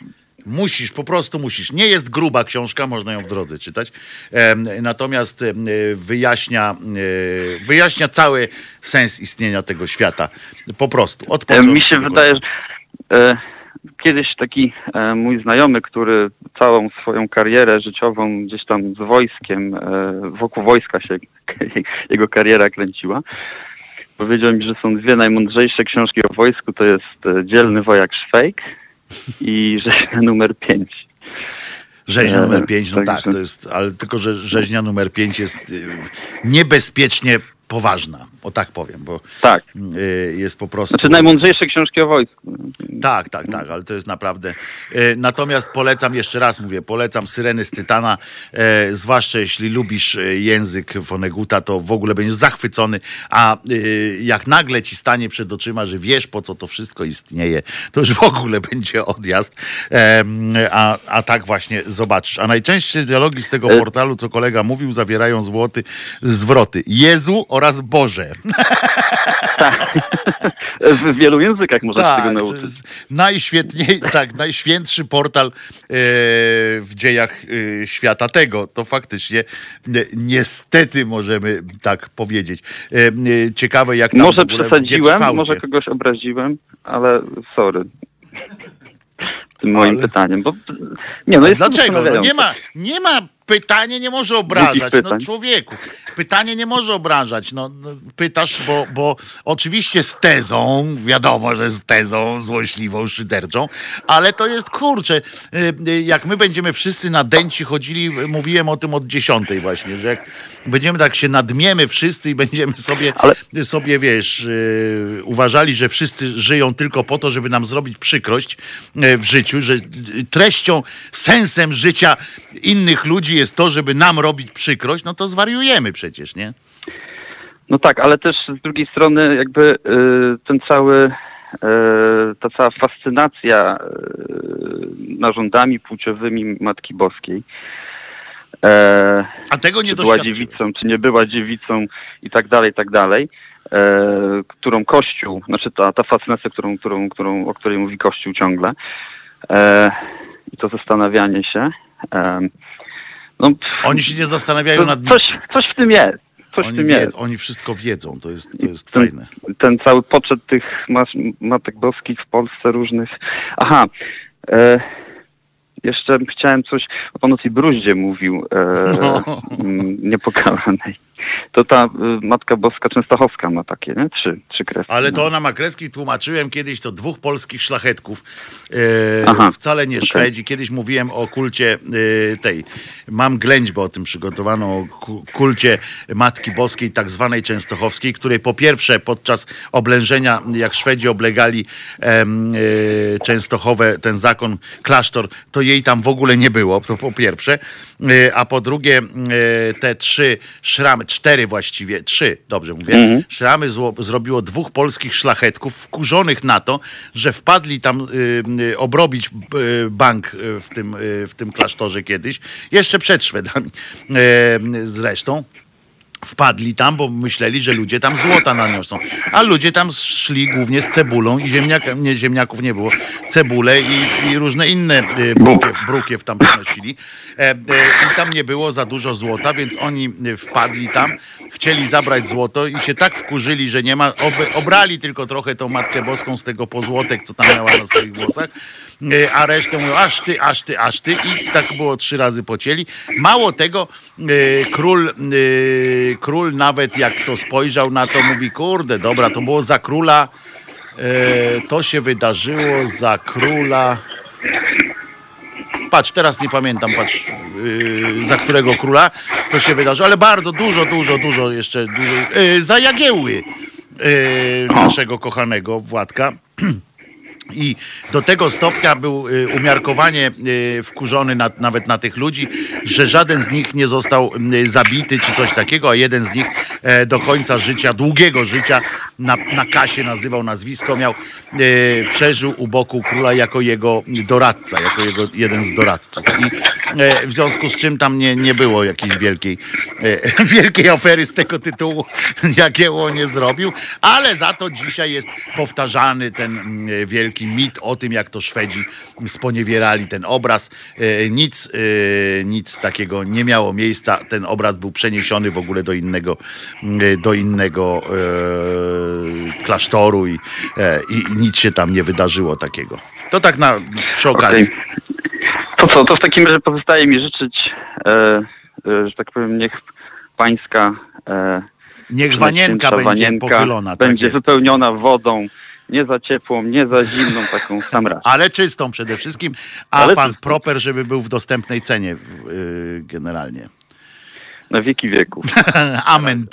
Musisz, po prostu musisz. Nie jest gruba książka, można ją w drodze czytać. Natomiast wyjaśnia, e, wyjaśnia cały sens istnienia tego świata. Po prostu. Od początku
Mi się wydaje, że e, kiedyś taki e, mój znajomy, który całą swoją karierę życiową gdzieś tam z wojskiem, wokół wojska się [laughs] jego kariera kręciła, powiedział mi, że są dwie najmądrzejsze książki o wojsku, to jest Dzielny Wojak Szwejk i Rzeźnia numer 5.
Rzeźnia
e,
numer 5, no tak, to jest, ale tylko, że rzeźnia numer 5 jest y, niebezpiecznie poważna, o tak powiem, bo
Tak.
y, jest po prostu...
Znaczy najmądrzejsze książki o wojsku.
Tak, tak, tak, ale to jest naprawdę. E, natomiast polecam, jeszcze raz mówię, polecam Syreny z Tytana, e, zwłaszcza jeśli lubisz język Woneguta, to w ogóle będziesz zachwycony, a jak nagle ci stanie przed oczyma, że wiesz po co to wszystko istnieje, to już w ogóle [laughs] będzie odjazd, a, a tak właśnie zobaczysz. A najczęściej dialogi z tego
E-
portalu, co kolega mówił, zawierają złoty, zwroty Jezu oraz Boże.
W wielu językach można się tego
Tak,
nauczyć.
najświetniej, tak, najświętszy portal e, w dziejach e, świata tego. To faktycznie e, niestety możemy tak powiedzieć. E, ciekawe jak tam
Może przesadziłem, może kogoś obraziłem, ale sorry. Tym moim
Ale-
pytaniem, bo nie no jest
Dlaczego? No nie, ma, nie ma pytanie nie może obrażać, no człowieku. Pytanie nie może obrażać. No, no, pytasz, bo, bo oczywiście z tezą, wiadomo, że z tezą złośliwą, szyderczą, ale to jest kurczę. y, y, Jak my będziemy wszyscy na dęci chodzili, mówiłem o tym od dziesiątej właśnie, że jak będziemy tak się nadmiemy wszyscy i będziemy sobie,
Ale-
sobie wiesz, y, uważali, że wszyscy żyją tylko po to, żeby nam zrobić przykrość w życiu, że treścią, sensem życia innych ludzi jest to, żeby nam robić przykrość, no to zwariujemy przecież, nie?
No tak, ale też z drugiej strony jakby y, ten cały, y, ta cała fascynacja y, narządami płciowymi Matki Boskiej. E,
A tego nie
czy była dziewicą, czy nie była dziewicą i tak dalej, i tak dalej, e, którą Kościół, znaczy ta, ta fascynacja, którą, którą, którą, o której mówi Kościół ciągle e, i to zastanawianie się. No, pff,
Oni się nie zastanawiają
to,
nad nim.
coś, coś w tym jest. Coś w
Oni,
tym
wie,
jest.
oni wszystko wiedzą, to jest, to jest
Ten,
fajne.
ten cały poczet tych mas, matek boskich w Polsce różnych. Aha. E, jeszcze chciałem coś, o pan o tej bruździe mówił, e,
No.
niepokalanej. To ta y, Matka Boska Częstochowska ma takie, nie? Trzy, trzy kreski.
Ale to ona ma kreski, tłumaczyłem kiedyś to dwóch polskich szlachetków, e,
Aha,
wcale nie
okej.
Szwedzi. Kiedyś mówiłem o kulcie e, tej, mam ględźbę o tym przygotowano, o ku- kulcie Matki Boskiej, tak zwanej Częstochowskiej, której po pierwsze podczas oblężenia, jak Szwedzi oblegali e, Częstochowę, ten zakon, klasztor, to jej tam w ogóle nie było, to po pierwsze. A po drugie te trzy szramy, cztery właściwie, trzy, dobrze mówię,
Mhm.
szramy zło, zrobiło dwóch polskich szlachetków wkurzonych na to, że wpadli tam y, y, obrobić y, bank y, w tym, y, w tym klasztorze kiedyś, jeszcze przed Szwedami y, zresztą. Wpadli tam, bo myśleli, że ludzie tam złota naniosą. A ludzie tam szli głównie z cebulą i ziemniaka, nie, ziemniaków nie było, cebulę i, i różne inne y, brukiew, brukiew tam przynosili. E, e, I tam nie było za dużo złota, więc oni wpadli tam, chcieli zabrać złoto i się tak wkurzyli, że nie ma, ob, obrali tylko trochę tą Matkę Boską z tego pozłotek, co tam miała na swoich włosach, y, a resztę mówią, aż ty, aż ty, aż ty i tak było trzy razy pocięli. Mało tego, y, król, y, król nawet jak to spojrzał na to, mówi, kurde, dobra, to było za króla, to się wydarzyło za króla... Patrz, teraz nie pamiętam, patrz, yy, za którego króla to się wydarzyło, ale bardzo dużo, dużo, dużo jeszcze dłużej. Yy, za Jagieły yy, naszego kochanego Władka. [clears throat] I do tego stopnia był y, umiarkowanie y, wkurzony na, nawet na tych ludzi, że żaden z nich nie został zabity czy coś takiego, a jeden z nich e, do końca życia, długiego życia na, na kasie nazywał nazwisko, miał, e, przeżył u boku króla jako jego doradca, jako jego jeden z doradców. I e, w związku z czym tam nie, nie było jakiejś wielkiej, [laughs] wielkiej afery z tego tytułu, [laughs] jakiego nie zrobił, ale za to dzisiaj jest powtarzany ten mm, wielki mit o tym, jak to Szwedzi sponiewierali ten obraz. E, Nic, e, nic takiego nie miało miejsca. Ten obraz był przeniesiony w ogóle do innego, mm, do innego e, klasztoru i, e, i nic się tam nie wydarzyło takiego. To tak na, przy okazji.
Okej. To co, to w takim razie pozostaje mi życzyć, e, e, że tak powiem, niech pańska e,
Niech wanienka będzie
wanienka
pochylona.
będzie
tak
wypełniona wodą, nie za ciepłą, nie za zimną, taką w sam raz.
Ale czystą przede wszystkim, a
Ale
pan
czystą.
proper, żeby był w dostępnej cenie yy, generalnie.
Na wieki wieków. [laughs]
Amen.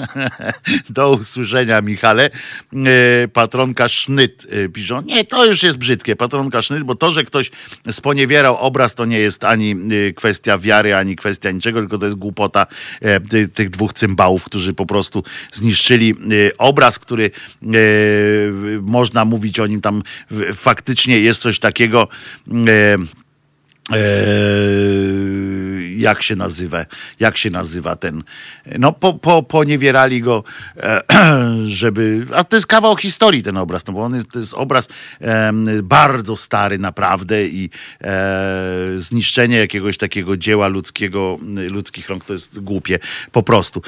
[laughs] Do usłyszenia, Michale. Yy, Patronka Sznyt yy, piszą. Nie, to już jest brzydkie, patronka Sznyt, bo to, że ktoś sponiewierał obraz, to nie jest ani yy, kwestia wiary, ani kwestia niczego, tylko to jest głupota ty, tych dwóch cymbałów, którzy po prostu zniszczyli obraz, który można mówić o nim tam faktycznie jest coś takiego. Eee, jak się nazywa, jak się nazywa ten, no po, po, poniewierali go, e, [clears throat] żeby, a to jest kawał historii ten obraz, no bo on jest, to jest obraz bardzo stary naprawdę i e, zniszczenie jakiegoś takiego dzieła ludzkiego, ludzkich rąk to jest głupie, po prostu.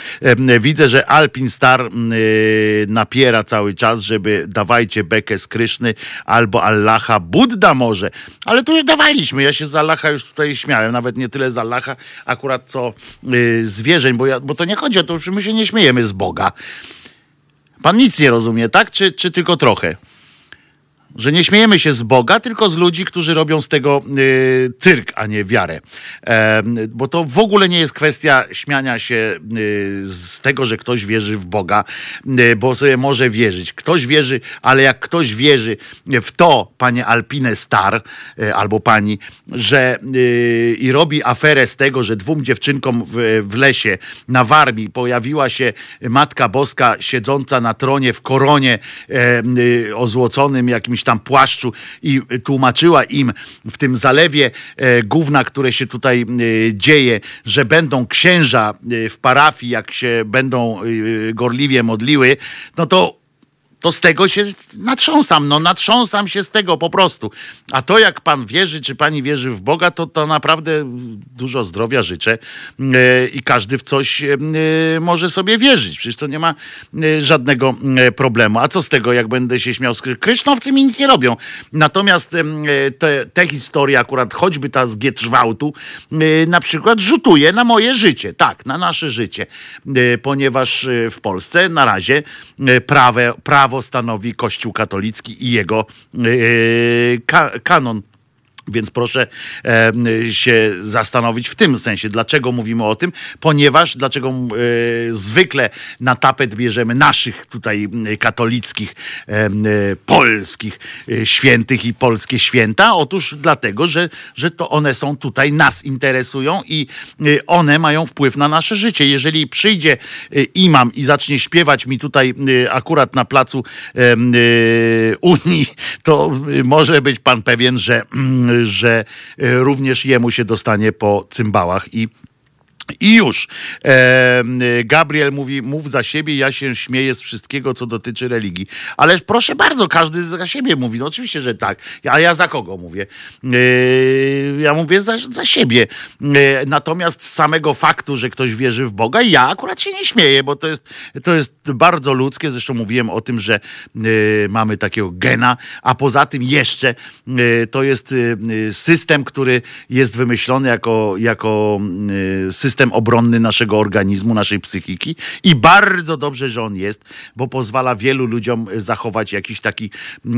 Widzę, że Alpin Star y, napiera cały czas, żeby dawajcie bekę z Kryszny albo Allaha, Budda może, ale to już dawaliśmy, ja się z Allaha już tutaj śmiałem, nawet nie tyle z Allaha, akurat co y, zwierzeń, bo, ja, bo to nie chodzi o to, my się nie śmiejemy z Boga. Pan nic nie rozumie, tak? Czy, czy tylko trochę? Że nie śmiejemy się z Boga, tylko z ludzi, którzy robią z tego y, cyrk, a nie wiarę. Em, bo to w ogóle nie jest kwestia śmiania się y, z tego, że ktoś wierzy w Boga, y, bo sobie może wierzyć. Ktoś wierzy, ale jak ktoś wierzy w to, panie Alpine Star, y, albo pani, że y, i robi aferę z tego, że dwóm dziewczynkom w, w lesie na Warmii pojawiła się Matka Boska siedząca na tronie w koronie e, y, ozłoconym jakimś tam płaszczu i tłumaczyła im w tym zalewie e, gówna, które się tutaj e, dzieje, że będą księża e, w parafii, jak się będą gorliwie modliły, no to to z tego się natrząsam, no natrząsam się z tego po prostu. A to jak pan wierzy, czy pani wierzy w Boga, to, to naprawdę dużo zdrowia życzę e, i każdy w coś e, może sobie wierzyć. Przecież to nie ma e, żadnego problemu. A co z tego, jak będę się śmiał z Kry- Krysznowcy mi nic nie robią. Natomiast te, te historie, akurat choćby ta z Gietrzwałtu, na przykład rzutuje na moje życie. Tak, na nasze życie. Ponieważ w Polsce na razie prawe, prawo stanowi Kościół katolicki i jego e, ka, kanon. Więc proszę się zastanowić w tym sensie, dlaczego mówimy o tym, ponieważ dlaczego zwykle na tapet bierzemy naszych tutaj katolickich, e, polskich e, świętych i polskie święta? Otóż dlatego, że, że to one są tutaj, nas interesują i e, one mają wpływ na nasze życie. Jeżeli przyjdzie imam i zacznie śpiewać mi tutaj akurat na placu Unii, to może być pan pewien, że, mm, że e, również jemu się dostanie po cymbałach i i już. E, Gabriel mówi, mów za siebie, ja się śmieję z wszystkiego, co dotyczy religii. Ależ proszę bardzo, każdy za siebie mówi. No oczywiście, że tak. A ja za kogo mówię? E, ja mówię za, za siebie. E, natomiast z samego faktu, że ktoś wierzy w Boga, ja akurat się nie śmieję, bo to jest, to jest bardzo ludzkie. Zresztą mówiłem o tym, że mamy takiego gena, a poza tym jeszcze to jest system, który jest wymyślony jako, jako e, system obronny naszego organizmu, naszej psychiki. I bardzo dobrze, że on jest, bo pozwala wielu ludziom zachować jakiś taki e,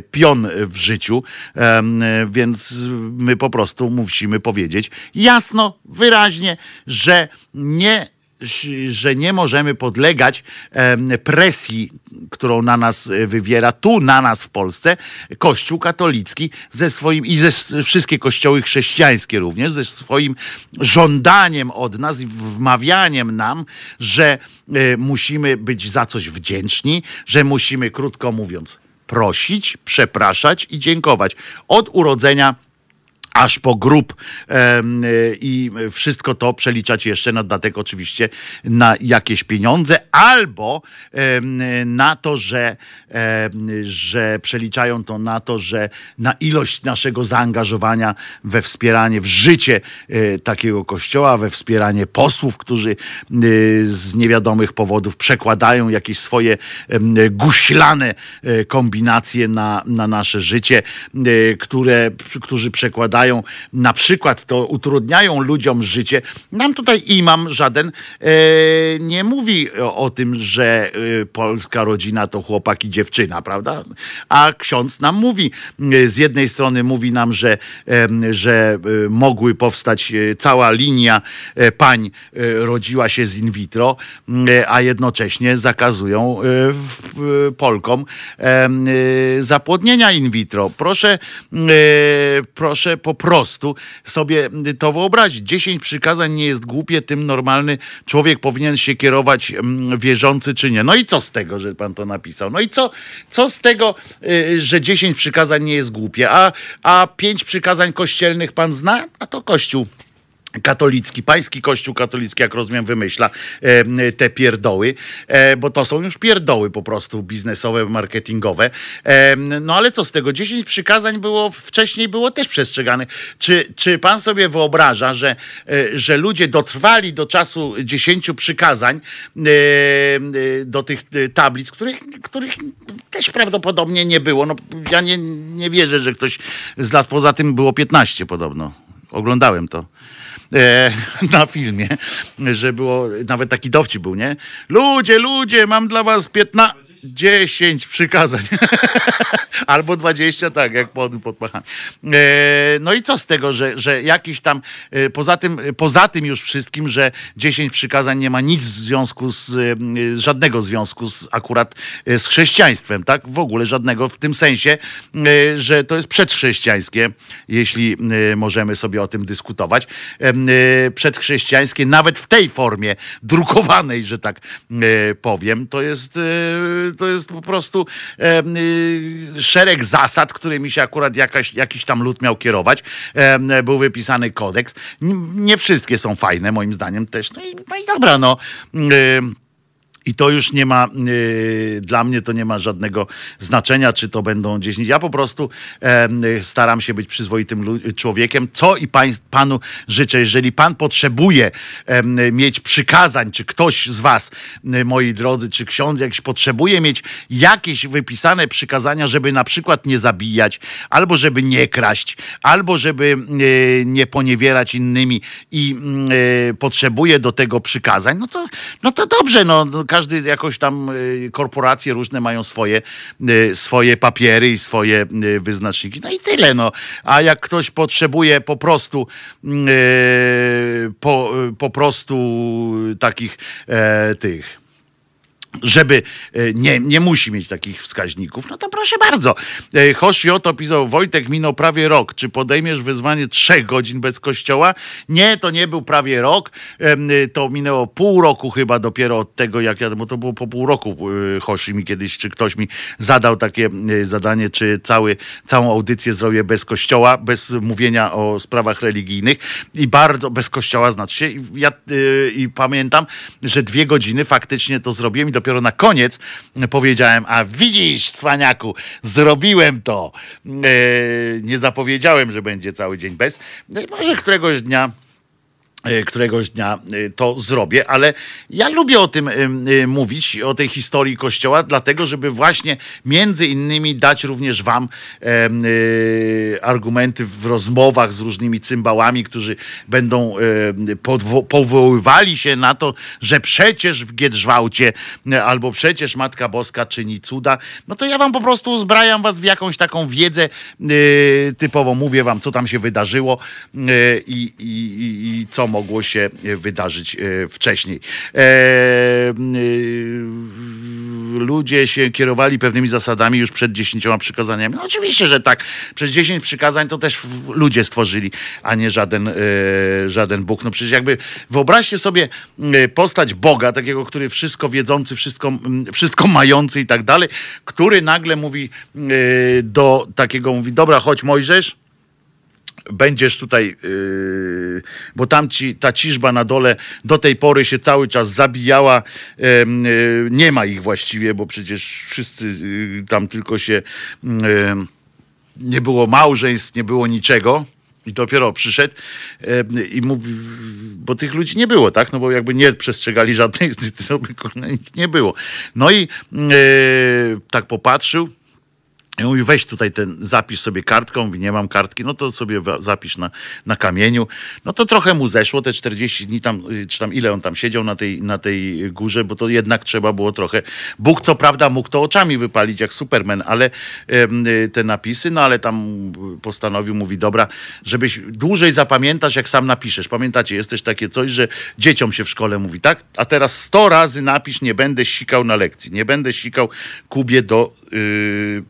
pion w życiu, e, więc my po prostu musimy powiedzieć jasno, wyraźnie, że nie że nie możemy podlegać presji, którą na nas e, wywiera tu na nas w Polsce Kościół katolicki ze swoim i ze wszystkie kościoły chrześcijańskie również ze swoim żądaniem od nas i wmawianiem nam, że e, musimy być za coś wdzięczni, że musimy krótko mówiąc prosić, przepraszać i dziękować. Od urodzenia aż po grób y, i wszystko to przeliczać jeszcze na dodatek oczywiście na jakieś pieniądze albo na to, że, że przeliczają to na to, że na ilość naszego zaangażowania we wspieranie, w życie e, takiego kościoła, we wspieranie posłów, którzy e, z niewiadomych powodów przekładają jakieś swoje guślane e, kombinacje na, na nasze życie, e, które, którzy przekładają na przykład to utrudniają ludziom życie. Nam tutaj imam żaden e, nie mówi o, tym, że e, polska rodzina to chłopak i dziewczyna, prawda? A ksiądz nam mówi, e, z jednej strony mówi nam, że, że mogły powstać cała linia pań rodziła się z in vitro, a jednocześnie zakazują Polkom zapłodnienia in vitro. Proszę, proszę prostu sobie to wyobrazić. Dziesięć przykazań nie jest głupie, tym normalny człowiek powinien się kierować mm, wierzący czy nie. No i co z tego, że pan to napisał? No i co, co z tego, y, że dziesięć przykazań nie jest głupie, a, a pięć przykazań kościelnych pan zna? A to kościół katolicki, pański kościół katolicki, jak rozumiem, wymyśla te pierdoły, e, bo to są już pierdoły po prostu biznesowe, marketingowe. No ale co z tego? 10 przykazań było wcześniej było też przestrzeganych. Czy, czy pan sobie wyobraża, że, e, że ludzie dotrwali do czasu 10 przykazań do tych e, tablic, których, których też prawdopodobnie nie było. No, ja nie, nie wierzę, że ktoś z las poza tym było 15 podobno. Oglądałem to. E, [laughs] na filmie, że było, nawet taki dowcip był, nie? Ludzie, ludzie, mam dla was 15, 10 przykazań. [laughs] Albo 20, tak, jak pod, podmacham. E, no i co z tego, że, że jakiś tam, e, poza tym, poza tym już wszystkim, że 10 przykazań nie ma nic w związku z, e, żadnego związku z akurat e, z chrześcijaństwem, tak? W ogóle żadnego w tym sensie, e, że to jest przedchrześcijańskie, jeśli e, możemy sobie o tym dyskutować. Przedchrześcijańskie, nawet w tej formie drukowanej, że tak powiem, to jest, to jest po prostu e, szereg zasad, którymi się akurat jakaś, jakiś tam lud miał kierować. Był wypisany kodeks. Nie wszystkie są fajne, moim zdaniem też. No i, no i dobra, no. I to już nie ma, yy, dla mnie to nie ma żadnego znaczenia, czy to będą 10. Ja po prostu em, staram się być przyzwoitym człowiekiem, co i pań, panu życzę. Jeżeli pan potrzebuje em, mieć przykazań, czy ktoś z was, y, moi drodzy, czy ksiądz jakiś potrzebuje mieć jakieś wypisane przykazania, żeby na przykład nie zabijać, albo żeby nie kraść, albo żeby y, nie poniewierać innymi i y, potrzebuje do tego przykazań, no to, no to dobrze, no, no każdy jakoś tam y, korporacje różne mają swoje, y, swoje papiery i swoje y, wyznaczniki. No i tyle, no. A jak ktoś potrzebuje po prostu po, po prostu takich e, tych żeby e, nie, nie musi mieć takich wskaźników, no to proszę bardzo. E, Hoshi to pisał, Wojtek minął prawie rok. Czy podejmiesz wyzwanie trzech godzin bez kościoła? Nie, to nie był prawie rok. Y, To minęło pół roku chyba dopiero od tego, jak ja, bo to było po pół roku Hoshi mi kiedyś, czy ktoś mi zadał takie zadanie, czy cały, całą audycję zrobię bez kościoła, bez mówienia o sprawach religijnych i bardzo bez kościoła znaczy się. I Ja i pamiętam, że dwie godziny faktycznie to zrobiłem i dopiero na koniec powiedziałem, a widzisz, cwaniaku, zrobiłem to. E, nie zapowiedziałem, że będzie cały dzień bez. I może któregoś dnia e, któregoś dnia e, to zrobię, ale ja lubię o tym e, e, mówić, o tej historii Kościoła, dlatego, żeby właśnie między innymi dać również wam e, e, argumenty w rozmowach z różnymi cymbałami, którzy będą e, powoływali się na to, że przecież w Giedrzwałcie e, albo przecież Matka Boska czyni cuda, no to ja wam po prostu uzbrajam was w jakąś taką wiedzę e, typowo, mówię wam, co tam się wydarzyło e, i, i, i, i co mogło się e, wydarzyć e, wcześniej. E, ludzie się kierowali pewnymi zasadami już przed dziesięcioma przykazaniami. No oczywiście, że tak. Przez dziesięć przykazań to też ludzie stworzyli, a nie żaden, żaden Bóg. No przecież jakby wyobraźcie sobie postać Boga, takiego, który wszystko wiedzący, wszystko, wszystko mający i tak dalej, który nagle mówi do takiego, mówi, dobra, chodź Mojżesz, będziesz tutaj, yy, bo tam ci, ta ciżba na dole do tej pory się cały czas zabijała. Yy, nie ma ich właściwie, bo przecież wszyscy yy, tam tylko się yy, nie było małżeństw, nie było niczego. I dopiero przyszedł i mówi, bo tych ludzi nie było, tak? No bo jakby nie przestrzegali żadnej, by kurna, nikt nie było. No i yy, tak popatrzył, i mówi, weź tutaj ten, zapisz sobie kartką. Mówi, nie mam kartki, no to sobie zapisz na, na kamieniu. No to trochę mu zeszło, te 40 dni tam, y, czy tam ile on tam siedział na tej, na tej górze, bo to jednak trzeba było trochę. Bóg co prawda mógł to oczami wypalić jak Superman, ale y, te napisy, no ale tam y, postanowił, mówi, dobra, żebyś dłużej zapamiętasz, jak sam napiszesz. Pamiętacie, jest też takie coś, że dzieciom się w szkole mówi, tak? A teraz 100 razy napisz, nie będę sikał na lekcji, nie będę sikał Kubie do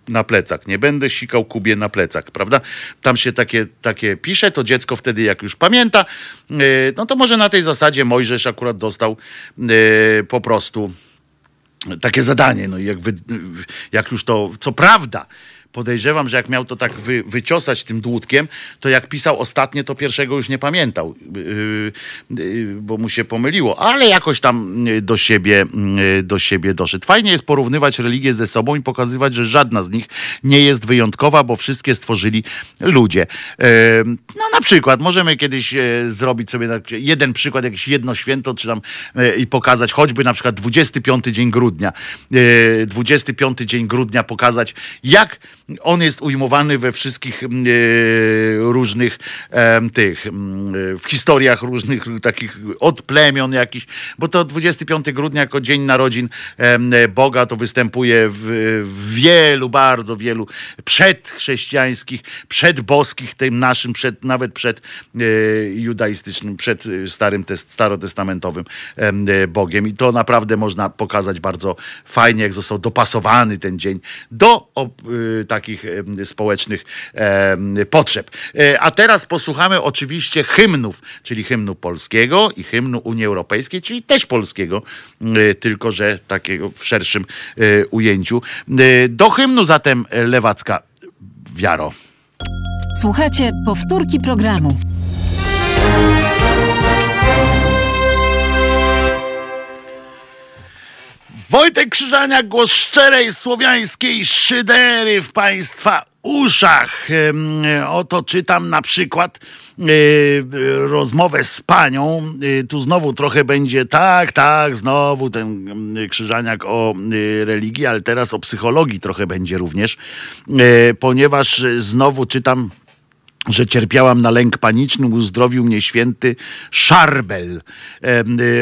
na plecak. Nie będę sikał Kubie na plecak, prawda? Tam się takie, takie pisze, to dziecko wtedy jak już pamięta, yy, no to może na tej zasadzie Mojżesz akurat dostał yy, po prostu takie zadanie. No i jak, wy, jak już to, co prawda, podejrzewam, że jak miał to tak wy, wyciosać tym dłutkiem, to jak pisał ostatnie, to pierwszego już nie pamiętał, yy, yy, bo mu się pomyliło, ale jakoś tam yy, do siebie, yy, do siebie doszedł. Fajnie jest porównywać religię ze sobą i pokazywać, że żadna z nich nie jest wyjątkowa, bo wszystkie stworzyli ludzie. Yy, no na przykład, możemy kiedyś yy, zrobić sobie tak, jeden przykład, jakieś jedno święto, czy tam i pokazać choćby na przykład 25 dzień grudnia. Yy, 25 dzień grudnia pokazać, jak on jest ujmowany we wszystkich mm, e, różnych tych, mm, e, w historiach różnych [laughs] takich od plemion jakichś, bo to 25 grudnia jako Dzień Narodzin em, Boga to występuje w, wielu, bardzo wielu przedchrześcijańskich, przedboskich, tym naszym, przed, nawet przed e, judaistycznym, przed e, starym, test, starotestamentowym em, e, Bogiem. I to naprawdę można pokazać bardzo fajnie, jak został dopasowany ten dzień do y, takich społecznych potrzeb. E, A teraz posłuchamy oczywiście hymnów, czyli hymnu polskiego i hymnu Unii Europejskiej, czyli też polskiego, y, tylko że takiego w szerszym y, ujęciu. Do hymnu zatem e, lewacka wiaro.
Słuchajcie powtórki programu.
Wojtek Krzyżania, głos szczerej słowiańskiej szydery w Państwa uszach. Oto czytam na przykład e, rozmowę z panią. E, Tu znowu trochę będzie tak, tak, znowu ten em, Krzyżaniak o e, religii, ale teraz o psychologii trochę będzie również, ponieważ znowu czytam że cierpiałam na lęk paniczny, uzdrowił mnie święty Szarbel.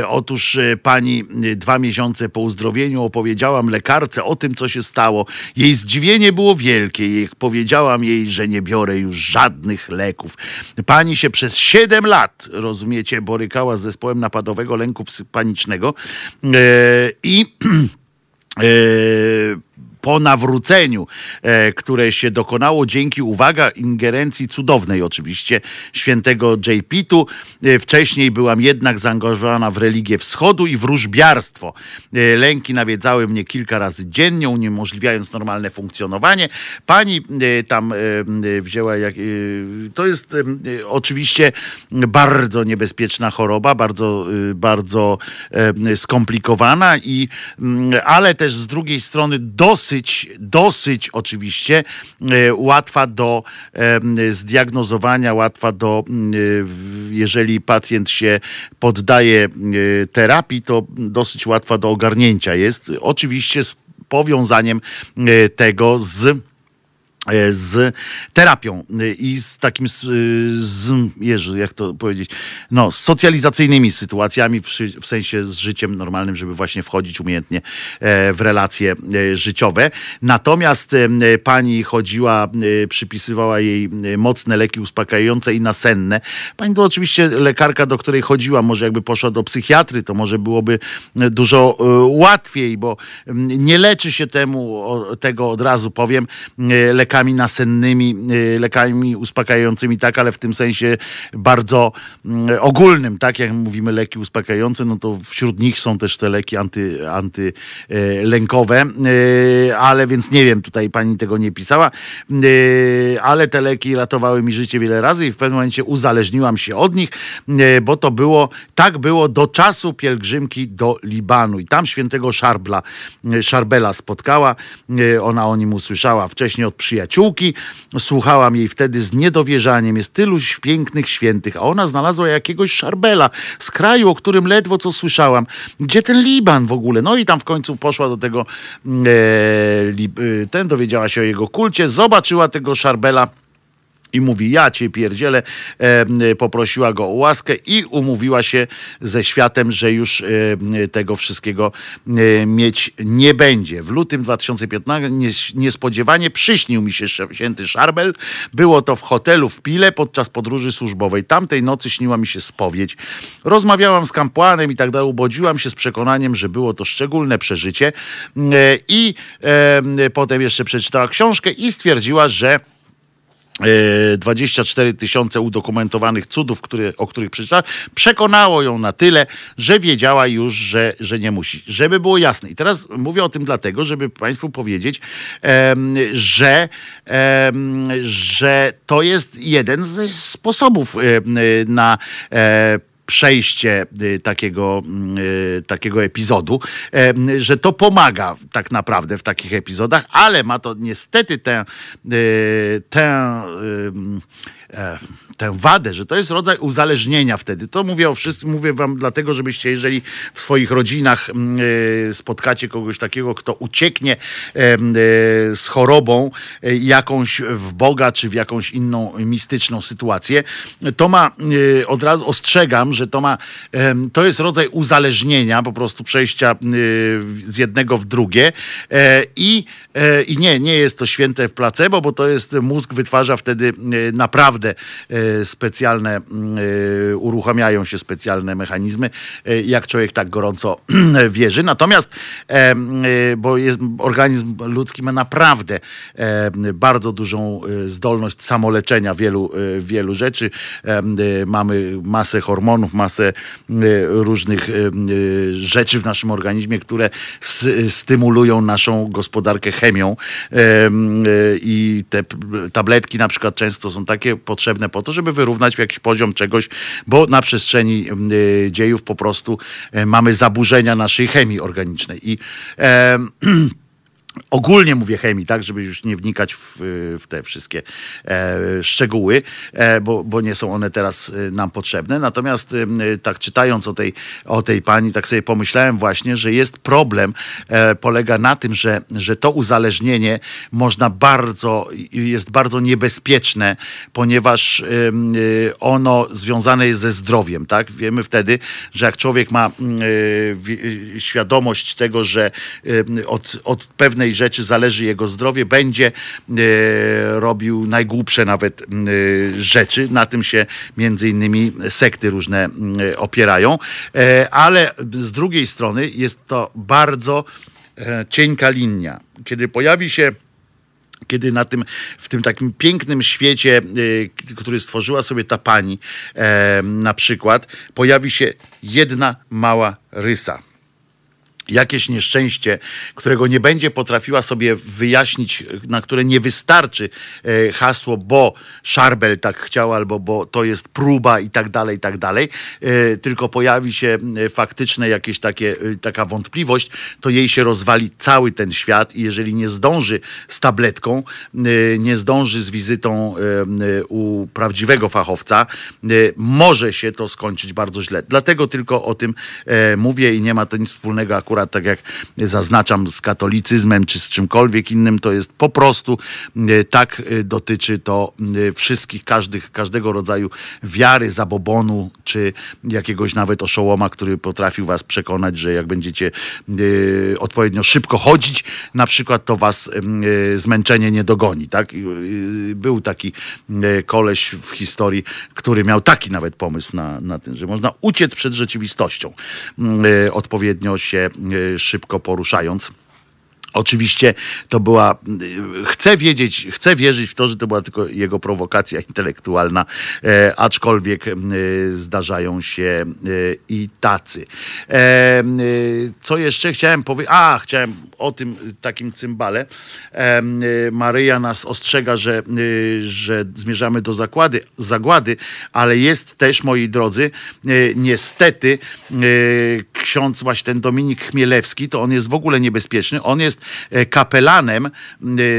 Y, Otóż y, pani y, dwa miesiące po uzdrowieniu opowiedziałam lekarce o tym, co się stało. Jej zdziwienie było wielkie. Jak powiedziałam jej, że nie biorę już żadnych leków. Pani się przez siedem lat, rozumiecie, borykała z zespołem napadowego lęku panicznego e, i [clears throat] e, po nawróceniu, e, które się dokonało dzięki, uwaga, ingerencji cudownej oczywiście świętego J. Pitu. E, Wcześniej byłam jednak zaangażowana w religię wschodu i wróżbiarstwo. E, Lęki nawiedzały mnie kilka razy dziennie, uniemożliwiając normalne funkcjonowanie. Pani tam wzięła, jak, to jest oczywiście bardzo niebezpieczna choroba, bardzo, bardzo skomplikowana, i, ale też z drugiej strony dosyć, dosyć oczywiście e, łatwa do zdiagnozowania, łatwa do, jeżeli pacjent się poddaje e, terapii, to dosyć łatwa do ogarnięcia jest. Oczywiście z powiązaniem e, tego z z terapią e, i z takim, s- y, z, Jezu, jak to powiedzieć, no, z socjalizacyjnymi sytuacjami, w, w sensie z życiem normalnym, żeby właśnie wchodzić umiejętnie e, w relacje e, życiowe. Natomiast e, pani chodziła, e, przypisywała jej e, mocne leki uspokajające i nasenne. Pani to oczywiście lekarka, do której chodziła, może jakby poszła do psychiatry, to może byłoby e, dużo e, łatwiej, bo mm, nie leczy się temu, tego od razu powiem, e, lekami nasennymi, e, lekami uspokajającymi, tak, ale w tym sensie bardzo mm, ogólnym, tak? Jak mówimy leki uspokajające, no to wśród nich są też te leki anty, antylękowe, e, ale więc nie wiem, tutaj pani tego nie pisała, ale te leki ratowały mi życie wiele razy i w pewnym momencie uzależniłam się od nich, bo to było, tak było do czasu pielgrzymki do Libanu. I tam świętego Szarbla, Szarbela spotkała, ona o nim usłyszała. Wcześniej od przyjaciółki, słuchałam jej wtedy z niedowierzaniem, jest tylu pięknych świętych, a ona znalazła jakiegoś Szarbela z kraju, o którym ledwo co słyszałam. Gdzie ten Liban w ogóle? No i tam w końcu poszła do tego, mm, e, e, ten dowiedziała się o jego kulcie, zobaczyła tego Szarbela, i mówi, ja cię pierdzielę, e, poprosiła go o łaskę i umówiła się ze światem, że już e, tego wszystkiego e, mieć nie będzie. W lutym 2015 nies- niespodziewanie przyśnił mi się święty Szarbel. Było to w hotelu w Pile podczas podróży służbowej. Tamtej nocy śniła mi się spowiedź. Rozmawiałam z kapłanem i tak dalej. Ubodziłam się z przekonaniem, że było to szczególne przeżycie. E, I potem jeszcze przeczytała książkę i stwierdziła, że 24 tysiące udokumentowanych cudów, które, o których przeczytała, przekonało ją na tyle, że wiedziała już, że, że nie musi. Żeby było jasne. I teraz mówię o tym dlatego, żeby Państwu powiedzieć, że, że to jest jeden ze sposobów na e, przejście y, takiego, y, takiego epizodu, em, że to pomaga tak naprawdę w takich epizodach, ale ma to niestety tę, y, tę e, tę wadę, że to jest rodzaj uzależnienia wtedy. To mówię o wszystkim, mówię wam dlatego, żebyście, jeżeli w swoich rodzinach mm, e, spotkacie kogoś takiego, kto ucieknie e, z chorobą e, jakąś w Boga, czy w jakąś inną mistyczną sytuację, to ma, od razu ostrzegam, że to ma, to jest rodzaj uzależnienia, po prostu przejścia z jednego w drugie i, i nie, nie jest to święte placebo, bo to jest, mózg wytwarza wtedy e, naprawdę e, specjalne, mm, e, uruchamiają się specjalne mechanizmy, e, jak człowiek tak gorąco [clears throat] wierzy. Natomiast, e, e, bo jest, organizm ludzki ma naprawdę e, bardzo dużą e, zdolność samoleczenia wielu, e, wielu rzeczy. E, e, Mamy masę hormonów, masę e, różnych e, e, rzeczy w naszym organizmie, które stymulują naszą gospodarkę chemią. I te tabletki na przykład często są takie potrzebne po to, żeby wyrównać w jakiś poziom czegoś, bo na przestrzeni e, dziejów po prostu e, mamy zaburzenia naszej chemii organicznej. I [clears throat] Ogólnie mówię chemii, tak, żeby już nie wnikać w, w te wszystkie e, szczegóły, e, bo, bo nie są one teraz e, nam potrzebne. Natomiast e, tak czytając o tej, o tej pani, tak sobie pomyślałem właśnie, że jest problem, e, polega na tym, że, że to uzależnienie można bardzo, jest bardzo niebezpieczne, ponieważ ono związane jest ze zdrowiem, tak? Wiemy wtedy, że jak człowiek ma mm, wi- świadomość tego, że od, od pewnej rzeczy zależy jego zdrowie, będzie e, robił najgłupsze nawet e, rzeczy. Na tym się między innymi sekty różne m, opierają. E, Ale z drugiej strony jest to bardzo e, cienka linia. Kiedy pojawi się kiedy na tym, w tym takim pięknym świecie, który stworzyła sobie ta pani, e, na przykład, pojawi się jedna mała rysa. Jakieś nieszczęście, którego nie będzie potrafiła sobie wyjaśnić, na które nie wystarczy e, hasło, bo Szarbel tak chciał, albo bo to jest próba i tak dalej, i tak dalej, e, tylko pojawi się faktyczne jakieś takie, e, taka wątpliwość, to jej się rozwali cały ten świat i jeżeli nie zdąży z tabletką, nie zdąży z wizytą u prawdziwego fachowca, może się to skończyć bardzo źle. Dlatego tylko o tym mówię i nie ma to nic wspólnego akurat, tak jak zaznaczam, z katolicyzmem czy z czymkolwiek innym. To jest po prostu e, tak e, dotyczy to e, wszystkich, każdych, każdego rodzaju wiary, zabobonu czy jakiegoś nawet oszołoma, który potrafił was przekonać, że jak będziecie odpowiednio szybko chodzić, na przykład to was zmęczenie nie dogoni. Tak? Był taki koleś w historii, który miał taki nawet pomysł na, na tym, że można uciec przed rzeczywistością, odpowiednio się szybko poruszając. Oczywiście to była, y, chcę wiedzieć, chcę wierzyć w to, że to była tylko jego prowokacja intelektualna, e, aczkolwiek e, zdarzają się e, i tacy. E, co jeszcze chciałem powiedzieć? A, chciałem o tym y, takim cymbale. E, y, Maryja nas ostrzega, że, y, że zmierzamy do zakłady, zagłady, ale jest też, moi drodzy, y, niestety y, ksiądz właśnie ten Dominik Chmielewski, to on jest w ogóle niebezpieczny. On jest e, kapelanem e,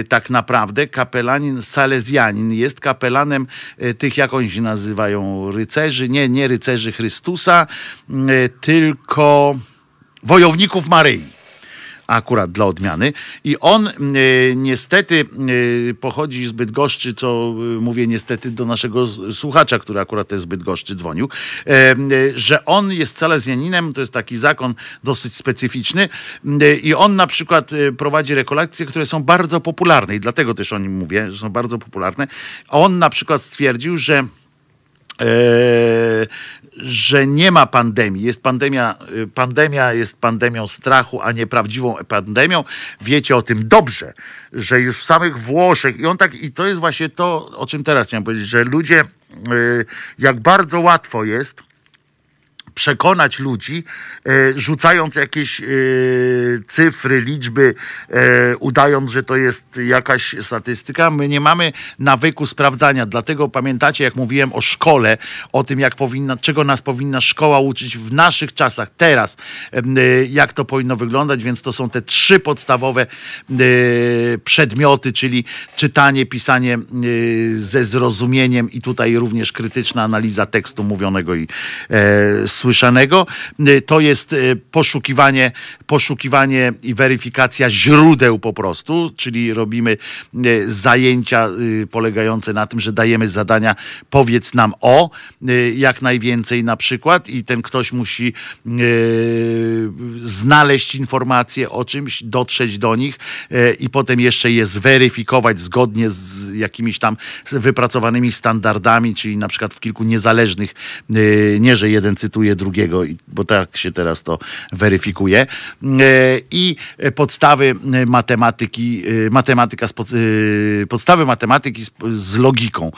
tak naprawdę, kapelanin salezjanin. Jest kapelanem e, tych, jak oni się nazywają, rycerzy, nie, nie rycerzy Chrystusa, tylko wojowników Maryi akurat dla odmiany. I on y, niestety y, pochodzi z Bydgoszczy, co y, mówię niestety do naszego słuchacza, który akurat też z Bydgoszczy dzwonił, e, że on jest salezjaninem, to jest taki zakon dosyć specyficzny i on na przykład prowadzi rekolekcje, które są bardzo popularne i dlatego też o nim mówię, że są bardzo popularne. On na przykład stwierdził, że e, że nie ma pandemii. Jest pandemia, y, pandemia jest pandemią strachu, a nie prawdziwą pandemią. Wiecie o tym dobrze, że już w samych Włoszech i on tak, i to jest właśnie to, o czym teraz chciałem powiedzieć, że ludzie, y, jak bardzo łatwo jest przekonać ludzi, e, rzucając jakieś e, cyfry, liczby, e, udając, że to jest jakaś statystyka. My nie mamy nawyku sprawdzania, dlatego pamiętacie, jak mówiłem o szkole, o tym, jak powinna, czego nas powinna szkoła uczyć w naszych czasach, teraz, jak to powinno wyglądać, więc to są te trzy podstawowe przedmioty, czyli czytanie, pisanie ze zrozumieniem i tutaj również krytyczna analiza tekstu mówionego i e, E, To jest e, poszukiwanie, poszukiwanie i weryfikacja źródeł po prostu, czyli robimy e, zajęcia polegające na tym, że dajemy zadania, powiedz nam o, jak najwięcej na przykład i ten ktoś musi znaleźć informacje o czymś, dotrzeć do nich i potem jeszcze je zweryfikować zgodnie z jakimiś tam wypracowanymi standardami, czyli na przykład w kilku niezależnych, nie że jeden cytuje drugiego, i- bo tak się teraz to weryfikuje. E, I podstawy e, matematyki, e, matematyka, z pod, podstawy matematyki z, z logiką.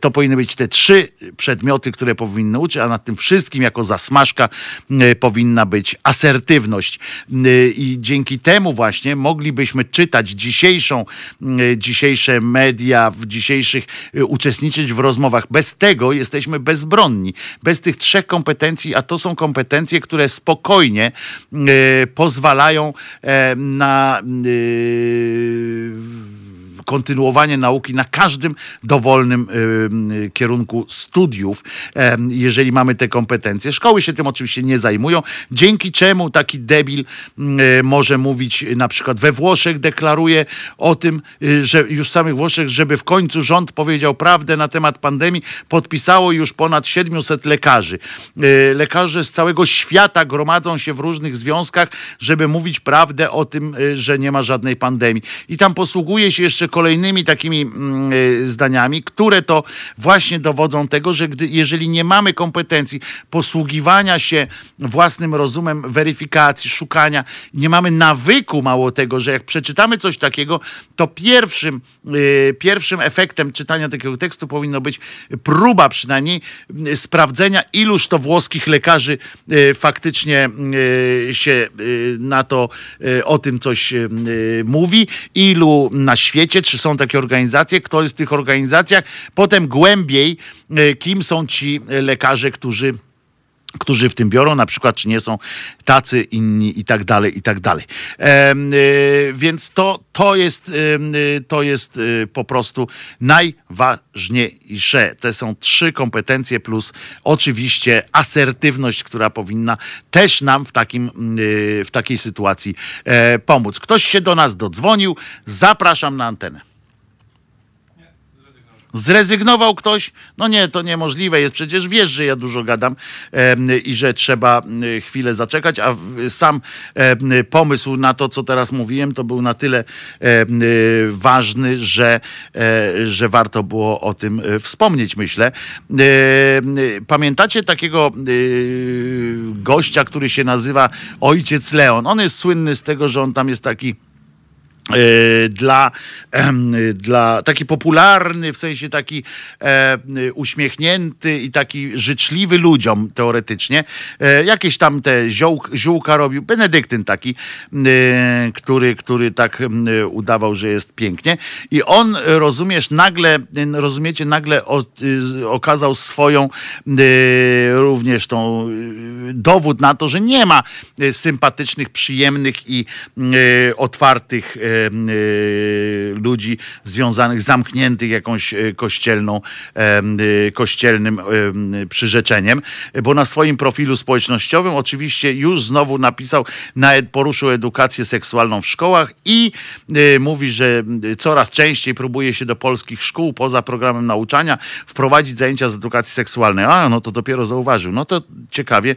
To powinny być te trzy przedmioty, które powinny uczyć, a nad tym wszystkim jako zasmażka powinna być asertywność. I dzięki temu właśnie moglibyśmy czytać dzisiejszą, dzisiejsze media, w dzisiejszych, uczestniczyć w rozmowach. Bez tego jesteśmy bezbronni. Bez tych trzech kompetencji, a to są kompetencje, które spokojnie e, pozwalają e, na e, kontynuowanie nauki na każdym dowolnym y, y, kierunku studiów, jeżeli mamy te kompetencje. Szkoły się tym oczywiście nie zajmują, dzięki czemu taki debil y, może mówić na przykład we Włoszech deklaruje o tym, że już w samych Włoszech, żeby w końcu rząd powiedział prawdę na temat pandemii, podpisało już ponad 700 lekarzy. Lekarze z całego świata gromadzą się w różnych związkach, żeby mówić prawdę o tym, że nie ma żadnej pandemii. I tam posługuje się jeszcze kolejnymi takimi mm, y, zdaniami, które to właśnie dowodzą tego, że gdy, jeżeli nie mamy kompetencji posługiwania się własnym rozumem, weryfikacji, szukania, nie mamy nawyku mało tego, że jak przeczytamy coś takiego, to pierwszym, y, pierwszym efektem czytania takiego tekstu powinno być próba przynajmniej y, sprawdzenia, iluż to włoskich lekarzy y, faktycznie się na to, o tym coś mówi, ilu na świecie, czy są takie organizacje, kto jest w tych organizacjach, potem głębiej, y, kim są ci lekarze, którzy którzy w tym biorą, na przykład, czy nie są tacy, inni i tak dalej, i tak dalej. Y, więc to, to, jest, y, to jest y, po prostu najważniejsze. To są trzy kompetencje plus oczywiście asertywność, która powinna też nam w, takim, w takiej sytuacji e, pomóc. Ktoś się do nas dodzwonił, zapraszam na antenę. Zrezygnował ktoś? No nie, to niemożliwe jest. Przecież wiesz, że ja dużo gadam i że trzeba em, chwilę zaczekać, a sam pomysł na to, co teraz mówiłem, to był na tyle y, ważny, że, e, że warto było o tym e, wspomnieć, myślę. Y, Pamiętacie takiego y, gościa, który się nazywa Ojciec Leon? On jest słynny z tego, że on tam jest taki dla, em, dla taki popularny, w sensie taki e, uśmiechnięty i taki życzliwy ludziom teoretycznie. E, jakieś tam te zioł, ziółka robił, benedyktyn taki, e, który, który tak udawał, że jest pięknie. I on, e, rozumiesz, nagle, e, rozumiecie, nagle o, okazał swoją e, również tą e, dowód na to, że nie ma e, sympatycznych, przyjemnych i e, otwartych e, e, ludzi związanych, zamkniętych jakąś e, kościelną, e, kościelnym przyrzeczeniem, bo na swoim profilu społecznościowym oczywiście już znowu napisał, nawet poruszył edukację seksualną w szkołach i mówi, że coraz częściej próbuje się do polskich szkół poza programem nauczania wprowadzić zajęcia z edukacji seksualnej. A, no to dopiero zauważył. No to ciekawie.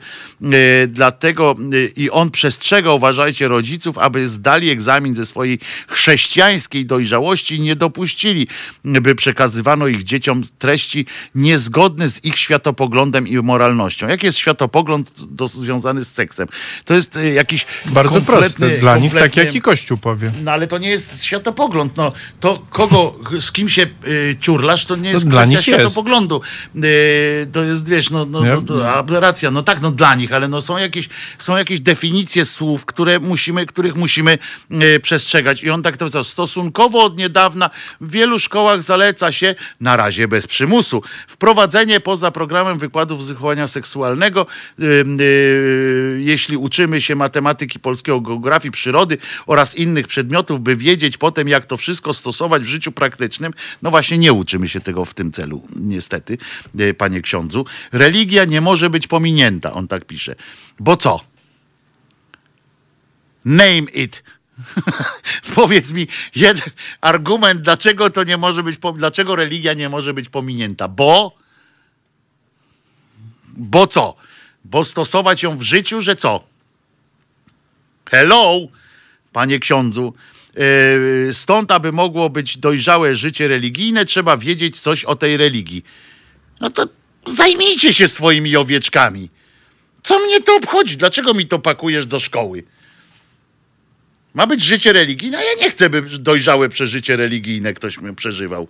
Dlatego i on przestrzega, uważajcie, rodziców, aby zdali egzamin ze swojej chrześcijańskiej dojrzałości nie dopuścili, by przekazywano ich dzieciom treści niezgodne z ich światopoglądem i moralnością. Jaki jest światopogląd do, związany z seksem? To jest e, jakiś
Bardzo proste. Dla nich tak jak i Kościół powie.
no ale to nie jest światopogląd. No, to kogo, z kim się y, ciurlasz, to nie jest
dla
kwestia światopoglądu. Y, to jest, wiesz, no, no, no to aberracja Rewolucja, no tak, no dla nich, ale no są jakieś, są jakieś definicje słów, które musimy, których musimy e, przestrzegać. I on tak to stosunkowo od niedawna w wielu szkołach zaleca się, na razie bez przymusu, wprowadzenie poza programem wykładów z wychowania seksualnego, e, e, jeśli uczymy się matematyki, polskiego, geografii, przyrody oraz innych przedmiotów, by wiedzieć potem, jak to wszystko stosować w życiu praktycznym. No właśnie nie uczymy się tego w tym celu, niestety, e, panie ksiądzu. Religia nie może być pominięta, on tak pisze. Bo co? Name it. [laughs] Powiedz mi jeden argument, dlaczego to nie może być, dlaczego religia nie może być pominięta? Bo, bo co? Bo stosować ją w życiu, że co? Hello, panie ksiądzu. Yy, Stąd, aby mogło być dojrzałe życie religijne, trzeba wiedzieć coś o tej religii. No to zajmijcie się swoimi owieczkami. Co mnie to obchodzi? Dlaczego mi to pakujesz do szkoły? Ma być życie religijne, ja nie chcę, by dojrzałe przeżycie religijne ktoś mi przeżywał.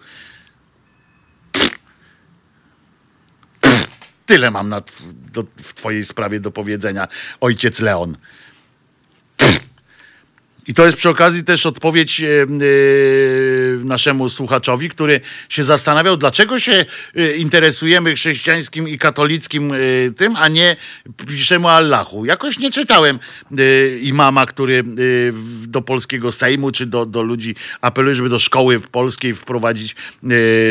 Tyle mam na tw- do, w twojej sprawie do powiedzenia, ojciec Leon. I to jest przy okazji też odpowiedź e, naszemu słuchaczowi, który się zastanawiał, dlaczego się e, interesujemy chrześcijańskim i katolickim e, tym, a nie piszemy Allahu. Jakoś nie czytałem e, imama, który do polskiego Sejmu czy do, do ludzi apeluje, żeby do szkoły w polskiej wprowadzić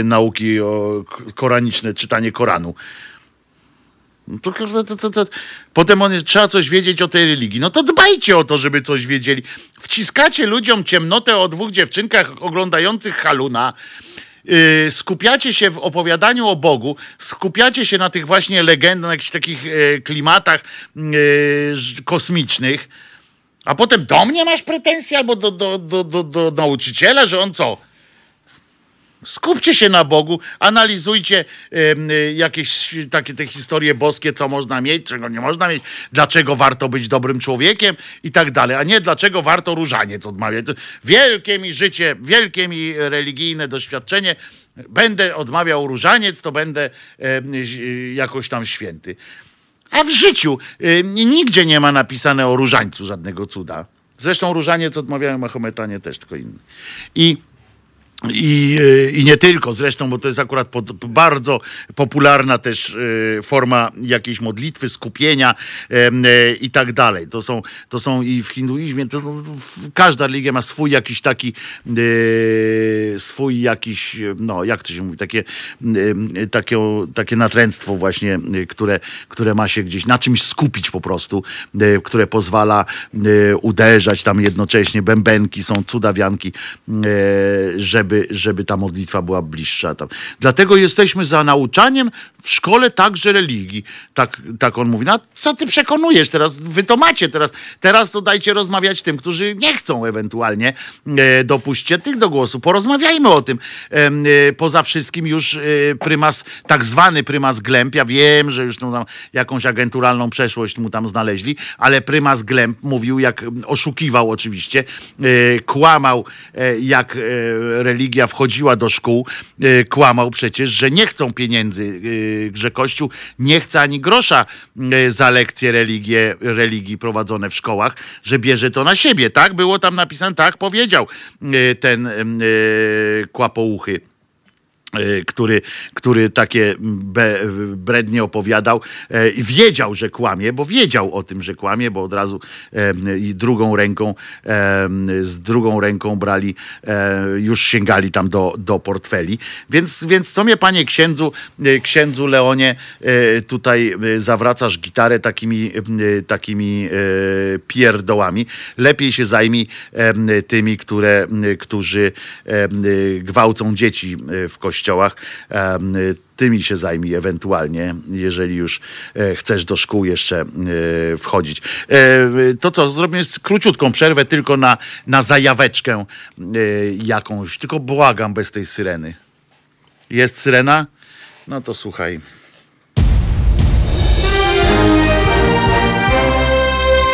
nauki o, koraniczne, czytanie Koranu. No. Potem on, trzeba coś wiedzieć o tej religii. No to dbajcie o to, żeby coś wiedzieli. Wciskacie ludziom ciemnotę o dwóch dziewczynkach oglądających haluna. Yy, skupiacie się w opowiadaniu o Bogu, skupiacie się na tych właśnie legendach, jakichś takich e, klimatach ż- kosmicznych, a potem do mnie masz pretensje albo do, do, do, do, do nauczyciela, że on co? Skupcie się na Bogu, analizujcie y, jakieś takie te historie boskie, co można mieć, czego nie można mieć, dlaczego warto być dobrym człowiekiem i tak dalej, a nie dlaczego warto różaniec odmawiać. Wielkie mi życie, wielkie mi religijne doświadczenie. Będę odmawiał różaniec, to będę y, jakoś tam święty. A w życiu y, nigdzie nie ma napisane o różańcu żadnego cuda. Zresztą różaniec odmawiają Mahometanie też, tylko inny. I i, e, I nie tylko zresztą, bo to jest akurat pod, bardzo popularna też e, forma jakiejś modlitwy, skupienia e, i tak dalej. To są, to są i w hinduizmie, to, każda religia ma swój jakiś taki, swój jakiś, no jak to się mówi, takie, takie, takie natręctwo właśnie, które, które ma się gdzieś na czymś skupić po prostu, które pozwala uderzać tam jednocześnie, bębenki są, cudawianki, e, żeby, żeby ta modlitwa była bliższa. Tam. Dlatego jesteśmy za nauczaniem w szkole także religii. Tak, tak on mówi. No, a co ty przekonujesz teraz? Wy to macie teraz. Teraz to dajcie rozmawiać tym, którzy nie chcą ewentualnie. E, dopuśćcie tych do głosu. Porozmawiajmy o tym. E, poza wszystkim już e, prymas, tak zwany prymas Glemp, ja wiem, że już no, jakąś agenturalną przeszłość mu tam znaleźli, ale prymas Glemp mówił, jak oszukiwał oczywiście, e, kłamał, e, jak e, religia wchodziła do szkół, kłamał przecież, że nie chcą pieniędzy, że Kościół nie chce ani grosza e, za lekcje religie, religii prowadzone w szkołach, że bierze to na siebie. Tak było tam napisane, tak powiedział e, ten e, kłapouchy który, który takie be, brednie opowiadał e, i wiedział, że kłamie, bo wiedział o tym, że kłamie, bo od razu e, i drugą ręką, e, z drugą ręką brali, e, już sięgali tam do, do portfeli. Więc, więc co mnie, panie księdzu, e, księdzu Leonie, e, tutaj e, zawracasz gitarę takimi, e, takimi e, pierdołami. Lepiej się zajmij e, tymi, które, e, którzy e, gwałcą dzieci e, w kościołach. Tymi się zajmij ewentualnie, jeżeli już e, chcesz do szkół jeszcze e, wchodzić. E, To co, zrobimy z- króciutką przerwę tylko na, na zajaweczkę jakąś. Tylko błagam bez tej syreny. Jest syrena? No to słuchaj.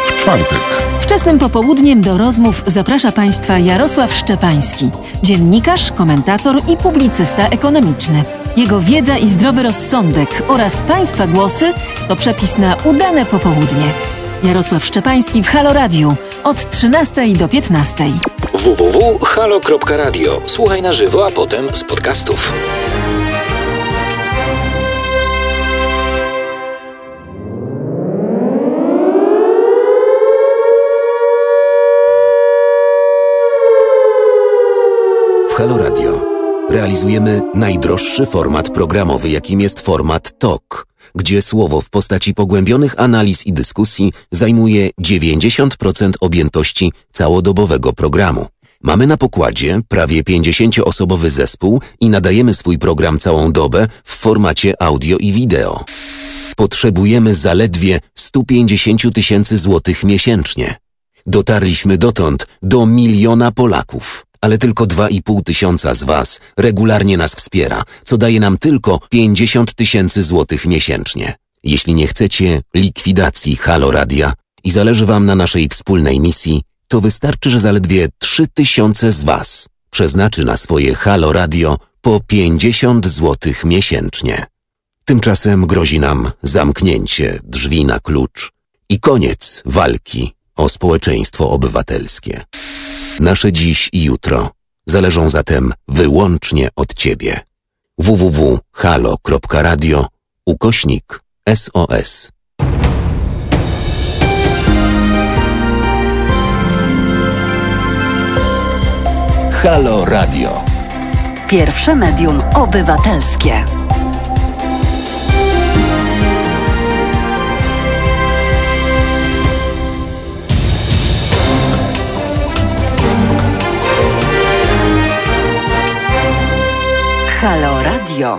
W czwartek.
Wczesnym popołudniem do rozmów zaprasza Państwa Jarosław Szczepański, dziennikarz, komentator i publicysta ekonomiczny. Jego wiedza i zdrowy rozsądek oraz Państwa głosy to przepis na udane popołudnie. Jarosław Szczepański w Halo Radio od 13 do 15.
www.halo.radio. Słuchaj na żywo, a potem z podcastów.
W Halo Radio realizujemy najdroższy format programowy, jakim jest format TOK, gdzie słowo w postaci pogłębionych analiz i dyskusji zajmuje 90% objętości całodobowego programu. Mamy na pokładzie prawie 50-osobowy zespół i nadajemy swój program całą dobę w formacie audio i wideo. Potrzebujemy zaledwie 150 tysięcy złotych miesięcznie. Dotarliśmy dotąd do miliona Polaków, ale tylko 2,5 tysiąca z Was regularnie nas wspiera, co daje nam tylko 50 tysięcy złotych miesięcznie. Jeśli nie chcecie likwidacji Halo Radia i zależy Wam na naszej wspólnej misji, to wystarczy, że zaledwie 3 tysiące z Was przeznaczy na swoje Halo Radio po 50 złotych miesięcznie. Tymczasem grozi nam zamknięcie drzwi na klucz i koniec walki o społeczeństwo obywatelskie. Nasze dziś i jutro zależą zatem wyłącznie od Ciebie. www.halo.radio ukośnik SOS. Halo Radio.
Pierwsze medium obywatelskie. Halo Radio.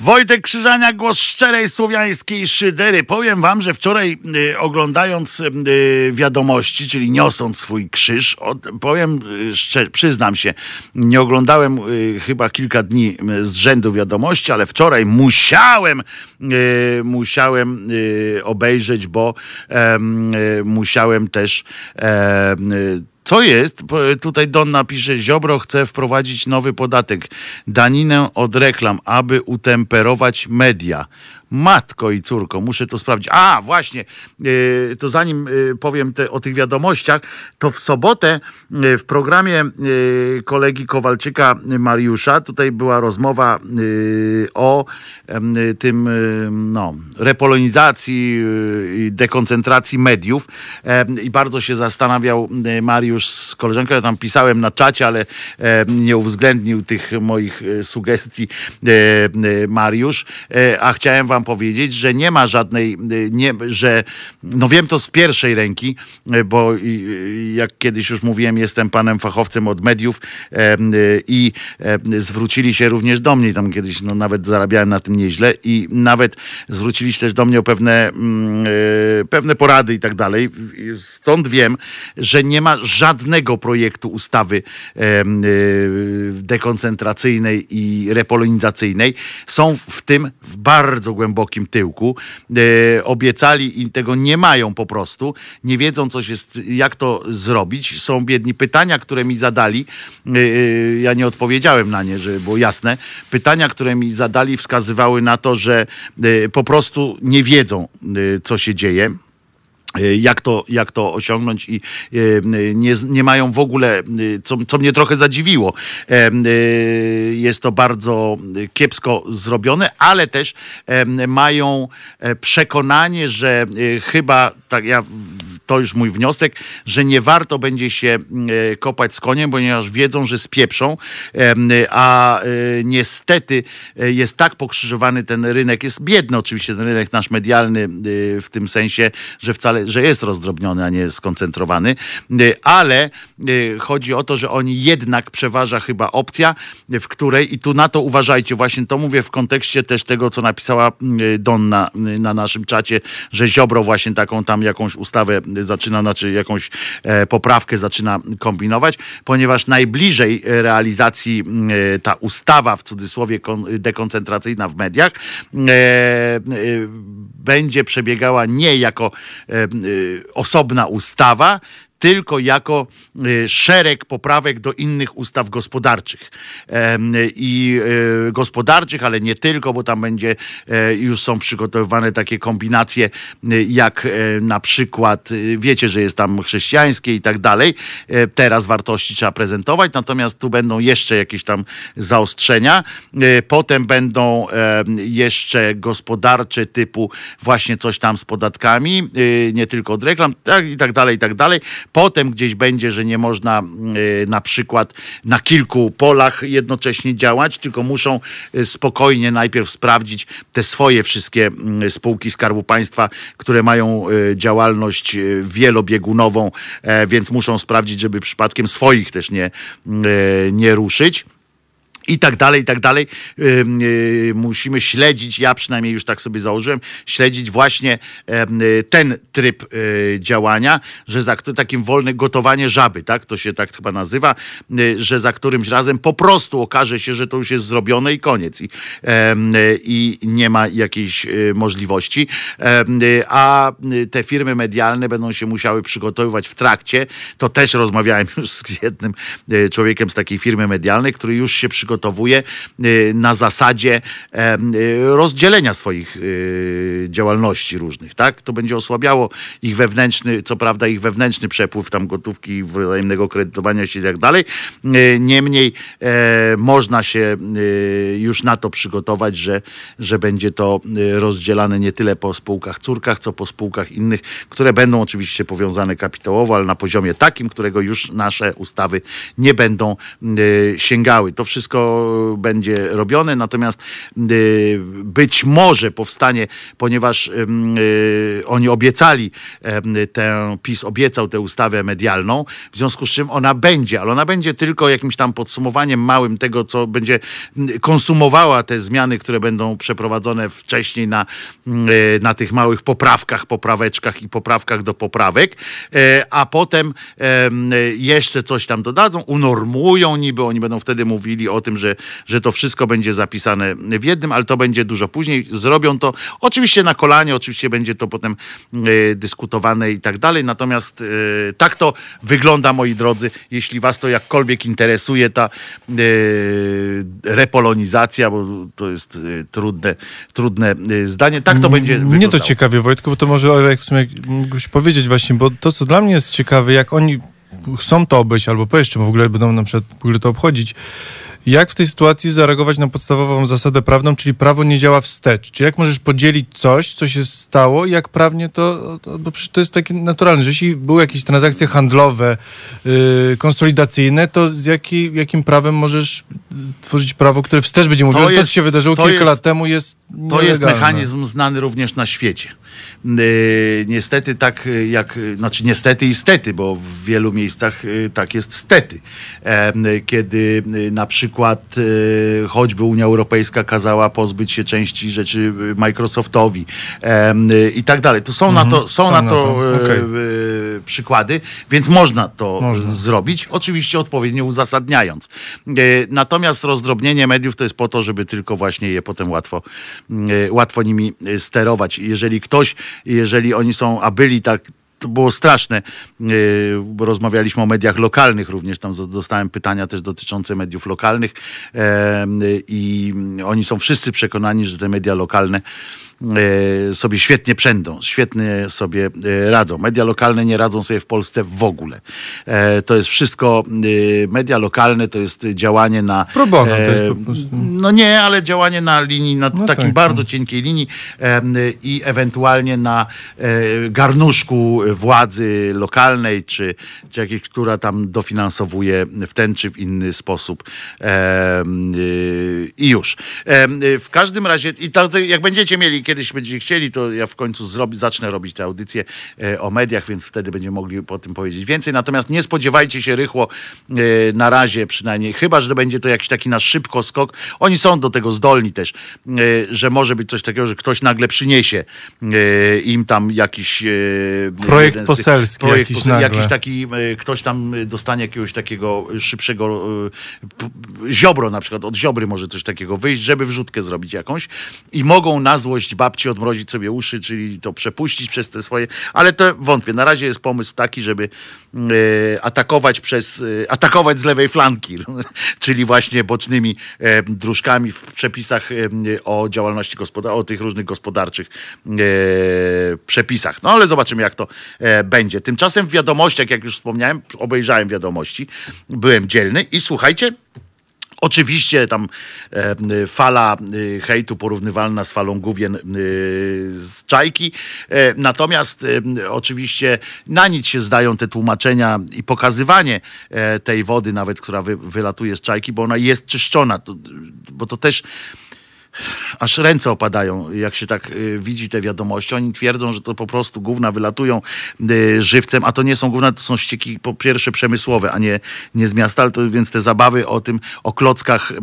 Wojtek Krzyżania, głos szczerej słowiańskiej szydery. Powiem wam, że wczoraj y, oglądając y, wiadomości, czyli niosąc swój krzyż, od, powiem, y, szczerze, przyznam się, nie oglądałem y, chyba kilka dni y, z rzędu wiadomości, ale wczoraj musiałem, y, musiałem y, obejrzeć, bo em, y, musiałem też y, co jest? Tutaj Donna pisze, Ziobro chce wprowadzić nowy podatek, daninę od reklam, aby utemperować media. Matko i córko, muszę to sprawdzić. A, właśnie, yy, to zanim yy, powiem te, o tych wiadomościach, to w sobotę yy, w programie kolegi Kowalczyka Mariusza, tutaj była rozmowa o tym, no, repolonizacji i dekoncentracji mediów. I bardzo się zastanawiał Mariusz z koleżanką, ja tam pisałem na czacie, ale nie uwzględnił tych moich e, sugestii e, e, Mariusz, E, a chciałem wam powiedzieć, że nie ma żadnej, e, nie, że no wiem to z pierwszej ręki, e, bo i jak kiedyś już mówiłem, jestem panem fachowcem od mediów i zwrócili się również do mnie, tam kiedyś no, nawet zarabiałem na tym nieźle i nawet zwrócili się też do mnie o pewne, mm, pewne porady i tak dalej. Stąd wiem, że nie ma żadnego projektu ustawy dekoncentracyjnej i repolonizacyjnej. Są w tym w bardzo głębokim tyłku. E, Obiecali i tego nie mają po prostu. Nie wiedzą, co jest, jak to zrobić. Są biedni. Pytania, które mi zadali, e, e, ja nie odpowiedziałem na nie, żeby było jasne. Pytania, które mi zadali, wskazywały na to, że po prostu nie wiedzą, co się dzieje jak to, jak to osiągnąć i e, nie, nie mają w ogóle, e, co, co mnie trochę zadziwiło, e, e, jest to bardzo kiepsko zrobione, ale też e, mają e, przekonanie, że e, chyba, tak ja, to już mój wniosek, że nie warto będzie się e, kopać z koniem, ponieważ wiedzą, że spieprzą, a e, niestety e, jest tak pokrzyżowany ten rynek, jest biedny oczywiście ten rynek nasz medialny w tym sensie, że wcale, że jest rozdrobniony, a nie skoncentrowany, ale chodzi o to, że oni jednak przeważa chyba opcja, w której i tu na to uważajcie, właśnie to mówię w kontekście też tego, co napisała mm, Donna mm, na naszym czacie, że Ziobro właśnie taką tam jakąś ustawę zaczyna, znaczy jakąś e, poprawkę zaczyna kombinować, ponieważ najbliżej e, realizacji mm, e, ta ustawa w cudzysłowie kon, dekoncentracyjna w mediach będzie przebiegała nie jako osobna ustawa, tylko jako y, szereg poprawek do innych ustaw gospodarczych. I y, gospodarczych, ale nie tylko, bo tam będzie, e, już są przygotowywane takie kombinacje, y, jak na przykład, y, wiecie, że jest tam chrześcijańskie i tak dalej. E, Teraz wartości trzeba prezentować, natomiast tu będą jeszcze jakieś tam zaostrzenia. E, Potem będą jeszcze gospodarcze typu właśnie coś tam z podatkami, y, nie tylko od reklam, tak, i tak dalej, i tak dalej. Potem gdzieś będzie, że nie można y, na przykład na kilku polach jednocześnie działać, tylko muszą y, spokojnie najpierw sprawdzić te swoje wszystkie mm, spółki Skarbu Państwa, które mają y, działalność wielobiegunową, e, więc muszą sprawdzić, żeby przypadkiem swoich też nie, y, nie ruszyć i tak dalej, i tak dalej. Y, musimy śledzić, ja przynajmniej już tak sobie założyłem, śledzić właśnie y, ten tryb y, działania, że za takim wolne gotowanie żaby, tak? To się tak chyba nazywa, że za którymś razem po prostu okaże się, że to już jest zrobione i koniec. I, i nie ma jakiejś możliwości. A te firmy medialne będą się musiały przygotowywać w trakcie. To też rozmawiałem [laughs] już z jednym człowiekiem z takiej firmy medialnej, który już się przygotowuje y, na zasadzie y, rozdzielenia swoich y, działalności różnych, tak? To będzie osłabiało ich wewnętrzny, co prawda ich wewnętrzny przepływ tam gotówki, wzajemnego kredytowania się i tak dalej. Niemniej e, można się już na to przygotować, że, że będzie to rozdzielane nie tyle po spółkach córkach, co po spółkach innych, które będą oczywiście powiązane kapitałowo, ale na poziomie takim, którego już nasze ustawy nie będą sięgały. To wszystko będzie robione, natomiast y, być może powstanie, ponieważ ym, y, oni obiecali, tę, PiS obiecał tę ustawę medialną, w związku z czym ona będzie, ale ona będzie tylko jakimś tam podsumowaniem małym tego, co będzie konsumowała te zmiany, które będą przeprowadzone wcześniej na, y, na tych małych poprawkach, popraweczkach i poprawkach do poprawek, a potem em, jeszcze coś tam dodadzą, unormują niby, oni będą wtedy mówili o tym, że, że to wszystko będzie zapisane w jednym, ale to będzie dużo później. Zrobią to oczywiście na kolanie, oczywiście będzie to potem e, dyskutowane i tak dalej. Natomiast e, tak to wygląda, moi drodzy. Jeśli was to jakkolwiek interesuje, ta e, repolonizacja, bo to jest trudne, trudne zdanie, tak to będzie
Mnie to
wyglądało.
ciekawie, Wojtku, bo to może jak w sumie mógłbyś powiedzieć właśnie, bo to, co dla mnie jest ciekawe, jak oni chcą to obejść, albo powiesz, czy w ogóle będą na przykład w ogóle to obchodzić, jak w tej sytuacji zareagować na podstawową zasadę prawną, czyli prawo nie działa wstecz? Czy jak możesz podzielić coś, co się stało i jak prawnie to, to bo przecież to jest takie naturalne, że jeśli były jakieś transakcje handlowe, yy, konsolidacyjne, to z jaki, jakim prawem możesz tworzyć prawo, które wstecz będzie mówiło, że to,
jest-
co się wydarzyło
to
kilka
jest-
lat temu jest
To jest mechanizm znany również na świecie. Yy, niestety tak yy, jak, yy, znaczy niestety i stety, bo w wielu miejscach tak jest stety. Kiedy na przykład choćby Unia Europejska kazała pozbyć się części rzeczy Microsoftowi i tak dalej. To są na to, są
są
na to
to, okej.
yy, przykłady, więc można to
Można.
zrobić, oczywiście odpowiednio uzasadniając. Natomiast rozdrobnienie mediów to jest po to, żeby tylko właśnie je potem łatwo, łatwo nimi sterować. Jeżeli ktoś, jeżeli oni są, a byli tak, to było straszne, e, bo rozmawialiśmy o mediach lokalnych również, tam dostałem pytania też dotyczące mediów lokalnych. E, i oni są wszyscy przekonani, że te media lokalne sobie świetnie przędą, świetnie sobie e, radzą. Media lokalne nie radzą sobie w Polsce w ogóle. E, To jest wszystko, e, media lokalne to jest działanie na...
Pro bono, to
e,
jest po prostu.
No nie, ale działanie na linii, na
No
takim
tak,
bardzo
no.
cienkiej linii i ewentualnie na e, garnuszku władzy lokalnej, czy, czy jakiejś, która tam dofinansowuje w ten czy w inny sposób. Y, I już. Y, W każdym razie, i jak będziecie mieli, kiedyś będziecie chcieli, to ja w końcu zrobi, zacznę robić te audycje e, o mediach, więc wtedy będziemy mogli po tym powiedzieć więcej. Natomiast nie spodziewajcie się rychło e, na razie przynajmniej, chyba, że będzie to jakiś taki nasz szybko skok. Oni są do tego zdolni też, e, że może być coś takiego, że ktoś nagle przyniesie im tam jakiś
Projekt
tych-
poselski
projekt
jakiś
posel- jakiś taki ktoś tam dostanie jakiegoś takiego szybszego ziobro na przykład, od ziobry może coś takiego wyjść, żeby wrzutkę zrobić jakąś i mogą na złość babci, odmrozić sobie uszy, czyli to przepuścić przez te swoje, ale to wątpię. Na razie jest pomysł taki, żeby e, atakować przez, e, atakować z lewej flanki, [laughs] czyli właśnie bocznymi e, dróżkami w przepisach o działalności gospodarczej, o tych różnych gospodarczych przepisach. No ale zobaczymy, jak to będzie. Tymczasem w wiadomościach, jak już wspomniałem, obejrzałem wiadomości, byłem dzielny i słuchajcie, Oczywiście tam e, fala e, hejtu porównywalna z falą główien e, z czajki. Natomiast oczywiście na nic się zdają te tłumaczenia i pokazywanie tej wody, nawet która wy, wylatuje z czajki, bo ona jest czyszczona. Bo to też aż ręce opadają, jak się tak y, widzi te wiadomości. Oni twierdzą, że to po prostu gówna wylatują y, żywcem, a to nie są gówna, to są ścieki po pierwsze przemysłowe, a nie, nie z miasta, ale to, więc te zabawy o tym, o klockach y,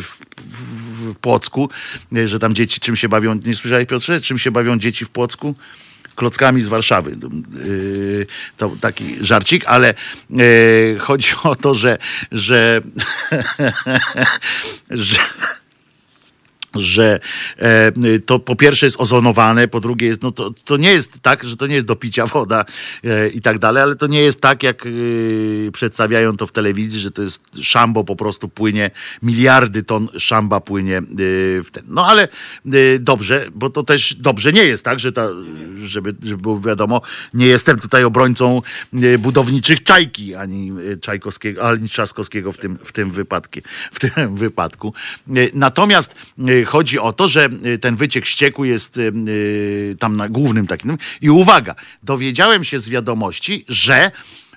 w, w, w Płocku, że tam dzieci czym się bawią, nie słyszałeś Piotrze, czym się bawią dzieci w Płocku? klockami z Warszawy. To taki żarcik, ale chodzi o to, że, że, [laughs] że że e, to po pierwsze jest ozonowane, po drugie jest, no to, to nie jest tak, że to nie jest do picia woda e, i tak dalej, ale to nie jest tak, jak e, przedstawiają to w telewizji, że to jest szambo po prostu płynie, miliardy ton szamba płynie w ten. No ale dobrze, bo to też dobrze nie jest tak, że ta, żeby, żeby było wiadomo, nie jestem tutaj obrońcą budowniczych czajki, ani Czajkowskiego, ani Trzaskowskiego w tym, w tym wypadku. W tym wypadku. Natomiast chodzi o to, że e, ten wyciek ścieku jest e, e, tam na głównym takim. I uwaga, dowiedziałem się z wiadomości, że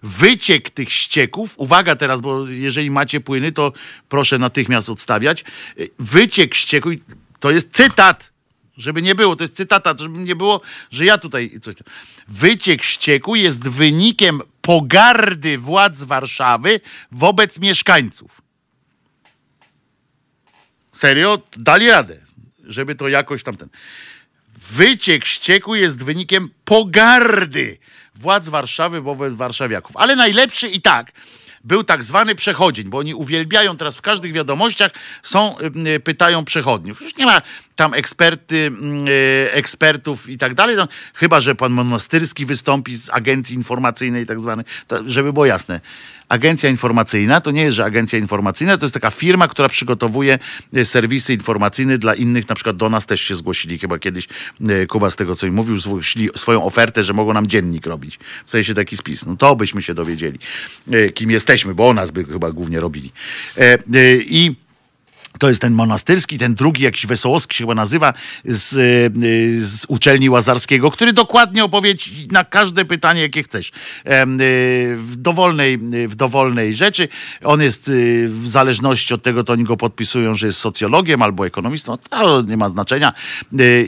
wyciek tych ścieków, uwaga teraz, bo jeżeli macie płyny, to proszę natychmiast odstawiać. Wyciek ścieku, to jest cytat, żeby nie było, to jest cytata, żeby nie było, że ja tutaj coś. Wyciek ścieku jest wynikiem pogardy władz Warszawy wobec mieszkańców. Serio? Dali radę, żeby to jakoś tamten. Wyciek ścieku jest wynikiem pogardy władz Warszawy wobec warszawiaków. Ale najlepszy i tak był tak zwany przechodzień, bo oni uwielbiają teraz w każdych wiadomościach są, y, pytają przechodniów. Już nie ma tam eksperty, y, ekspertów i tak dalej. No, chyba, że pan Monastyrski wystąpi z agencji informacyjnej tak zwanej, żeby było jasne. Agencja informacyjna to nie jest, że agencja informacyjna to jest taka firma, która przygotowuje y, serwisy informacyjne dla innych, na przykład do nas też się zgłosili, chyba kiedyś y, Kuba z tego co mi mówił, zgłosili swoją ofertę, że mogą nam dziennik robić. W sensie taki spis. No to byśmy się dowiedzieli, y, kim jesteśmy, bo o nas by chyba głównie robili. E, I to jest ten monastyrski, ten drugi jakiś Wesołowski się chyba nazywa z, y, z uczelni Łazarskiego, który dokładnie opowie ci na każde pytanie, jakie chcesz. Y, W dowolnej, w dowolnej rzeczy. On jest w zależności od tego, to oni go podpisują, że jest socjologiem albo ekonomistą. To nie ma znaczenia.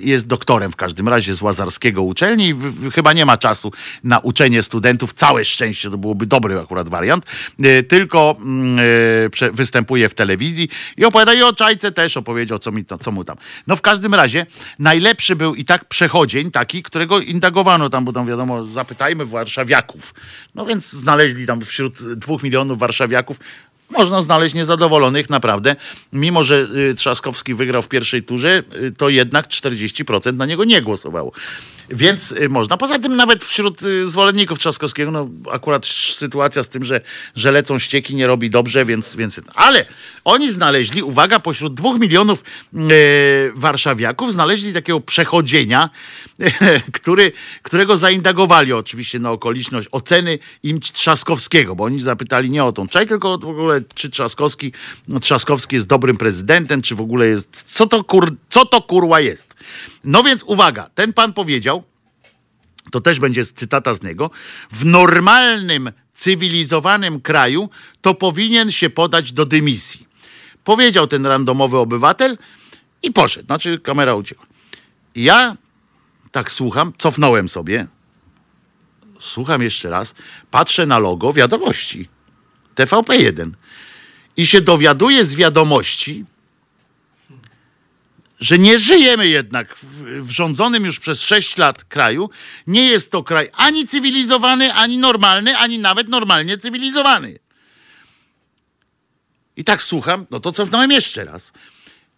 Jest doktorem w każdym razie z Łazarskiego uczelni. Chyba nie ma czasu na uczenie studentów. Całe szczęście to byłoby dobry akurat wariant. Tylko mm, występuje w telewizji i opowiada i o Czajce też opowiedział, co, mi to, co mu tam. No w każdym razie najlepszy był i tak przechodzień taki, którego indagowano tam, bo tam wiadomo, zapytajmy warszawiaków. No więc znaleźli tam wśród dwóch milionów warszawiaków można znaleźć niezadowolonych naprawdę. Mimo, że y, Trzaskowski wygrał w pierwszej turze, y, to jednak 40% na niego nie głosowało. Więc y, można. Poza tym nawet wśród y, zwolenników Trzaskowskiego, no akurat sytuacja z tym, że, że lecą ścieki nie robi dobrze, więc, więc... Ale oni znaleźli, uwaga, pośród dwóch milionów y, warszawiaków znaleźli takiego przechodzienia, [laughs] który, którego zaindagowali oczywiście na okoliczność oceny im Trzaskowskiego, bo oni zapytali nie o tą czajkę, tylko w ogóle czy Trzaskowski, no, Trzaskowski jest dobrym prezydentem, czy w ogóle jest, co to, kur, co to kurła jest. No więc uwaga, ten pan powiedział, to też będzie cytata z niego, w normalnym, cywilizowanym kraju to powinien się podać do dymisji. Powiedział ten randomowy obywatel i poszedł. Znaczy kamera uciekła. Ja tak słucham, cofnąłem sobie, słucham jeszcze raz, patrzę na logo wiadomości. TVP1. I się dowiaduję z wiadomości, że nie żyjemy jednak w, w rządzonym już przez 6 lat kraju. Nie jest to kraj ani cywilizowany, ani normalny, ani nawet normalnie cywilizowany. I tak słucham, no to cofnąłem jeszcze raz.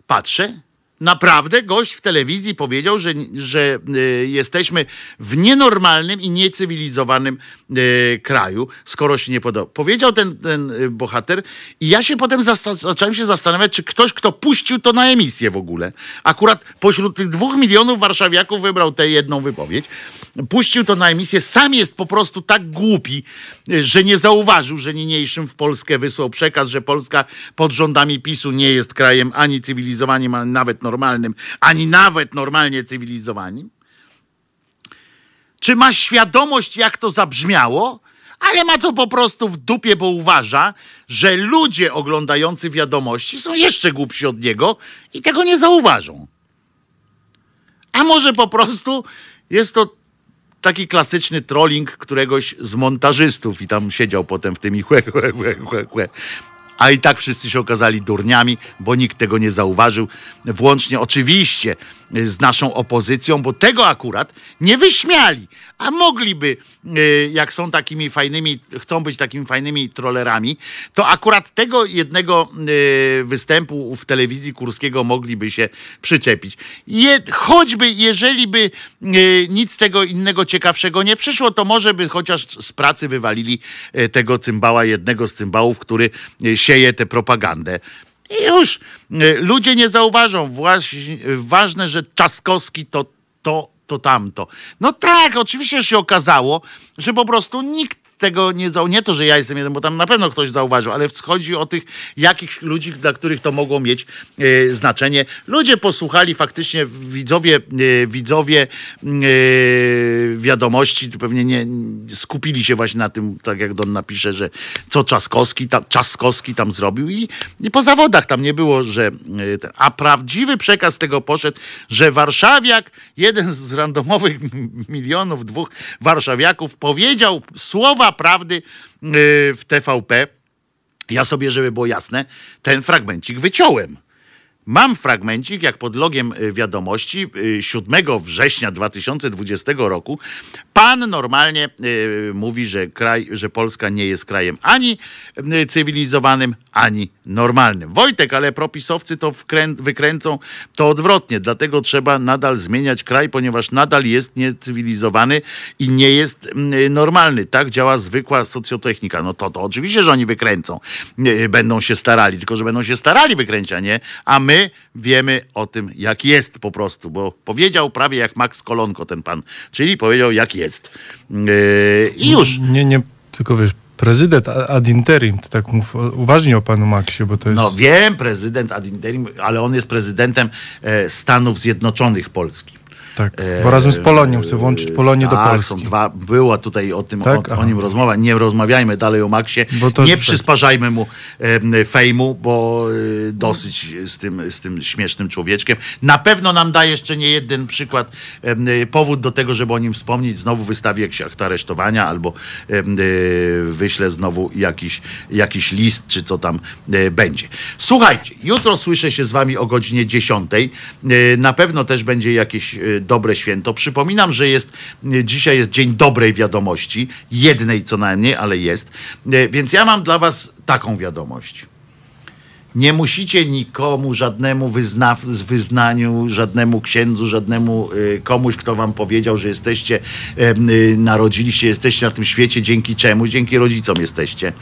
Patrzę, naprawdę gość w telewizji powiedział, że, że y, jesteśmy w nienormalnym i niecywilizowanym y, kraju, skoro się nie podoba. Powiedział ten, ten y, bohater i ja się potem zacząłem się zastanawiać, czy ktoś, kto puścił to na emisję w ogóle, akurat pośród tych dwóch milionów warszawiaków wybrał tę jedną wypowiedź, puścił to na emisję, sam jest po prostu tak głupi, że nie zauważył, że niniejszym w Polskę wysłał przekaz, że Polska pod rządami PiSu nie jest krajem ani cywilizowanym, ani nawet normalnym, ani nawet normalnie cywilizowanym? Czy ma świadomość, jak to zabrzmiało? Ale ma to po prostu w dupie, bo uważa, że ludzie oglądający wiadomości są jeszcze głupsi od niego i tego nie zauważą. A może po prostu jest to taki klasyczny trolling któregoś z montażystów i tam siedział potem w tym i chłe, chłe, chłe, chłe, chłe. A i tak wszyscy się okazali durniami, bo nikt tego nie zauważył. Włącznie oczywiście z naszą opozycją, bo tego akurat nie wyśmiali. A mogliby, y, jak są takimi fajnymi, chcą być takimi fajnymi trollerami, to akurat tego jednego y, występu w telewizji Kurskiego mogliby się przyczepić. Choćby, jeżeli by y, nic tego innego ciekawszego nie przyszło, to może by chociaż z pracy wywalili y, tego cymbała, jednego z cymbałów, który y, sieje tę propagandę. I już y, ludzie nie zauważą. Właśnie, ważne, że Czaskowski to, to, to tamto. No tak, oczywiście się okazało, że po prostu nikt tego nie zauważył. Nie to, że ja jestem jeden, bo tam na pewno ktoś zauważył, ale chodzi o tych jakichś ludzi, dla których to mogło mieć e, znaczenie. Ludzie posłuchali faktycznie, widzowie, e, widzowie e, wiadomości, tu pewnie nie skupili się właśnie na tym, tak jak Don napisze, że co Czaskowski, ta, Czaskowski tam zrobił i, i po zawodach tam nie było, że e, ten, a prawdziwy przekaz tego poszedł, że warszawiak, jeden z randomowych milionów, dwóch warszawiaków powiedział słowa prawdy e, w TVP. Ja sobie, żeby było jasne, ten fragmencik wyciąłem. Mam fragmencik, jak pod logiem y, wiadomości y, 7 września 2020 roku pan normalnie y, mówi, że, kraj, że Polska nie jest krajem ani y, cywilizowanym, ani normalnym. Wojtek, ale propisowcy to wkrę- wykręcą to odwrotnie, dlatego trzeba nadal zmieniać kraj, ponieważ nadal jest niecywilizowany i nie jest y, normalny. Tak działa zwykła socjotechnika. No to, to oczywiście, że oni wykręcą, będą się starali, tylko że będą się starali wykręcić, a nie, a my wiemy o tym, jak jest po prostu, bo powiedział prawie jak Max Kolonko ten pan, czyli powiedział jak jest. Yy, I już.
Nie, nie, tylko wiesz, prezydent ad interim, to tak mów uważnie o panu Maksiu, bo to jest...
No wiem, prezydent ad interim, ale on jest prezydentem e, Stanów Zjednoczonych Polski.
Tak, bo razem z Polonią chce włączyć Polonię do
tak,
Polski.
są dwa, była tutaj o tym,
Tak?
o, o nim rozmowa, nie rozmawiajmy dalej o Maxie, nie przysparzajmy mu e, fejmu, bo e, dosyć z tym, z tym śmiesznym człowieczkiem. Na pewno nam da jeszcze nie jeden przykład, e, powód do tego, żeby o nim wspomnieć, znowu wystawi jakiś akt aresztowania albo e, e, wyślę znowu jakiś, jakiś list, czy co tam e, będzie. Słuchajcie, jutro słyszę się z wami o godzinie 10. E, Na pewno też będzie jakieś e, dobre święto. Przypominam, że jest e, dzisiaj jest dzień dobrej wiadomości, jednej co najmniej, ale jest. E, Więc ja mam dla was taką wiadomość. Nie musicie nikomu, żadnemu wyzna, wyznaniu, żadnemu księdzu, żadnemu y, komuś, kto wam powiedział, że jesteście, y, narodziliście, jesteście na tym świecie dzięki czemu? Dzięki rodzicom jesteście.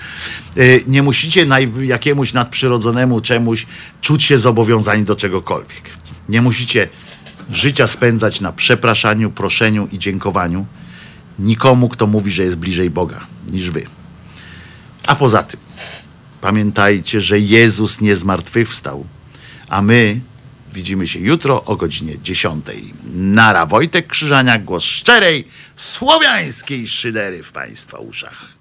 Nie musicie naj, jakiemuś nadprzyrodzonemu czemuś czuć się zobowiązani do czegokolwiek. Nie musicie życia spędzać na przepraszaniu, proszeniu i dziękowaniu nikomu, kto mówi, że jest bliżej Boga niż wy. A poza tym, Pamiętajcie, że Jezus nie zmartwychwstał, a my widzimy się jutro o godzinie 10. Nara Wojtek Krzyżaniak, głos szczerej, słowiańskiej szydery w Państwa uszach.